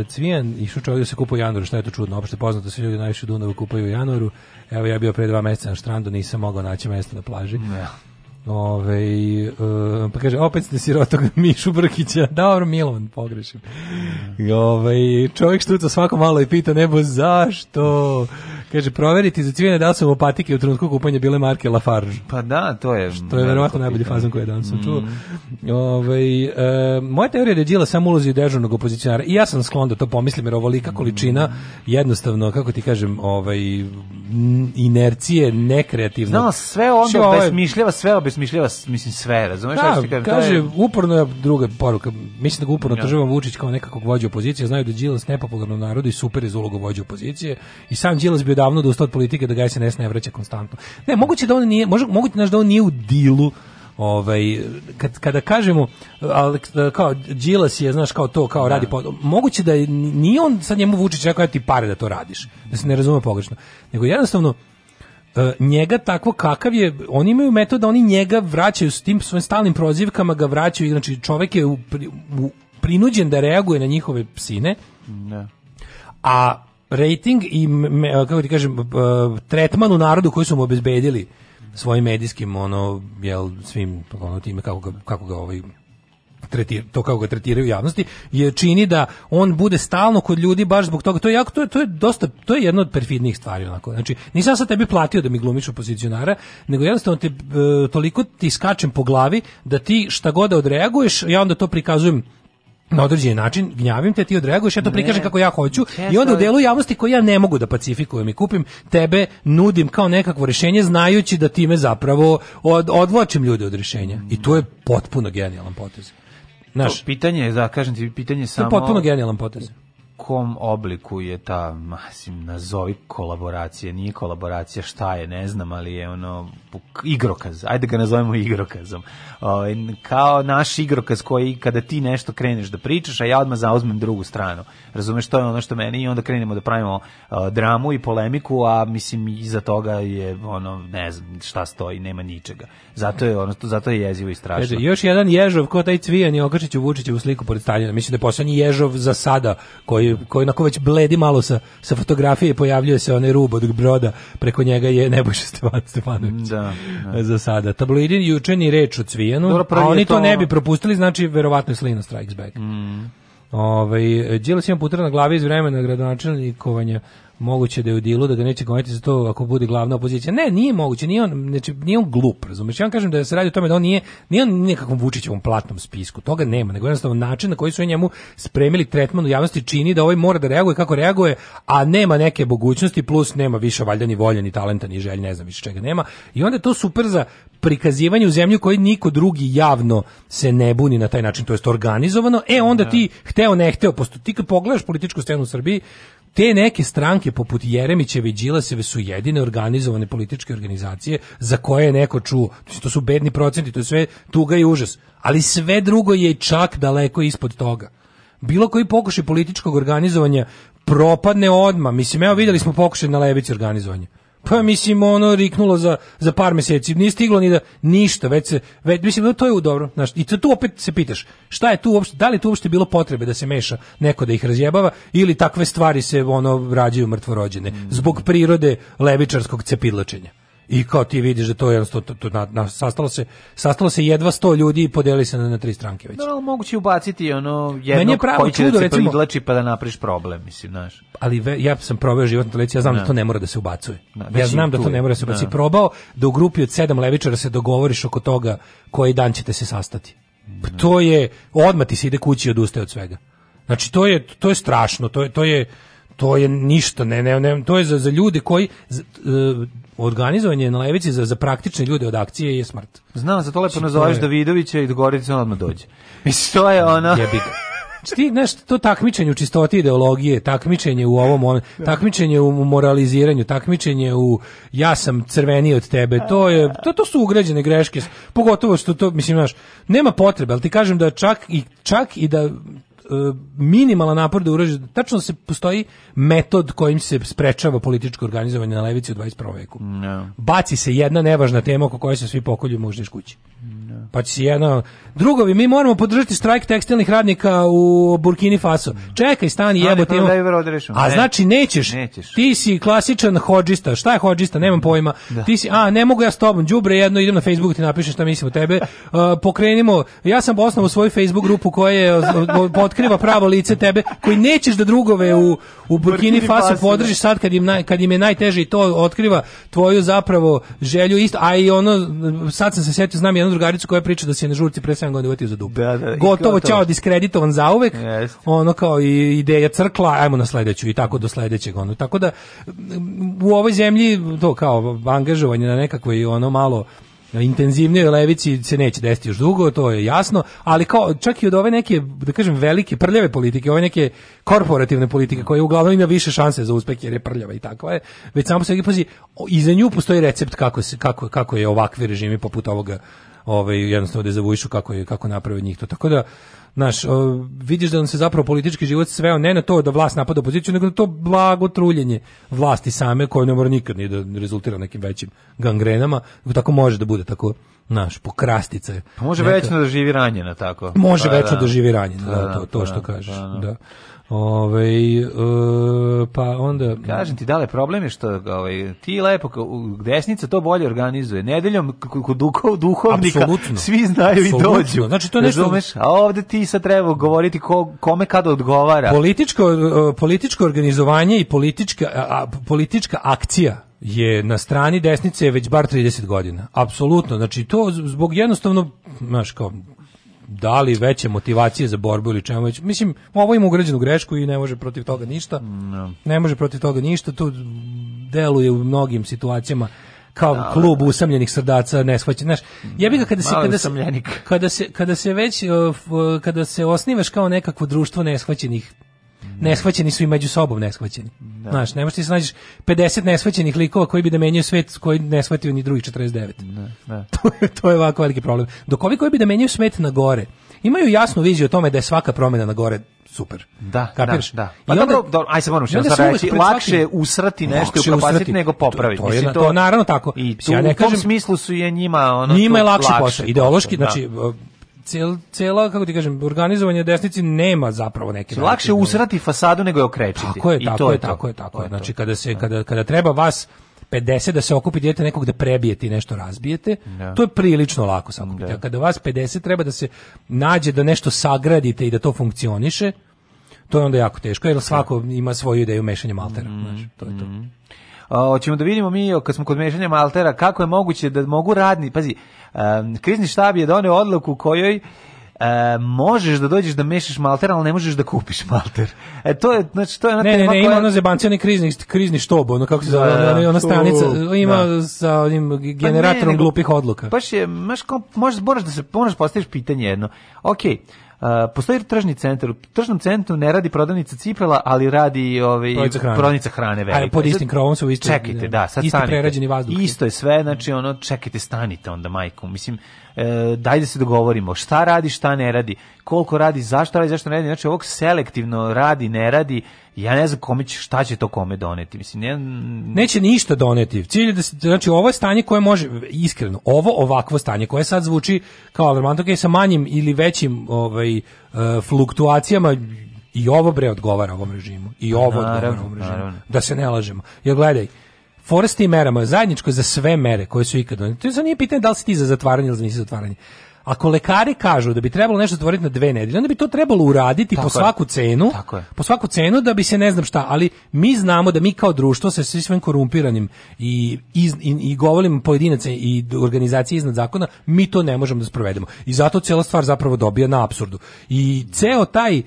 Cvijan išao čovjek da se kupa u januaru, što je to čudno, opšte poznato se ljudi najviše u Dunavu kupaju u januaru. Evo ja bio pre dva meseca na štrandu, nisam mogao naći mesto na plaži. Ja. Ove, uh, pa kaže, opet ste sirotog Mišu Brkića. Dobro, Milovan, pogrešim. Mhm. Ove, čovjek štuca svako malo i pita nebo zašto. Kaže, proveriti za cvijene da li su opatike u trenutku kupanja bile marke Lafarge. Pa da, to je... To je verovatno najbolji fazon koji je danas sam mm. čuo. Ove, ovaj, e, eh, moja teorija da je Đila samo ulozi dežurnog opozicionara i ja sam sklon da to pomislim jer ovolika količina mm. jednostavno, kako ti kažem, ovaj, inercije, nekreativno. Znala, sve onda ovaj... besmišljava, sve obesmišljava, mislim sve, razumeš? Da, kažem, kaže, uporno je druga poruka, mislim da ga uporno ja. Da. Vučić kao nekakog vođa opozicije, znaju da je Đilas nepopularno narodu i super iz za vođa opozicije i sam Đilas bio davno da od politike da ga SNS ne vraća konstantno. Ne, moguće da on nije, može, moguće da on nije u dilu ovaj kad, kada kažemo Alex kao Đilas je znaš kao to kao da. radi pod, moguće da je, nije on sad njemu Vučić rekao ja ti pare da to radiš da se ne razume pogrešno nego jednostavno e, njega tako kakav je, oni imaju metod da oni njega vraćaju s tim svojim stalnim prozivkama, ga vraćaju, znači čovek je u, u, prinuđen da reaguje na njihove psine. Ne. Da. A rating i kako ti kažem tretman u narodu koji su mu obezbedili svojim medijskim ono jel svim ono time kako ga, kako ga ovaj tretir, to kako ga tretiraju javnosti je čini da on bude stalno kod ljudi baš zbog toga to je jako to je, to je dosta to je jedna od perfidnih stvari onako znači nisam sa tebi platio da mi glumiš opozicionara nego jednostavno te toliko ti skačem po glavi da ti šta god da odreaguješ ja onda to prikazujem na određeni način gnjavim te, ti odreaguješ, ja to prikažem kako ja hoću i onda u delu javnosti koji ja ne mogu da pacifikujem i kupim, tebe nudim kao nekakvo rešenje znajući da time zapravo od, odvlačim ljude od rešenja I to je potpuno genijalan potez. Naš, to pitanje je, da, kažem ti, pitanje samo... To je potpuno genijalan potez kom obliku je ta, mislim, nazovi kolaboracija, nije kolaboracija, šta je, ne znam, ali je ono, igrokaz, ajde ga nazovemo igrokazom. O, ovaj, kao naš igrokaz koji kada ti nešto kreneš da pričaš, a ja odmah zauzmem drugu stranu. Razumeš, to je ono što meni i onda krenemo da pravimo o, dramu i polemiku, a mislim, iza toga je ono, ne znam, šta stoji, nema ničega. Zato je, ono, zato je jezivo i strašno. Ježe, još jedan ježov ko taj cvijan je Okačiću Vučiću u sliku pored Staljina. Mislim da je poslednji ježov za sada koji koji, koji onako već bledi malo sa, sa fotografije, pojavljuje se onaj rub od broda, preko njega je Nebojša Stevan Stefanović. Da, da. Za sada. Tabloidin juče ni reč o Cvijenu, Dobro, a oni to... ne bi propustili, znači verovatno je Slino Strikes Back. Mm. Ove, ovaj, Đilas ima putra na glavi iz vremena gradonačelnikovanja moguće da je u dilu, da ga neće goniti za to ako bude glavna opozicija. Ne, nije moguće, nije on, znači, nije on glup, razumiješ? Ja vam kažem da se radi o tome da on nije, nije on nekakvom Vučićevom platnom spisku, toga nema, nego jednostavno način na koji su njemu spremili tretman u javnosti čini da ovaj mora da reaguje kako reaguje, a nema neke mogućnosti, plus nema više valjda ni volje, ni talenta, ni želje, ne znam više čega nema. I onda je to super za prikazivanje u zemlju koji niko drugi javno se ne buni na taj način, to jest organizovano, e onda da. ti hteo ne hteo, posto, ti kad pogledaš političku scenu u Srbiji, te neke stranke poput Jeremićeve i Đilaseve su jedine organizovane političke organizacije za koje je neko čuo. To su bedni procenti, to je sve tuga i užas. Ali sve drugo je čak daleko ispod toga. Bilo koji pokušaj političkog organizovanja propadne odma. Mislim, evo videli smo pokušaj na levici organizovanja. Pa mislim ono riknulo za za par meseci, nije stiglo ni da ništa, već se već mislim da to je u dobro, znaš. I tu opet se pitaš, šta je tu uopšte, da li tu uopšte bilo potrebe da se meša neko da ih razjebava ili takve stvari se ono rađaju mrtvorođene mm. zbog prirode levičarskog cepidlačenja. I kao ti vidiš da to je to, to, na, na, sastalo se sastalo se jedva 100 ljudi i podeli se na, na tri stranke već. Da, moguće ubaciti ono jedno Meni je pravo koji da čudo, da se recimo, pa da napriš problem, mislim, znaš. Ali ve, ja sam proveo životnu televiziju, ja znam da. da to ne mora da se ubacuje. Da, ja znam da to ne mora da se ubacuje. Da. Probao da u grupi od sedam levičara se dogovoriš oko toga koji dan ćete se sastati. Pa to je odmah ti se ide kući i odustaje od svega. Znači to je to je strašno, to je to je to je ništa, ne, ne, ne to je za, za ljude koji z, e, organizovanje na levici za, za praktične ljude od akcije je smrt. Znam, za to lepo znači, nazoveš je... Davidovića i Gorica odmah dođe. Mislim, to je ono... Jebi znači, ti, znaš, to takmičenje u čistoti ideologije, takmičenje u ovom, on, takmičenje u moraliziranju, takmičenje u ja sam crveniji od tebe, to je, to, to su ugrađene greške, pogotovo što to, mislim, znaš, nema potrebe, ali ti kažem da čak i, čak i da E, minimalan napor da uraže, tačno se postoji metod kojim se sprečava političko organizovanje na levici u 21. veku. No. Baci se jedna nevažna tema oko koje se svi pokolju možda iš kući. Pa će jedno... Drugovi, mi moramo podržati strajk tekstilnih radnika u Burkini Faso. Čekaj, stani, jebo ti. A e, znači nećeš. nećeš. Ti si klasičan hodžista. Šta je hodžista? Nemam da. pojma. Da. Ti si, a ne mogu ja s tobom, đubre jedno, idem na Facebook ti napišem šta mislim o tebe. Uh, pokrenimo. Ja sam osnovao svoju Facebook grupu koja potkriva pravo lice tebe, koji nećeš da drugove u, u Burkini, Burkini Faso da. podržiš sad kad im, naj, kad im je najteže i to otkriva tvoju zapravo želju isto. A i ono, sad sam se sjetio, znam jednu drugaricu koja koja priča da se na žurci pre 7 godina uvetio za dupe. Da, da, gotovo, ćao, diskreditovan zauvek. Yes. Ono kao i ideja crkla, ajmo na sledeću i tako do sledećeg. Ono. Tako da u ovoj zemlji to kao angažovanje na nekakvoj ono malo intenzivnijoj levici se neće desiti još dugo, to je jasno, ali kao čak i od ove neke, da kažem, velike prljave politike, ove neke korporativne politike koje uglavnom ima više šanse za uspeh jer je prljava i takva je, već samo se i pazi, iza nju postoji recept kako, se, kako, kako je ovakvi režimi poput ovoga ovaj, jednostavno da zavujišu kako, je, kako naprave njih to. Tako da, Znaš, vidiš da nam se zapravo politički život sveo ne na to da vlast napada opoziciju, nego na to blago truljenje vlasti same koje ne mora nikad ni da rezultira nekim većim gangrenama. Tako može da bude tako naš pokrastica. Pa može neka... večno da živi ranjena tako. Može pa, večno da. da živi ranjena, da, da, to, to što da, kažeš. da. da. da. Ove, ovaj, e, pa onda... Kažem ti, dale, problem je što ovaj, ti lepo, desnica to bolje organizuje. Nedeljom kod duhov, duhovnika Absolutno. svi znaju Absolutno. i dođu. Znači, to nešto... Razumeš? A ovde ti sad treba govoriti ko, kome kada odgovara. Političko, e, političko organizovanje i politička, a, politička akcija je na strani desnice već bar 30 godina. Apsolutno. Znači, to zbog jednostavno, znaš, kao, dali veće motivacije za borbu ili čemu već. Mislim, ovo ima ugrađenu grešku i ne može protiv toga ništa. No. Ne može protiv toga ništa. Tu deluje u mnogim situacijama kao da, klub da. usamljenih srdaca ne shvaća, znaš. Jebi ga kada se kada se, kada se kada se već kada se osnivaš kao nekakvo društvo neshvaćenih neshvaćeni su i među sobom neshvaćeni. Da. Znaš, ne možeš ti da se nađeš 50 neshvaćenih likova koji bi da menjaju svet koji ne shvatio ni drugih 49. Da, da. to, je, to je ovako veliki problem. Dok ovi koji bi da menjaju svet na gore, imaju jasnu viziju o tome da je svaka promena na gore super. Da, da Kapiraš? da, da. Pa onda, dobro, dobro, aj se moram što sad reći, lakše usrati nešto i upropastiti nego popraviti. To, to, je, to, to naravno tako. I tu, ja ne u tom smislu su je njima... Ono, njima je lakši lakše posao. Ideološki, da. znači, cel, cela, kako ti kažem, organizovanje desnici nema zapravo neke... Lakše načine. usrati fasadu nego je okrečiti. Tako je, I to je, tako je, tako to je. Znači, kada, se, da. kada, kada treba vas 50 da se okupi dijete nekog da prebijete i nešto razbijete, no. Da. to je prilično lako sakupiti. No. Da. A kada vas 50 treba da se nađe da nešto sagradite i da to funkcioniše, to je onda jako teško, jer svako ima svoju ideju mešanja maltera. Mm, znači, to je to. Mm hoćemo da vidimo mi, kad smo kod mešanja maltera, kako je moguće da mogu radni, pazi, krizni štab je doneo odluku u kojoj E, možeš da dođeš da mešaš malter, ali ne možeš da kupiš malter. E to je znači to je ona ne, tema ne, ne, koja... ima ono zebancioni krizni krizni štob, ono kako se zove, da, da ona, ona stranica u, da. ima da. sa onim generatorom pa ne, glupih odluka. Baš je, baš možeš moraš da se moraš postaviš pitanje jedno. Okej. Okay postoji tržni centar, u tržnom centru ne radi prodavnica cipela, ali radi ovaj prodavnica hrane, prodavnica velika. Ali pod istim krovom su isti. Čekajte, da, da, sad isti stanite. prerađeni vazduh. Isto je sve, znači ono čekajte stanite onda majku. Mislim e, daj da se dogovorimo šta radi, šta ne radi, koliko radi, zašto radi, zašto ne radi, znači ovog selektivno radi, ne radi, ja ne znam kome će, šta će to kome doneti, mislim, ne... Neće ništa doneti, cilj je da se, znači ovo je stanje koje može, iskreno, ovo ovakvo stanje koje sad zvuči kao alarmantno, je sa manjim ili većim ovaj, e, fluktuacijama i ovo bre odgovara ovom režimu, i ovo pa naravno, odgovara ovom režimu, naravno. da se ne lažemo, jer gledaj, Fora s tim merama, zajedničko za sve mere koje su ikad. To je nije pitanje da li si ti za zatvaranje ili nisi za zatvaranje. Ako lekari kažu da bi trebalo nešto zatvoriti na dve nedelje, onda bi to trebalo uraditi tako po svaku je. cenu, tako po svaku cenu da bi se ne znam šta, ali mi znamo da mi kao društvo se svi svojim korumpiranim i, iz, i, i govorim pojedinaca i organizacije iznad zakona, mi to ne možemo da sprovedemo. I zato cela stvar zapravo dobija na apsurdu. I ceo taj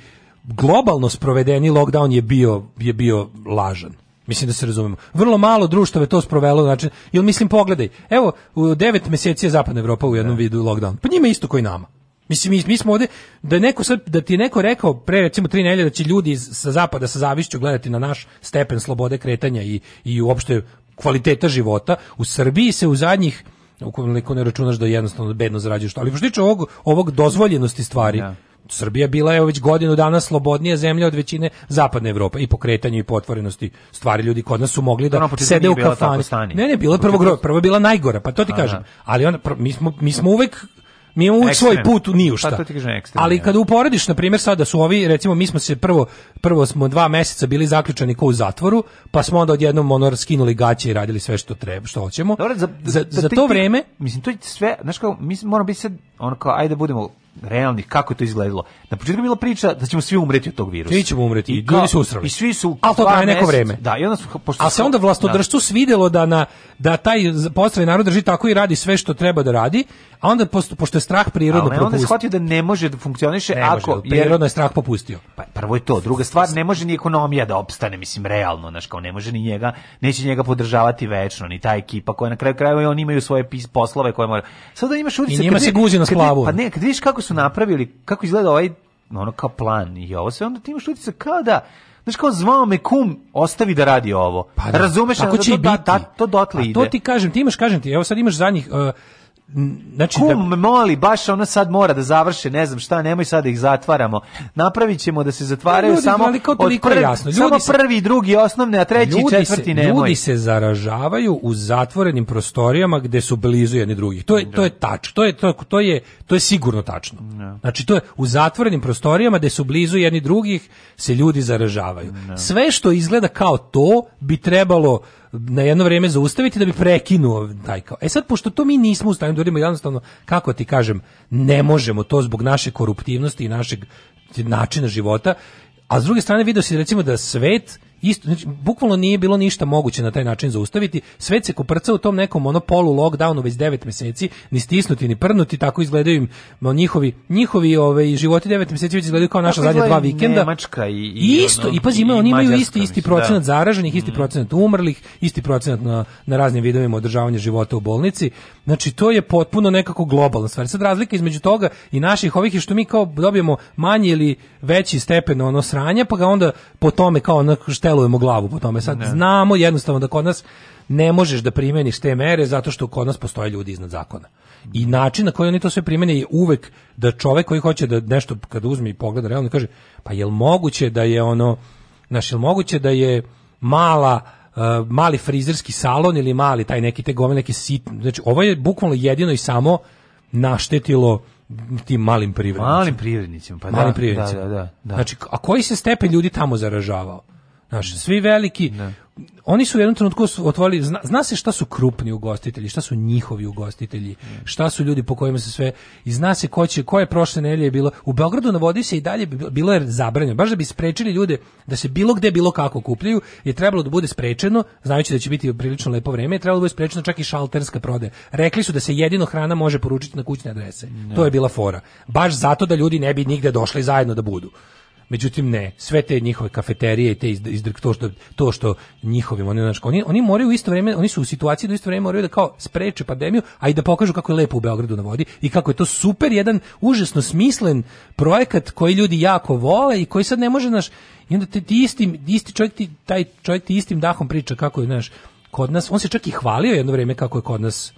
globalno sprovedeni lockdown je bio, je bio lažan. Mislim da se razumemo. Vrlo malo društava je to sprovelo, znači, jel mislim pogledaj, evo, u devet meseci je zapadna Evropa u jednom da. vidu lockdown. Pa njima isto koji nama. Mislim, mi, mi smo ovde, da, neko sad, da ti je neko rekao pre recimo tri nelje da će ljudi iz, sa zapada sa zavišću gledati na naš stepen slobode kretanja i, i uopšte kvaliteta života, u Srbiji se u zadnjih ukoliko ne računaš da jednostavno bedno zarađuješ, ali što tiče ovog, ovog dozvoljenosti stvari, ja da. Srbija bila je već godinu dana slobodnija zemlja od većine zapadne Evrope i po kretanju i potvorenosti stvari ljudi kod nas su mogli da, da sede u kafani. Ne, ne, bilo je prvo, prvo bila najgora, pa to ti kažem. Ali ona, mi, smo, mi smo uvek mi imamo uvijek svoj put u nijušta. Pa Ali da. kada uporediš, na primjer, sada da su ovi, recimo, mi smo se prvo, prvo smo dva meseca bili zaključani ko u zatvoru, pa smo onda odjednom ono, skinuli gaće i radili sve što treba, što hoćemo. Dobre, za, za, za, za to vreme... Mislim, to je sve, znaš kao, mi moramo biti sad, ono kao, ajde budemo realnih kako je to izgledalo. Na početku je bila priča da ćemo svi umreti od tog virusa. Svi ćemo umreti, i ljudi su usrali. I svi su Al to traje neko vreme. Da, i onda su pošto A se onda vlastodršcu da. da, svidelo da na da taj postroj narod drži tako i radi sve što treba da radi, a onda posto, pošto je strah prirodno propustio. Onda shvatio da ne može da funkcioniše ne ako može, prirodno je strah popustio. Pa prvo je to, druga stvar ne može ni ekonomija da opstane, mislim realno, znači kao ne može ni njega, neće njega podržavati večno ni ta ekipa koja na kraju krajeva i oni imaju svoje poslove koje mora. Sada da imaš ulice, njima se guzi na splavu. Pa ne, kad vidiš kako su napravili, kako izgleda ovaj ono kao plan i ovo sve, onda ti imaš utisak kao da Znaš kao zvao me kum, ostavi da radi ovo. Pa da, Razumeš, tako da će to, da, biti. Da, to dotle A ide. to ti kažem, ti imaš, kažem ti, evo sad imaš zadnjih, uh, znači kum da... moli baš ona sad mora da završe ne znam šta nemoj sad da ih zatvaramo napravit ćemo da se zatvaraju ljudi, samo ali od prvi, jasno. Ljudi samo prvi drugi osnovne a treći ljudi četvrti se, nemoj ljudi se zaražavaju u zatvorenim prostorijama gde su blizu jedni drugih to je da. to je tač to je to, to je to je sigurno tačno da. znači to je u zatvorenim prostorijama gde su blizu jedni drugih se ljudi zaražavaju da. sve što izgleda kao to bi trebalo na jedno vrijeme zaustaviti da bi prekinuo taj kao. E sad, pošto to mi nismo u stanju da uradimo, jednostavno, kako ti kažem, ne možemo to zbog naše koruptivnosti i našeg načina života, a s druge strane vidio se recimo da svet Isto, znači, bukvalno nije bilo ništa moguće na taj način zaustaviti. Sve se kuprca u tom nekom ono polu lockdownu već 9 mjeseci, ni stisnuti ni prnuti, tako izgledaju im njihovi njihovi ove ovaj, i životi 9 mjeseci već izgledaju kao naša zadnja dva vikenda. Nemačka i, i isto ono, i pazi, oni imaju isti isti da. procenat da. zaraženih, isti mm. procenat umrlih, isti procenat na na raznim vidovima održavanja života u bolnici. Znači to je potpuno nekako globalna stvar. Sad razlika između toga i naših ovih je što mi kao dobijemo manje ili veći stepen ono sranja, pa ga onda po tome kao ono pelujemo glavu po tome. Sad ne. znamo jednostavno da kod nas ne možeš da primeniš te mere zato što kod nas postoje ljudi iznad zakona. I način na koji oni to sve primene je uvek da čovek koji hoće da nešto kada uzme i pogleda realno kaže pa jel moguće da je ono znaš jel moguće da je mala uh, mali frizerski salon ili mali taj neki te gome neki sit znači ovo je bukvalno jedino i samo naštetilo tim malim privrednicima. Malim privrednicima, pa da. malim da, privrednicima. da, da, da. Znači, a koji se stepen ljudi tamo zaražavao? Znaš, svi veliki, ne. Da. oni su u jednom trenutku otvorili, zna, zna, se šta su krupni ugostitelji, šta su njihovi ugostitelji, ne. šta su ljudi po kojima se sve, i zna se ko, će, ko je prošle nedelje bilo, u Beogradu na vodi se i dalje bilo je zabranjeno, baš da bi sprečili ljude da se bilo gde, bilo kako kupljaju, je trebalo da bude sprečeno, znajući da će biti prilično lepo vreme, je trebalo da bude sprečeno čak i šalterska prodaja. Rekli su da se jedino hrana može poručiti na kućne adrese. Ne. Da. To je bila fora. Baš zato da ljudi ne bi nigde došli zajedno da budu. Međutim ne, sve te njihove kafeterije i te iz to što to što njihovim oni znači oni oni moraju isto vrijeme, oni su u situaciji da isto vrijeme moraju da kao spreče pandemiju, a i da pokažu kako je lepo u Beogradu na da vodi i kako je to super jedan užasno smislen projekat koji ljudi jako vole i koji sad ne može naš i onda te, ti isti, isti čovjek ti, taj čovjek ti istim dahom priča kako je znaš kod nas on se čak i hvalio jedno vrijeme kako je kod nas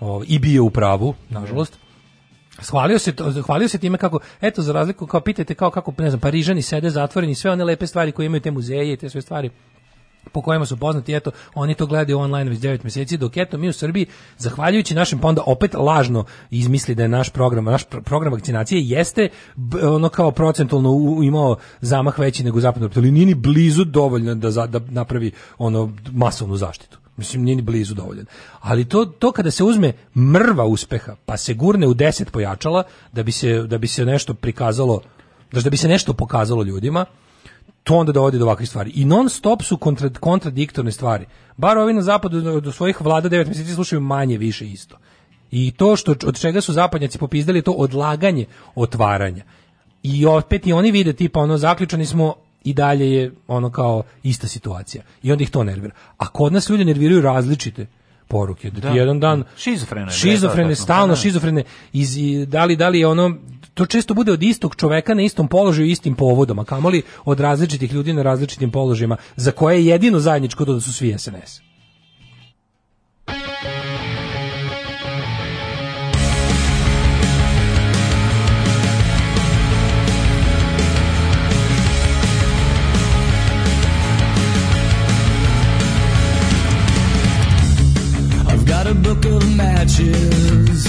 o, ovaj, i bio u pravu nažalost Hvalio se, hvalio se time kako, eto, za razliku, kao pitajte kao kako, ne znam, Parižani sede zatvoreni, sve one lepe stvari koje imaju te muzeje i te sve stvari po kojima su poznati, eto, oni to gledaju online već 9 mjeseci, dok eto mi u Srbiji, zahvaljujući našem, pa onda opet lažno izmisli da je naš program, naš program vakcinacije jeste ono kao procentualno imao zamah veći nego zapadno, ali nije ni blizu dovoljno da, za, da napravi ono masovnu zaštitu. Mislim, nije ni blizu dovoljan. Ali to, to kada se uzme mrva uspeha, pa se gurne u 10 pojačala, da bi se, da bi se nešto prikazalo, da, da bi se nešto pokazalo ljudima, to onda dovodi do ovakvih stvari. I non stop su kontra, kontradiktorne stvari. Bar ovi na zapadu do svojih vlada devet meseci slušaju manje više isto. I to što od čega su zapadnjaci popizdali je to odlaganje otvaranja. I opet i oni vide tipa ono zaključani smo i dalje je ono kao ista situacija. I onda ih to nervira. A kod nas ljudi nerviraju različite poruke. Da, ti jedan dan šizofrene, šizofrene da, stalno šizofrene iz da li da li je ono to često bude od istog čoveka na istom položaju istim povodom, a kamoli od različitih ljudi na različitim položajima za koje je jedino zajedničko to da su svi SNS. book of matches.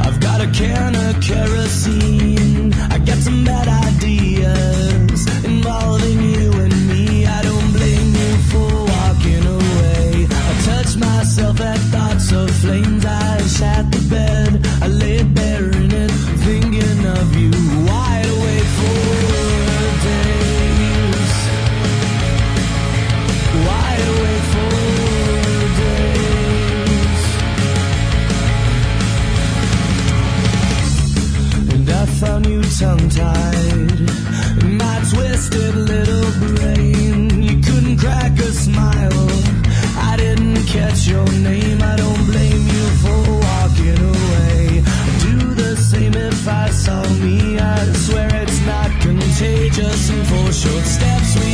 I've got a can of kerosene. I got some bad ideas involving you and me. I don't blame you for walking away. I touched myself at thoughts of flames. I sat the bed. I lay bare in it. found you tongue tied. My twisted little brain, you couldn't crack a smile. I didn't catch your name, I don't blame you for walking away. I'd do the same if I saw me, I swear it's not contagious. And for short steps, we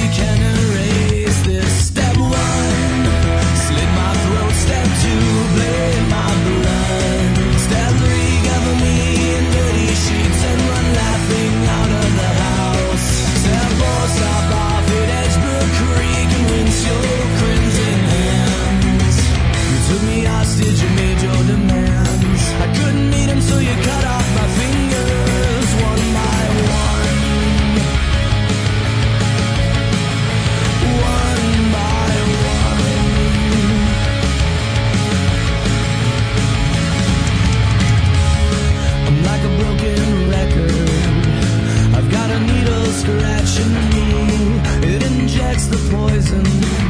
poison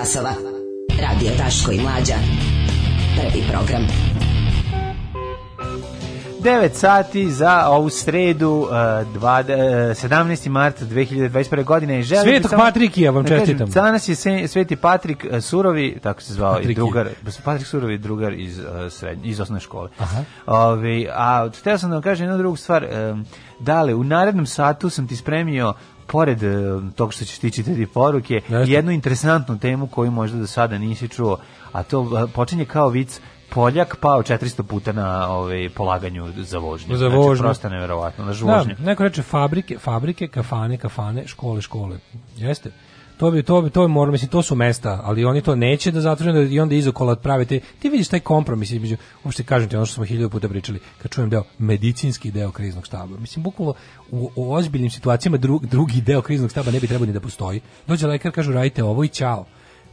časova. Radio Taško i Mlađa. Prvi program. 9 sati za ovu sredu uh, dva, uh, 17. marta 2021. godine i želim Svetog samo, Patrikija vam da čestitam. Kažem, danas je se, Sveti Patrik uh, Surovi, tako se zvao Patrik i drugar, pa Patrik Surovi drugar iz uh, srednje iz osnovne škole. Aha. Ovi, a htio sam da vam kažem jednu drugu stvar, um, Dale, u narednom satu sam ti spremio pored e, tog što ćeš ti čitati poruke, Nešto. jednu interesantnu temu koju možda do sada nisi čuo, a to e, počinje kao vic Poljak pao 400 puta na ovaj polaganju za vožnju. Za znači, vožnju. Znači, prosto neverovatno, na da, vožnju. Da, neko reče fabrike, fabrike, kafane, kafane, škole, škole. Jeste to bi to bi to moramo mislim to su mesta, ali oni to neće da zatvore da i onda izokola pravite. Ti vidiš taj kompromis između uopšte kažem ti ono što smo hiljadu puta pričali, kad čujem deo medicinski deo kriznog štaba. Mislim bukvalno u, u ozbiljnim situacijama drug, drugi deo kriznog štaba ne bi trebao ni da postoji. Dođe lekar kaže radite ovo i ćao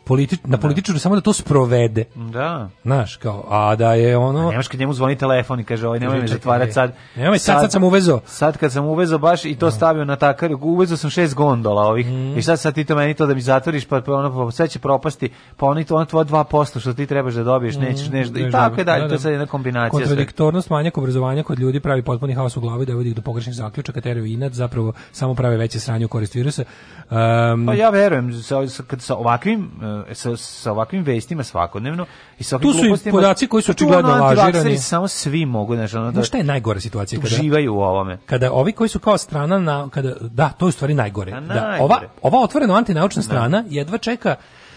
politič, na da. političaru samo da to sprovede. Da. Znaš, kao, a da je ono... A nemaš kad njemu zvoni telefon i kaže, oj, ovaj, nemoj me zatvarati sad. Nemoj, sad, sad sam uvezo. Sad kad sam uvezo baš i to no. Da. stavio na takar, uvezo sam šest gondola ovih. Mm. I sad sad ti to meni to da mi zatvoriš, pa, pa ono, pa sve će propasti, pa ono, ono tvoje dva 2% što ti trebaš da dobiješ, mm. nećeš nešto. Da- I tako je dalje, da, da. to je sad jedna kombinacija. Kontradiktornost, manjak obrazovanja kod ljudi pravi potpuni haos u glavi, dovodi ih do pogrešnih zaključaka, teraju inat, zapravo samo prave veće sranje u korist virusa. Um, pa ja verujem sa, sa, kad sa ovakvim eh, sa, sa ovakvim vestima svakodnevno i sa ovakvim tu su i podaci koji su očigledno lažirani. Samo svi mogu znači da. šta je najgore situacija kada uživaju u ovome? Kada ovi koji su kao strana na kada da to je u stvari najgore. Na, da ova ova otvoreno antinaučna da. strana jedva čeka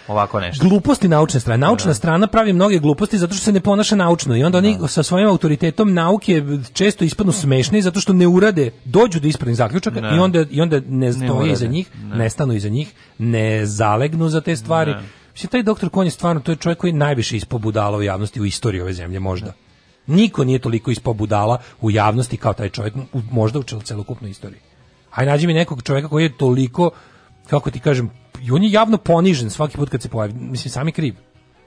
ovako nešto. Gluposti naučne strane. Da, Naučna da. strana pravi mnoge gluposti zato što se ne ponaša naučno i onda oni da. sa svojim autoritetom nauke često ispadnu smešni zato što ne urade, dođu do ispravnih zaključaka i onda i onda ne stoje iza njih, ne. ne iza njih, ne zalegnu za te stvari. Mislim, taj doktor Konje stvarno, to je čovjek koji je najviše ispobudala u javnosti u istoriji ove zemlje, možda. Niko nije toliko ispobudala u javnosti kao taj čovjek, možda u celokupnoj istoriji. Aj, nađi mi nekog čovjeka koji je toliko, kako ti kažem, i on je javno ponižen svaki put kad se pojavi, mislim sami kriv.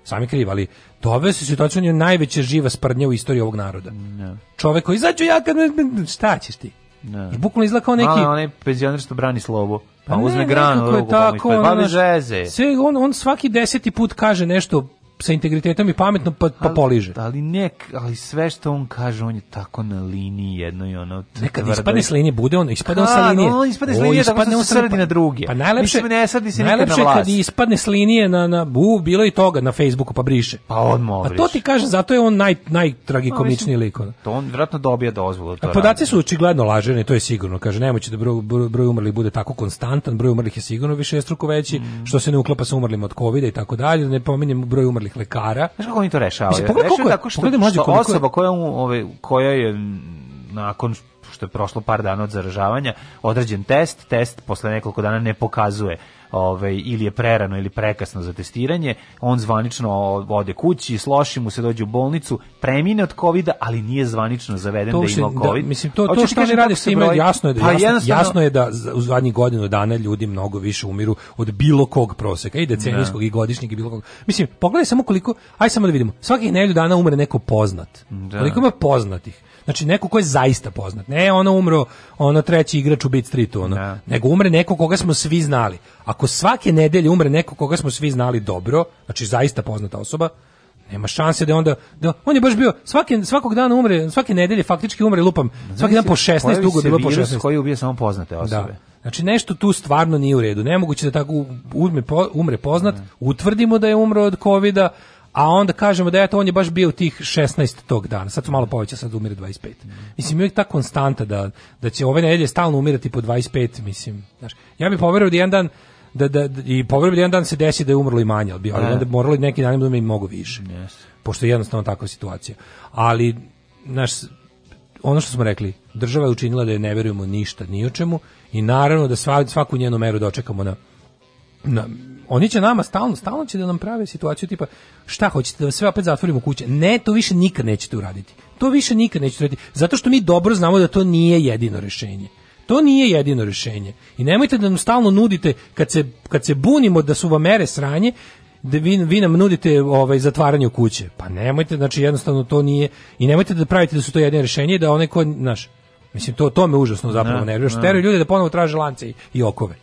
Sami kriv, ali doveo se situaciju on je najveća živa sprdnja u istoriji ovog naroda. No. Čovek koji izađu ja kad me, šta ćeš ti? Ne. I bukvalno izgleda kao neki... A, onaj penzioner što brani slobu. Pa, pa uzme ne, granu, ruku, pa tako, pa on, on, on svaki deseti put kaže nešto sa integritetom i pametno pa, pa poliže. Ali, nek, ali sve što on kaže, on je tako na liniji jedno i ono... Nekad ispadne s linije, bude on, ispadne on sa linije. on ispadne s linije, tako što se srdi na druge. Pa najlepše, mi ne srdi se najlepše na kad ispadne s linije na, na bu, bilo i toga na Facebooku, pa briše. Pa odmah A to ti kaže, zato je on naj, najtragikomičniji pa lik. To on vjerojatno dobija dozvolu. To podaci su očigledno laženi, to je sigurno. Kaže, nemoći da broj, broj umrli bude tako konstantan, broj umrlih je sigurno više struko veći, mm. što se ne uklapa sa umrlim od covid i tako dalje, da ne pominjem broj umrlih onih lekara. Znaš kako oni to rešavaju? Mislim, pogledaj koliko je, tako što, pogledaj što koliko osoba koja, ovaj, koja je nakon što je prošlo par dana od zaražavanja, određen test, test posle nekoliko dana ne pokazuje ovaj, ili je prerano ili prekasno za testiranje, on zvanično ode kući, sloši mu se, dođe u bolnicu, premine od kovida, ali nije zvanično zaveden to da ima da, covid. Da, mislim, to, to što radi rade s time, jasno je, da, pa jasno, jasno, je da u zadnjih godinu dana ljudi mnogo više umiru od bilo kog proseka, i decenijskog, da. i godišnjeg, i bilo kog. Mislim, pogledaj samo koliko, aj samo da vidimo, svakih nedelju dana umre neko poznat. Da. Koliko ima poznatih? Znači neko ko je zaista poznat. Ne, ona umro, ono treći igrač u Beat Streetu, ono. Da. Nego umre neko koga smo svi znali. Ako svake nedelje umre neko koga smo svi znali dobro, znači zaista poznata osoba, nema šanse da onda da on je baš bio svaki svakog dana umre, svake nedelje faktički umre lupam. Znači, svaki dan po 16 dugo bilo po 16 koji ubije samo poznate da. osobe. Da. Znači nešto tu stvarno nije u redu. Nemoguće da tako uzme, umre poznat, da. utvrdimo da je umro od kovida, a onda kažemo da eto on je baš bio tih 16 tog dana. Sad su malo poveća, sad umire 25. Mislim je ta konstanta da da će ove nedelje stalno umirati po 25, mislim. Znaš, ja bih poverovao da jedan dan da, da, da i poverovao da jedan dan se desi da je umrlo i manje, ali bi ali da. onda morali neki dan da umre i mnogo više. Yes. Pošto je jednostavno takva situacija. Ali naš ono što smo rekli, država je učinila da je ne verujemo ništa, ni o čemu i naravno da svaku njenu meru dočekamo na, na Oni će nama stalno, stalno će da nam prave situaciju tipa šta hoćete da sve opet zatvorimo kuće. Ne, to više nikad nećete uraditi. To više nikad nećete uraditi. Zato što mi dobro znamo da to nije jedino rešenje. To nije jedino rešenje. I nemojte da nam stalno nudite kad se, kad se bunimo da su vam mere sranje, da vi, vi nam nudite ovaj zatvaranje kuće. Pa nemojte, znači jednostavno to nije i nemojte da pravite da su to jedno rešenje da onaj ko, naš mislim to to me užasno zapravo da, nervira. Što da. teraju ljude da ponovo traže lance i, i okove.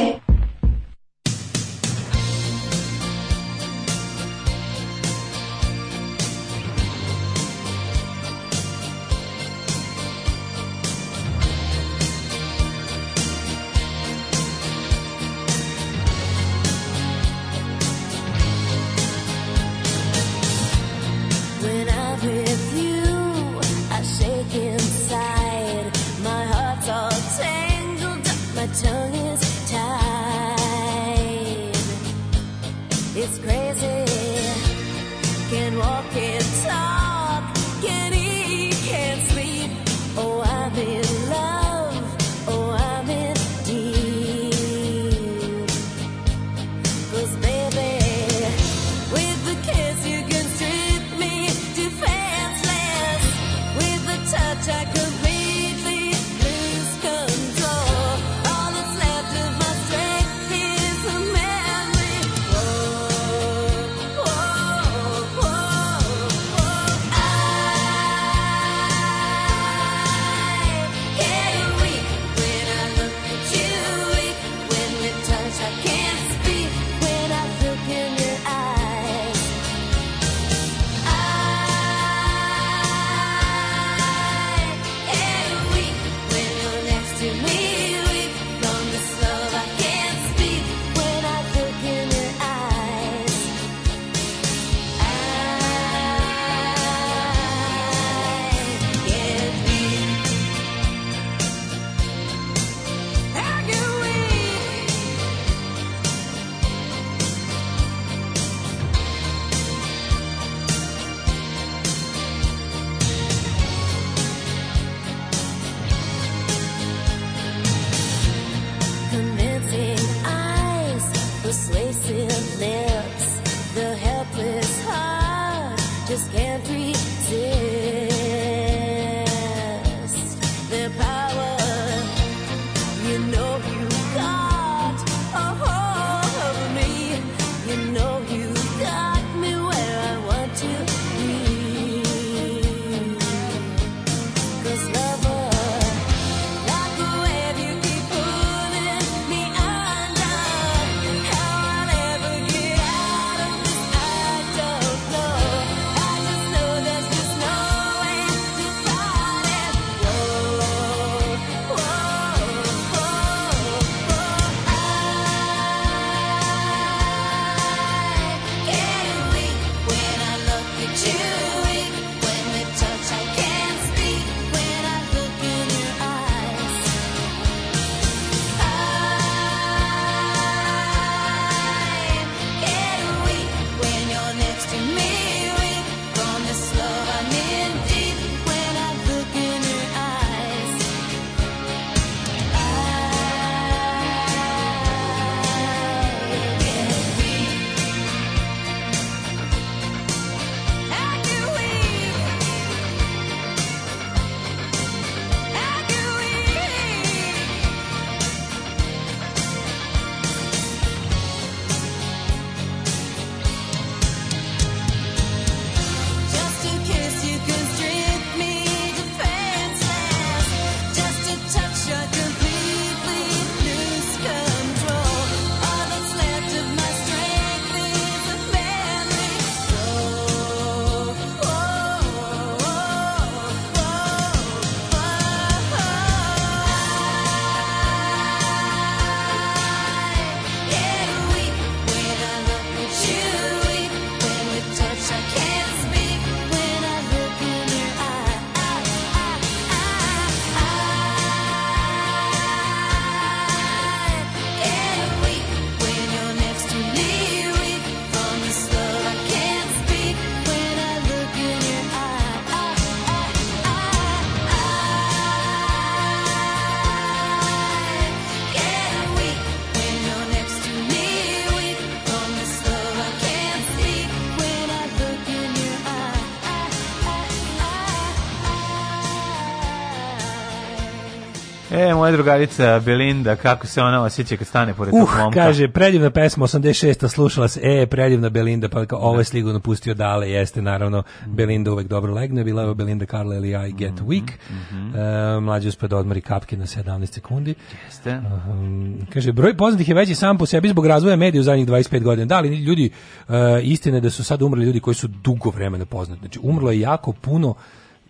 moja drugarica Belinda, kako se ona osjeća kad stane pored uh, tog momka. kaže, predivna pesma 86-a, slušala se, e, predivna Belinda, pa kao, ovo je sligovno napustio dale, jeste, naravno, Belinda uvek dobro legne, bila je Belinda Carla ili I Get mhm, Weak, mm -hmm. uh, mlađi uspio da odmori kapke na 17 sekundi. Jeste. Uh, kaže, broj poznatih je veći sam po sebi zbog razvoja medija u zadnjih 25 godina. Da, li ljudi, uh, e, istine da su sad umrli ljudi koji su dugo vremena poznati. Znači, umrlo je jako puno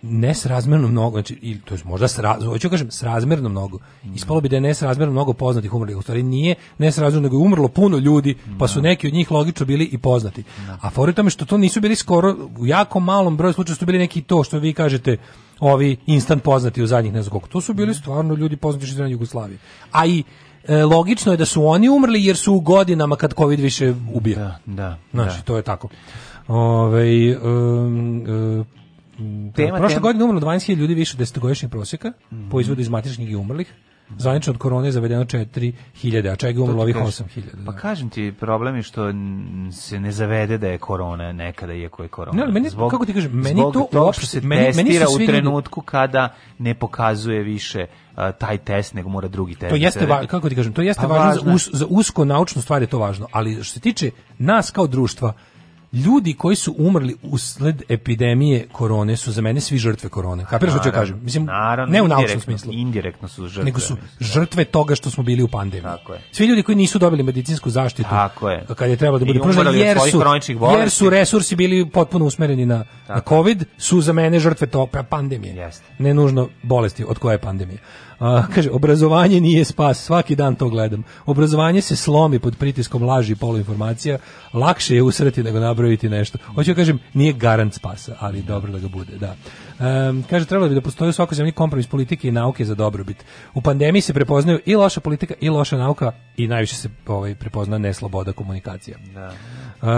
nesrazmerno mnogo, znači i to je možda sraz, hoću kažem srazmerno mnogo. Ispalo bi da je nesrazmerno mnogo poznatih umrlih, u stvari nije nesrazmerno nego je umrlo puno ljudi, pa su da. neki od njih logično bili i poznati. Da. A fore tome što to nisu bili skoro u jako malom broju slučajeva su bili neki to što vi kažete ovi instant poznati u zadnjih ne znam koliko. To su bili mhm. stvarno ljudi poznati iz Jugoslavije. A i E, logično je da su oni umrli jer su u godinama kad covid više ubija. Da, da. Znači, da. to je tako. Ove, ovaj, um, Mm, tema... Prošle tem... godine umrlo 12.000 ljudi više od desetogodišnjeg prosjeka, mm -hmm. po izvodu iz matičnih i umrlih. Zvanično od korone je zavedeno 4000, a čega je umrlo ovih 8000. Da. Pa kažem ti, problem je što se ne zavede da je korona nekada, iako je korona. Ne, ali meni, zbog, kako ti kažem, meni to uopšte... se meni, testira meni u trenutku kada ne pokazuje više taj test, nego mora drugi test. To da jeste, va, kako ti kažem, to jeste pa važno, važno za, us, za usko naučnu stvar je to važno, ali što se tiče nas kao društva, ljudi koji su umrli usled epidemije korone su za mene svi žrtve korone. Kako što ću kažem? Mislim, naravno, ne u naučnom smislu. Indirektno su žrtve. Nego su žrtve toga što smo bili u pandemiji. Tako je. Svi ljudi koji nisu dobili medicinsku zaštitu Tako je. kad je trebalo da bude pružena, jer, su, jer su resursi bili potpuno usmereni na, na COVID, su za mene žrtve to pandemije. Jeste. Ne nužno bolesti od koje je pandemija. A, kaže, obrazovanje nije spas, svaki dan to gledam. Obrazovanje se slomi pod pritiskom laži i poluinformacija, lakše je usreti nego napraviti nešto. Hoću da kažem, nije garant spasa, ali dobro da ga bude, da. Um, kaže, trebalo bi da postoji u svakoj zemlji kompromis politike i nauke za dobrobit. U pandemiji se prepoznaju i loša politika i loša nauka i najviše se ovaj, prepozna nesloboda komunikacija. Da.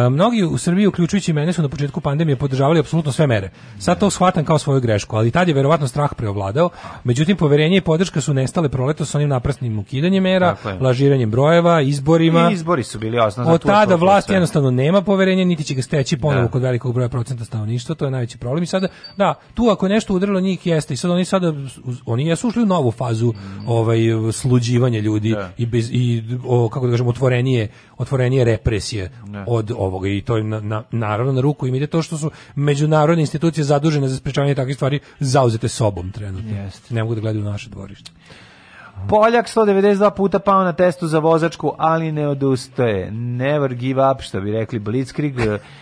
Um, mnogi u Srbiji, uključujući mene, su na početku pandemije podržavali apsolutno sve mere. Sad to shvatam kao svoju grešku, ali tad je verovatno strah preovladao. Međutim, poverenje i podrška su nestale proleto sa onim naprasnim ukidanjem mera, lažiranjem brojeva, izborima. I izbori su bili osnovno. Od tada vlast sve. jednostavno nema poverenja, niti će ga steći ponovo da. kod velikog broja procenta stanovništva, to je najveći problem. I sada, da, tu ako nešto udrlo njih jeste i sad oni sada oni jesu ušli u novu fazu ovaj sluđivanja ljudi da. i bez i o, kako da kažemo otvorenije otvorenije represije da. od ovoga i to je na, na, naravno na ruku im ide to što su međunarodne institucije zadužene za sprečavanje takvih stvari zauzete sobom trenutno. Jeste. Ne mogu da gledaju u naše dvorište. Poljak 192 puta pao na testu za vozačku, ali ne odustaje. Never give up, što bi rekli Blitzkrieg.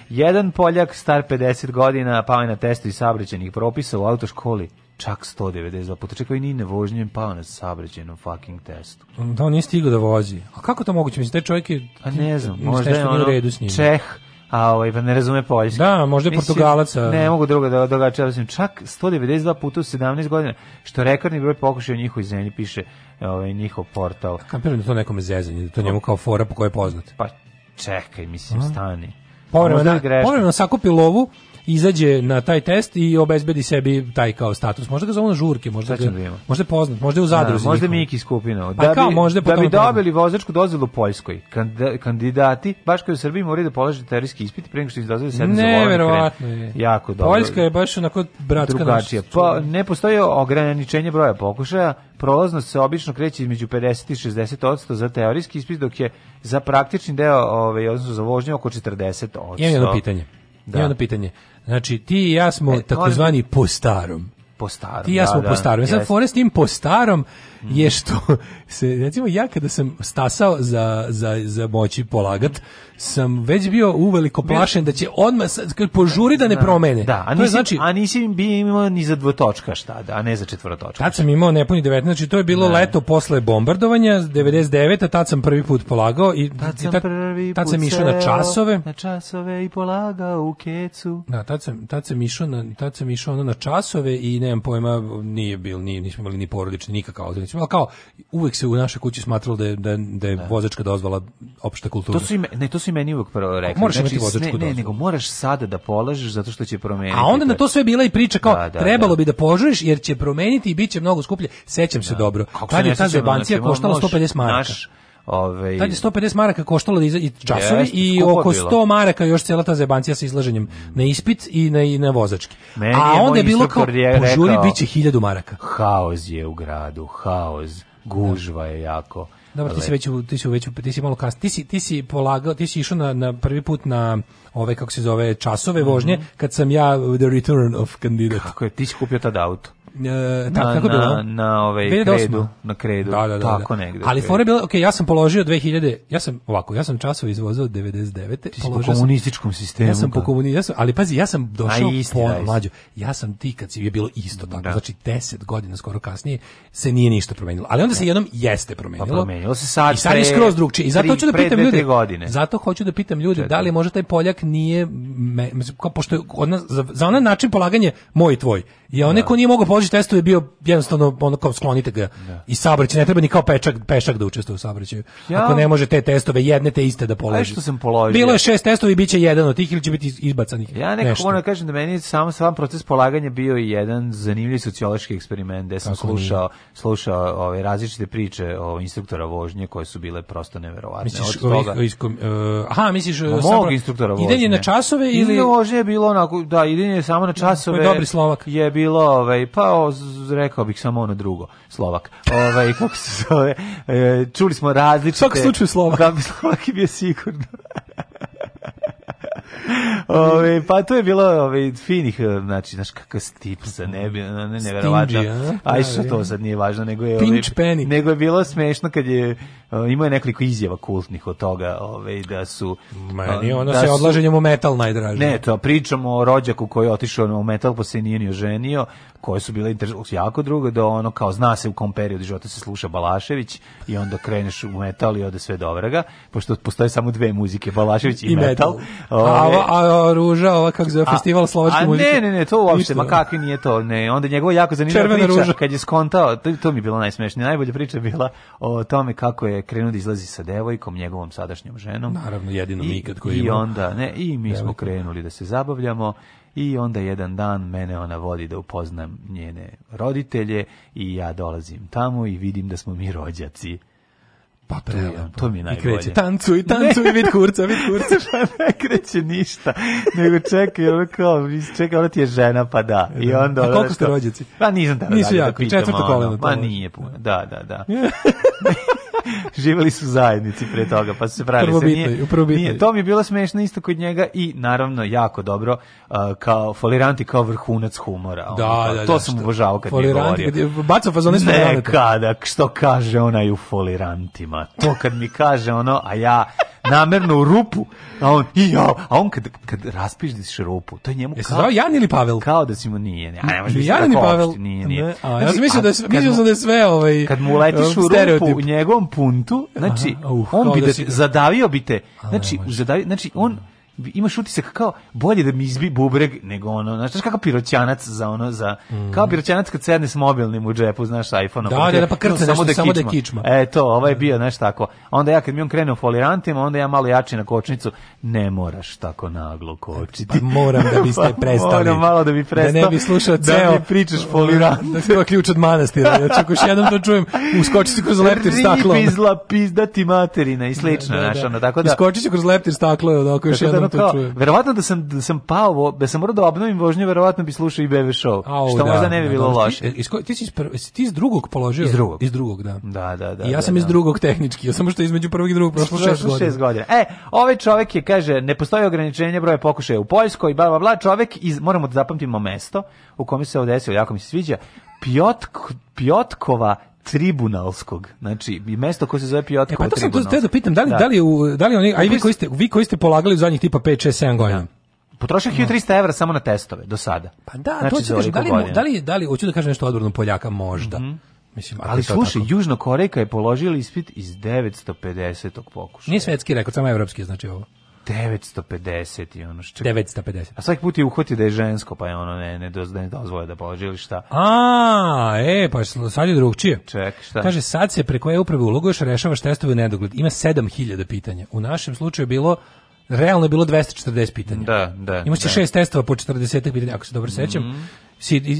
Jedan Poljak, star 50 godina, pao je na testu iz sabrećenih propisa u autoškoli čak 192 puta. Čekaj, ni ne vožnjem pao na sabređenom fucking testu. Da, on nije stigao da vozi. A kako to moguće? Mislim, taj čovjek je... A pa ne znam, možda je ono redu s Čeh, a ovaj pa ne razume poljski. Da, možda je Portugalaca. Ne mogu drugo da događa, da osim čak 192 puta u 17 godina, što rekordni broj pokušaja u njihovoj zemlji piše ovaj njihov portal. Kampirno da to nekome zezanje, da to njemu kao fora po kojoj je poznat. Pa čekaj, mislim, stani. Povremeno, da, povremeno sakupi lovu, izađe na taj test i obezbedi sebi taj kao status. Možda ga zovu na žurke, možda ga, da možda poznat, možda u da, zadruzi. Da, možda mi Miki skupino. Da, kao, bi, možda da bi da dobili vozačku dozvolu u Poljskoj. Kandidati, baš kao u Srbiji, moraju da polažu teorijski ispit pre nego što izdozvaju sedam za Neverovatno je. Jako dobro. Poljska je baš onako bratska drugačija. Pa ne postoji ograničenje broja pokušaja, prolaznost se obično kreće između 50 i 60% za teorijski ispit, dok je za praktični deo, ovaj, odnosno za vožnju oko 40%. Imam jedno pitanje. Da. Imam jedno pitanje. Znači, ti i ja smo e, takozvani po starom. Po starom, Ti i ja da, smo da, po starom. Ja e, sam fore s tim po starom Mhm. je što se recimo ja kada sam stasao za za za moći polagat sam već bio uveliko plašen da će odmah požuri da ne da. promene. Da, a nisi, znači, a nisi bio imao ni za dvotočka šta, da, a ne za četvrtočka. Tad sam imao nepuni 19, znači to je bilo ne. Da. leto posle bombardovanja 99, a tad sam prvi put polagao i tad sam, i tad, prvi tad sam išao na časove. Na časove i polagao u kecu. Da, tad sam, tad sam išao na, tad sam išao ono na časove i nemam pojma, nije bil, nije, nismo imali ni porodični nikakav mislim, kao, uvek se u našoj kući smatralo da je, da, da je da. vozačka dozvola opšta kultura. To su i, ne, to su i meni uvek prvo rekli. Moraš znači, imati vozačku ne, dozvolu. Ne, nego moraš sada da polažeš zato što će promeniti. A onda na to sve bila i priča kao, da, da, trebalo da. bi da požuriš jer će promeniti i bit će mnogo skuplje. Sećam se da. dobro. Kako Kad je ta zebancija znači, koštala 150 maraka. Naš, Ove, ovaj- Tad je 150 maraka koštalo da i časovi jest, i oko 100 bilo. maraka još cela ta zebancija sa izlaženjem na ispit i na, i na vozački. Meni A je onda je bilo kao, požuri, bit će 1000 maraka. Haos je u gradu, haos, gužva je jako. Dobro, ti si već ti si već ti si malo kas. Ti si ti si polagao, ti si išao na, na prvi put na ove kako se zove časove vožnje mm -hmm. kad sam ja the return of candidate. Kako je ti si kupio tad auto? E, tako, na, bilo? Na, ovaj 2008. kredu. Na kredu. Da, da, da. Tako da. da. negde. Ali fora bilo bila, ja sam položio 2000, ja sam, ovako, ja sam časove izvozao 99. Ti si po komunističkom sistemu. Ja sam po da. komunističkom, ja sam, ali pazi, ja sam došao Aj, isti, po, mlađo. Ja sam ti kad si je bilo isto tako, da. znači 10 godina skoro kasnije se nije ništa promenilo. Ali onda se da. jednom jeste promenilo. Pa promenilo se sad. I sad je skroz drugčije. I zato hoću da pitam ljude. Godine. Zato hoću da pitam ljude da li možda taj Poljak nije me, pošto je od za, za onaj način polaganje moj tvoj je onaj da. ko nije mogao položiti testove je bio jednostavno ono kao sklonite ga da. i saobraćaj ne treba ni kao pešak pešak da učestvuje u saobraćaju. Ja. Ako ne može te testove jedne te iste da položi. Aj što sam položio. Bilo je šest testova i biće jedan od tih ili će biti izbacanih. Ja nekako moram da kažem da meni samo sam proces polaganja bio i jedan zanimljiv sociološki eksperiment gde sam Tako slušao nije. slušao ove ovaj, različite priče o instruktora vožnje koje su bile prosto neverovatne. Misliš, od toga. Ovih, uh, e, aha, misliš e, mog sabra, instruktora vožnje. Idenje na časove ili vožnje je bilo onako da idenje samo na časove. Koji je dobri Slovak. Je bio bilo, ovaj, pa o, rekao bih samo ono drugo, Slovak. Ovaj, kako se zove, e, čuli smo različite... U svakom slučaju Slovak. Da, Slovak je bio sigurno. Ove, pa to je bilo ove, finih, e, znači, znaš, kakav stip za nebi, ne, neverovatno. Aj, što da, da, to da. sad nije važno, nego je, ove, penny. nego je bilo smešno kad je, e, imao je nekoliko izjava kultnih od toga, ove, da su... Meni e, ono da se odlaženjem u metal najdraže. Ne, to pričamo o rođaku koji je otišao u metal, pa se nije ni oženio, koje su bile jako drugo do ono kao zna se u kom periodu života se sluša Balašević i onda kreneš u metal i ode sve do vraga pošto postoje samo dve muzike Balašević i, I metal, metal. A, ove, a, a, ruža ova kako zove festival slovačke muzike ne ne ne to uopšte ma kakvi nije to ne onda njegovo jako zanimljiva Červena priča ruža. kad je skontao to, to mi je bilo najsmešnije najbolja priča bila o tome kako je krenuo da izlazi sa devojkom njegovom sadašnjom ženom naravno jedino i, mi kad koji i onda ne i mi Devojka. smo krenuli da se zabavljamo i onda jedan dan mene ona vodi da upoznam njene roditelje i ja dolazim tamo i vidim da smo mi rođaci. Pa to, pa. to mi je najbolje. I kreće, tancuj, tancuj, vid kurca, vid kurca. Pa ne kreće ništa, nego čekaj, ono kao, čekaj, ona ti je žena, pa da. I da. onda, A koliko ste rođaci? Pa nisam da, Nisu da, jako, da pitamo, četvrto koleno. Pa nije puno, da, da, da. živeli su zajednici pre toga, pa su se pravili. Prvo bitno, prvo bitno. To mi je bilo smešno isto kod njega i naravno jako dobro uh, kao foliranti kao vrhunac humora. Da, ono, da, da, da to da, sam što, obožavao kad je govorio. Baca fazone s Nekada, što kaže onaj u folirantima. To kad mi kaže ono, a ja namerno u rupu, a on, i ja, a on kad, kad raspiždiš rupu, to je njemu kao... Jesi Jan ili Pavel? Kao da si mu nije, ne, a nema da što Jan ili Pavel? Opšte, nije, nije. Ne, a, ja sam znači, mislio da, je, mislio sam da je sve ovaj Kad mu letiš um, u rupu, u njegovom puntu, znači, Aha, uh, on bi da, te, zadavio bi te, znači, zadavio, znači, on imaš utisak kao bolje da mi izbi bubreg nego ono znaš, znaš kakav piroćanac za ono za mm. kao mhm. piroćanac kad sedne s mobilnim u džepu znaš iPhone da, da, da, pa krca samo da samo da kičma e to ovaj je da. bio znaš tako onda ja kad mi on krenuo folirantima onda ja malo jači na kočnicu ne moraš tako naglo kočiti pa moram da biste prestali moram malo da bi prestao da ne bi slušao ceo da mi pričaš folirant da treba da ključ od manastira ja čekam još jednom to čujem uskoči se kroz leptir staklo pizla pizdati materina i slično da, da, da. Znaš, ono, tako da iskoči se kroz leptir staklo da, ako još da jednom to kao, Verovatno da sam, da sam pao, da sam morao da obnovim vožnju, verovatno bi slušao i BB show. Au, što da, možda ne bi da, bilo dobro, da, loše. E, iz, iz, ti, si, iz, ti iz drugog položio? Iz drugog. Iz drugog, da. Da, da, da. I ja da, sam da, iz drugog tehnički, ja samo što između prvog i drugog prošlo šest godina. Šest godina. E, ovaj čovek je, kaže, ne postoji ograničenje broja pokušaja u Poljskoj, bla, bla, bla, čovek iz, moramo da zapamtimo mesto u kome se ovo desilo, jako mi se sviđa, Pjotk, Pjotkova tribunalskog. Znači, mesto koje se zove Piotrkovo tribunalsko. E, pa to sam to da pitam, da li, da. da li, u, da li oni, a i vi koji, ste, vi koji ste polagali u zadnjih tipa 5, 6, 7 godina? Da potrošio 1300 evra samo na testove do sada. Pa da, znači, to ću kažem, da li, da li, da li, hoću da kažem nešto odvrno Poljaka, možda. Mm -hmm. Mislim, ali slušaj, Južna Korejka je položila ispit iz 950. pokušaja. Nije svetski rekord, samo evropski znači ovo. 950 i ono što 950. A svaki put je uhvatio da je žensko, pa je ono ne ne doz ne dozvoje da položi šta. A, e, pa sad je drugčije. Ček, šta? Kaže sad se preko e-uprave uloguješ, rešavaš testove u nedogled. Ima 7000 pitanja. U našem slučaju je bilo realno je bilo 240 pitanja. Da, da. Imaš da. šest testova po 40 pitanja, ako se dobro sećam. Mm -hmm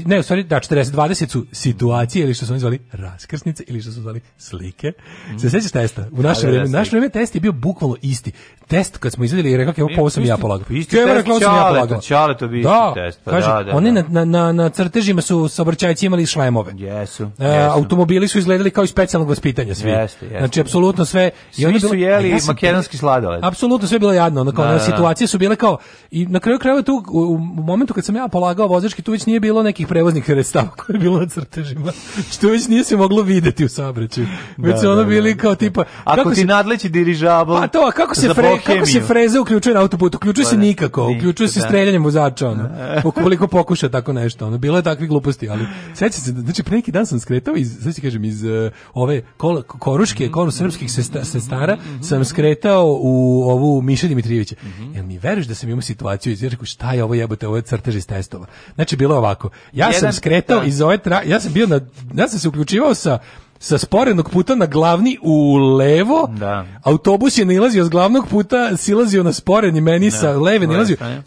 ne, u stvari, da, 40, 20 su situacije, ili što su oni zvali raskrsnice, ili što su zvali slike. Mm. Se sjećaš testa? U naše da, vreme, da, naše vreme test je bio bukvalno isti. Test kad smo izvedeli, rekao, evo, ovo sam ja polagao. Isti evo, rekao, sam ja polagao. Čale, to bi isti da, test. Pa, kaže, da, da, oni da. Na, na, na crtežima su saobraćajci imali šlajmove. Jesu, yes, e, yes. Automobili su izgledali kao iz specijalnog vaspitanja svi. Jeste, jeste. Znači, apsolutno sve. Svi i onda su jeli ja makedonski sladoled. Apsolutno sve bilo jadno. Ono, kao, da, da, situacije su bile kao, i na kraju krajeva tu, u, u momentu kad sam ja polagao vozački, tu već nije bilo bilo nekih prevoznih sredstava koje je bilo na crtežima, što već nije se moglo videti u saobraćaju. Da, već su da, ono da, bili kao tipa... Ako ti se, nadleći dirižabl... A pa to, a kako se, fre, kako se freze uključuje na autoputu? Uključuje se pa nikako, uključuje se streljanjem vozača, ono, ukoliko pokuša tako nešto. Ono. Bilo je takvi gluposti, ali sećam se, znači pre neki dan sam skretao iz, znači kažem, iz uh, ove kol, koruške, koru srpskih sesta, sestara, sam skretao u ovu Miša Dimitrijevića. Mhm. Jel mi veruješ da sam imao situaciju, iz jer šta je ovo jebote, ovo je crtež iz testova. Znači, bilo je ovako, ovako. Ja Jedan, sam skretao da. iz ove tra... ja sam bio na ja sam se uključivao sa sa sporenog puta na glavni u levo, da. autobus je nalazio s glavnog puta, silazio na sporeni meni da. sa leve nilazio. E,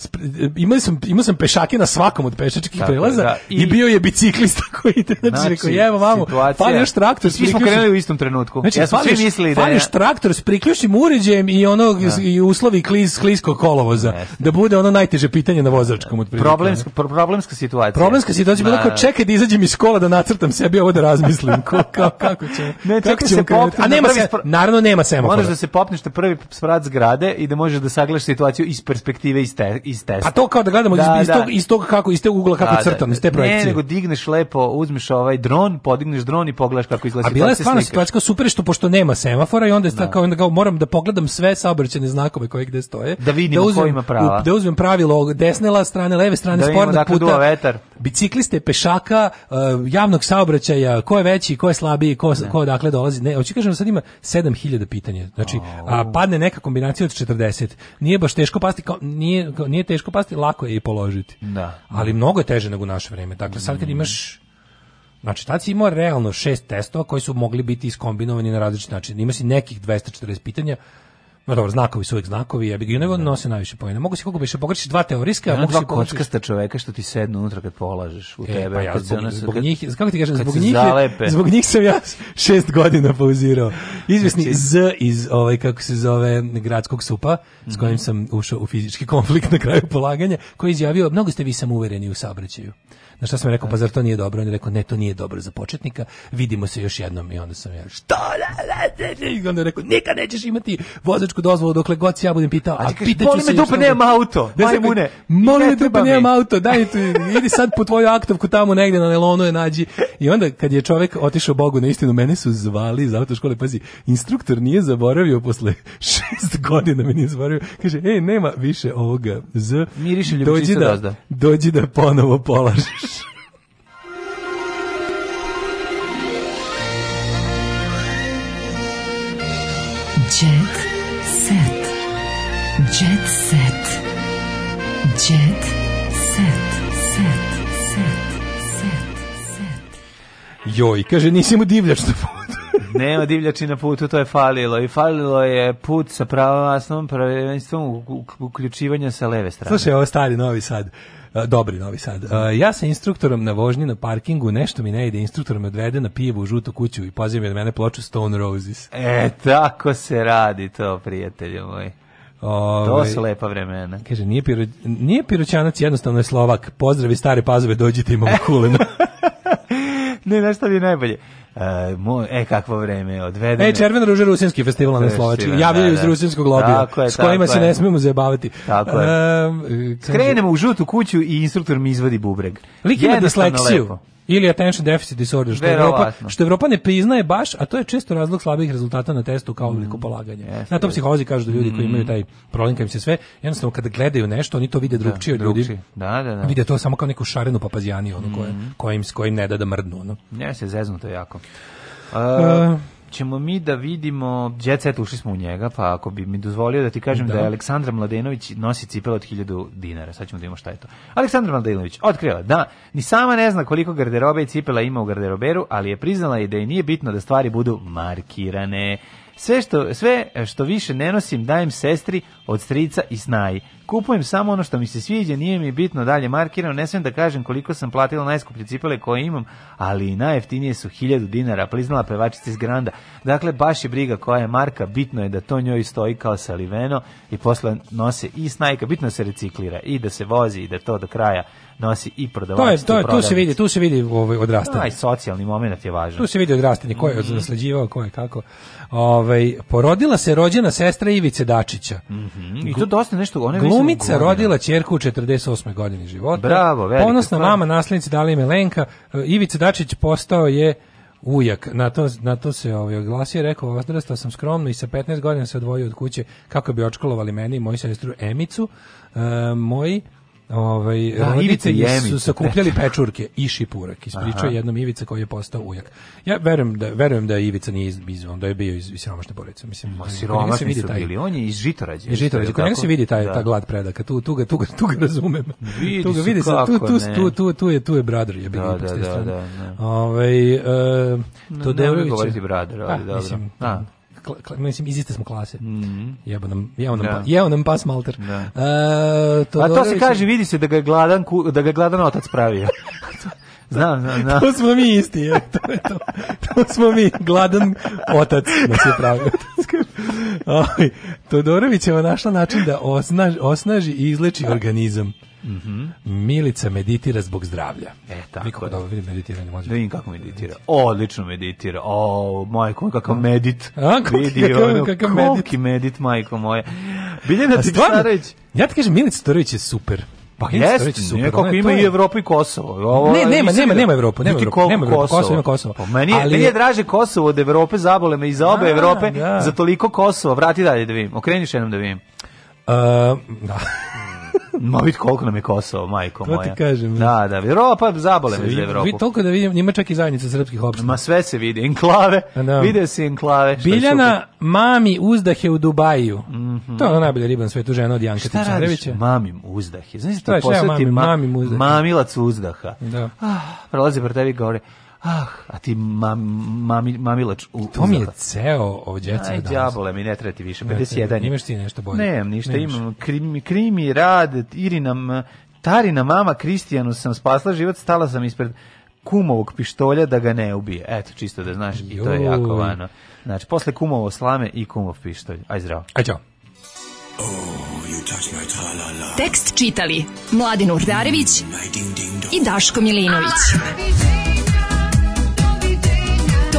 imao sam, imao sam pešake na svakom od pešačkih Tako, prelaza da. I, I, bio je biciklista koji ide. Znači, znači rekao, "Evo mamo, pa još traktor. Svi smo krenuli u istom trenutku. Znači, ja sam mislili da je traktor s priključnim uređajem i ono da. i uslovi kliz, klisko kolovoza. Jeste. Da bude ono najteže pitanje na vozačkom. Od problemska, pro, problemska situacija. Problemska situacija je bila kao da. čekaj da izađem iz kola da nacrtam sebi ovo da razmislim. kao, kao kako će? Ne, kako će se pop... A nema da se, naravno nema semafora. Možeš da se popneš na prvi sprat zgrade i da možeš da sagledaš situaciju iz perspektive iz te, iz testa. A to kao da gledamo da, iz, iz, da. tog, iz tog kako iz tog ugla kako da, da crtam, iz te projekcije. Ne, nego digneš lepo, uzmeš ovaj dron, podigneš dron i pogledaš kako izgleda situacija. A bila je stvarno situacija super što pošto nema semafora i onda da. kao onda kao moram da pogledam sve saobraćajne znakove koji gde stoje. Da vidim da uzmem, kojima prava. Da uzmem pravilo desne strane, leve strane, da spornog dakle, puta. Vetar. Bicikliste, pešaka, eh, javnog saobraćaja, ko je veći, ko je slabiji, i ko, ne. Da. ko odakle dolazi. Ne, hoće kažem, da sad ima 7000 pitanja. Znači, oh. a padne neka kombinacija od 40. Nije baš teško pasti, kao, nije, nije teško pasti, lako je i položiti. Da. Ali mnogo je teže nego u naše vreme. Dakle, sad kad mm. imaš Znači, tad si imao realno šest testova koji su mogli biti iskombinovani na različit način. Ima si nekih 240 pitanja, No dobro, znakovi su uvijek znakovi, ja bih i nego da. nose najviše pojene. Mogu se kako biše pogrešiš dva teorijska, a mogu se kockasta čoveka što ti sednu unutra kad polažeš u e, tebe. Pa ja, kad zbog, zbog, zbog, njih, kako ti kažem, zbog njih, zalepe. zbog njih sam ja šest godina pauzirao. Izvesni znači... Z iz ovaj kako se zove gradskog supa mm -hmm. s mhm. kojim sam ušao u fizički konflikt na kraju polaganja, koji je izjavio mnogo ste vi samouvereni u saobraćaju. Na šta sam rekao, pa zar to nije dobro? On je rekao, ne, to nije dobro za početnika, vidimo se još jednom. I onda sam ja, šta? I onda je rekao, nikad nećeš imati vozačku dozvolu dokle god si ja budem pitao. A, a pitaću se... Dupe, nemam auto, ne majmune. Molim me dupe, nemam auto, daj tu, idi sad po tvoju aktovku tamo negde na nelonu je nađi. I onda kad je čovek otišao Bogu na istinu, mene su zvali iz autoškole, pazi, instruktor nije zaboravio posle šest godina me nije zaboravio. Kaže, ej, nema više ovoga. Z, Miriše dođi da dozda. dođi da ponovo polažeš. Jet set. Jet set. Jet set. Set. Set. Set. Set. Joj, kaže, nisi mu divljač na putu. Nema divljači na putu, to je falilo. I falilo je put sa asnom, prvenstvom uključivanja sa leve strane. Slušaj, ovo stari novi sad. E, dobri Novi Sad. E, ja sam instruktorom na vožnji na parkingu, nešto mi ne ide, instruktor me odvede na pijevu u žutu kuću i poziva od da mene ploču Stone Roses. E, tako se radi to, prijatelju moj. Ove, to ovaj, su lepa vremena. Kaže, nije, piro, nije piroćanac, jednostavno je Slovak. Pozdravi stare pazove, dođite imamo kulenu. ne, znaš bi najbolje? Uh, e, kakvo vreme, odvedene. E, Červena ruža Rusinski festival na Slovačiji. Javljaju da, iz da. Rusinskog lobija, je, s kojima se je. ne smijemo zajebavati. Tako je. Ehm, Krenemo u žutu kuću i instruktor mi izvadi bubreg. Lik ima disleksiju. Lepo. Ili attention deficit disorder, što Europa, što Evropa ne priznaje baš, a to je često razlog slabih rezultata na testu kao obliku mm. polaganja. Yes, na to psiholozi kažu da ljudi koji imaju mm. taj problem im se sve, jednostavno kada gledaju nešto, oni to vide da, drugčije od ljudi. Da, da, da. Vide to samo kao neku šarenu papazijani, ono, mm koje, kojim, kojim ne da da mrdnu. Ono. Ja se zeznuto to jako. Uh, ćemo mi da vidimo Jet Set, ušli smo u njega, pa ako bi mi dozvolio da ti kažem da, da je Aleksandra Mladenović nosi cipele od 1000 dinara. Sad ćemo da imamo šta je to. Aleksandra Mladenović otkrila da ni sama ne zna koliko garderobe i cipela ima u garderoberu, ali je priznala i da je nije bitno da stvari budu markirane. Sve što, sve što više ne nosim dajem sestri od strica i snaji. Kupujem samo ono što mi se sviđa, nije mi bitno dalje markirano, ne smijem da kažem koliko sam platila najskuplje cipele koje imam, ali i najjeftinije su 1000 dinara, priznala pevačica iz Granda. Dakle, baš je briga koja je marka, bitno je da to njoj stoji kao saliveno i posle nose i snajka, bitno da se reciklira i da se vozi i da to do kraja nosi i prodavač. To je to, tu se vidi, tu se vidi ovaj odrastanje. Taj socijalni momenat je važan. Tu se vidi odrastanje, ko je mm -hmm. ko je kako. Ovaj porodila se rođena sestra Ivice Dačića. Mm I to dosta nešto, ona je glumica rodila ćerku u 48. godini života. Bravo, velika. Ponosna mama naslednice dali ime Lenka. E, Ivica Dačić postao je ujak, na to, na to se ovaj, oglasio rekao, odrastao sam skromno i sa 15 godina se odvojio od kuće kako bi očkolovali meni i moju sestru Emicu. E, moji ovaj da, roditelji su sakupljali pečurke i šipurak. Ispričao jednom Ivica koji je postao ujak. Ja verujem da verujem da Ivica nije iz, iz on da je bio iz, iz siromašne porodice. Mislim, Ma, da siromašni vidi su taj, bili, on je iz Žitorađe. Iz Žitorađe, tako? se vidi taj, da. ta glad predaka, tu, tu, ga, tu, ga, tu ga razumem. Vidi tu ga vidi se, tu, tu, tu, tu, tu, je, tu je brother, je bilo. Da, da, da, da, da. Ovaj, uh, e, to ne, ne, ne, ne, ne, ne, ne, kla, mislim iziste smo klase. Mhm. Jebo nam, jeo nam, da. Pa, jeo nam pas malter. Da. E, to A to se kaže, vidi se da ga je gladan, da ga je gladan otac pravio. Znam, znam, znam. To smo mi isti, je. To, je to. to smo mi, gladan otac nas je pravio. je našla način da osnaži, osnaži i izleči organizam. Mm -hmm. Milica meditira zbog zdravlja. E, tako. Niko da vidi meditiranje. Može. Da vidim kako meditira. O, Odlično meditira. O, majko, kakav medit. A, kako, vidi, kakav, ono, kakav medit. majko moje. Biljana Tipsarević. Ja ti kažem, Milica Torović je super. Pa jeste, kako ima je... i Evropa i Kosovo. Ovo, ne, nema, nema, nema Evropa, nema Evropa, nema Evropa, Kosovo, Kosovo ima Kosovo. Pa meni, je, Ali... meni je draže Kosovo od Evrope, zabole me i za obe Evrope, da. za toliko Kosova. Vrati dalje da vidim, okreniš jednom da vidim. Uh, da. Ma vidi koliko nam je Kosovo, majko moja. To ti kažem. Da, da, Evropa, zabole me za Evropu. Vi toliko da vidim, ima čak i zajednica srpskih opština. Ma sve se vidi, enklave, da. vide se enklave. Biljana mami uzdahe u Dubaju. Mm -hmm. To je ona najbolja riba na svetu, žena od Janka Tipsarevića. Mamim uzdahe. Znaš ti da posjeti mamim, ma, mamim uzdahe. mamilac uzdaha. Da. Ah, prolazi pre tebi i govori, Ah, a ti mam, mami, mamilač u... To mi je ceo o djeci. Aj, djabole, mi ne treba ti više, 51. Imaš ti nešto bolje? Nemam ništa, imam krimi, krimi, rad, Irinam, Tarina mama Kristijanu sam spasla život, stala sam ispred kumovog pištolja da ga ne ubije. Eto, čisto da znaš, Joj. i to je jako vano. Znači, posle kumovo slame i kumov pištolj. Aj, zdravo. Aj, čao. Oh, Tekst čitali Mladin Urdarević mm, i Daško Milinović. Ah!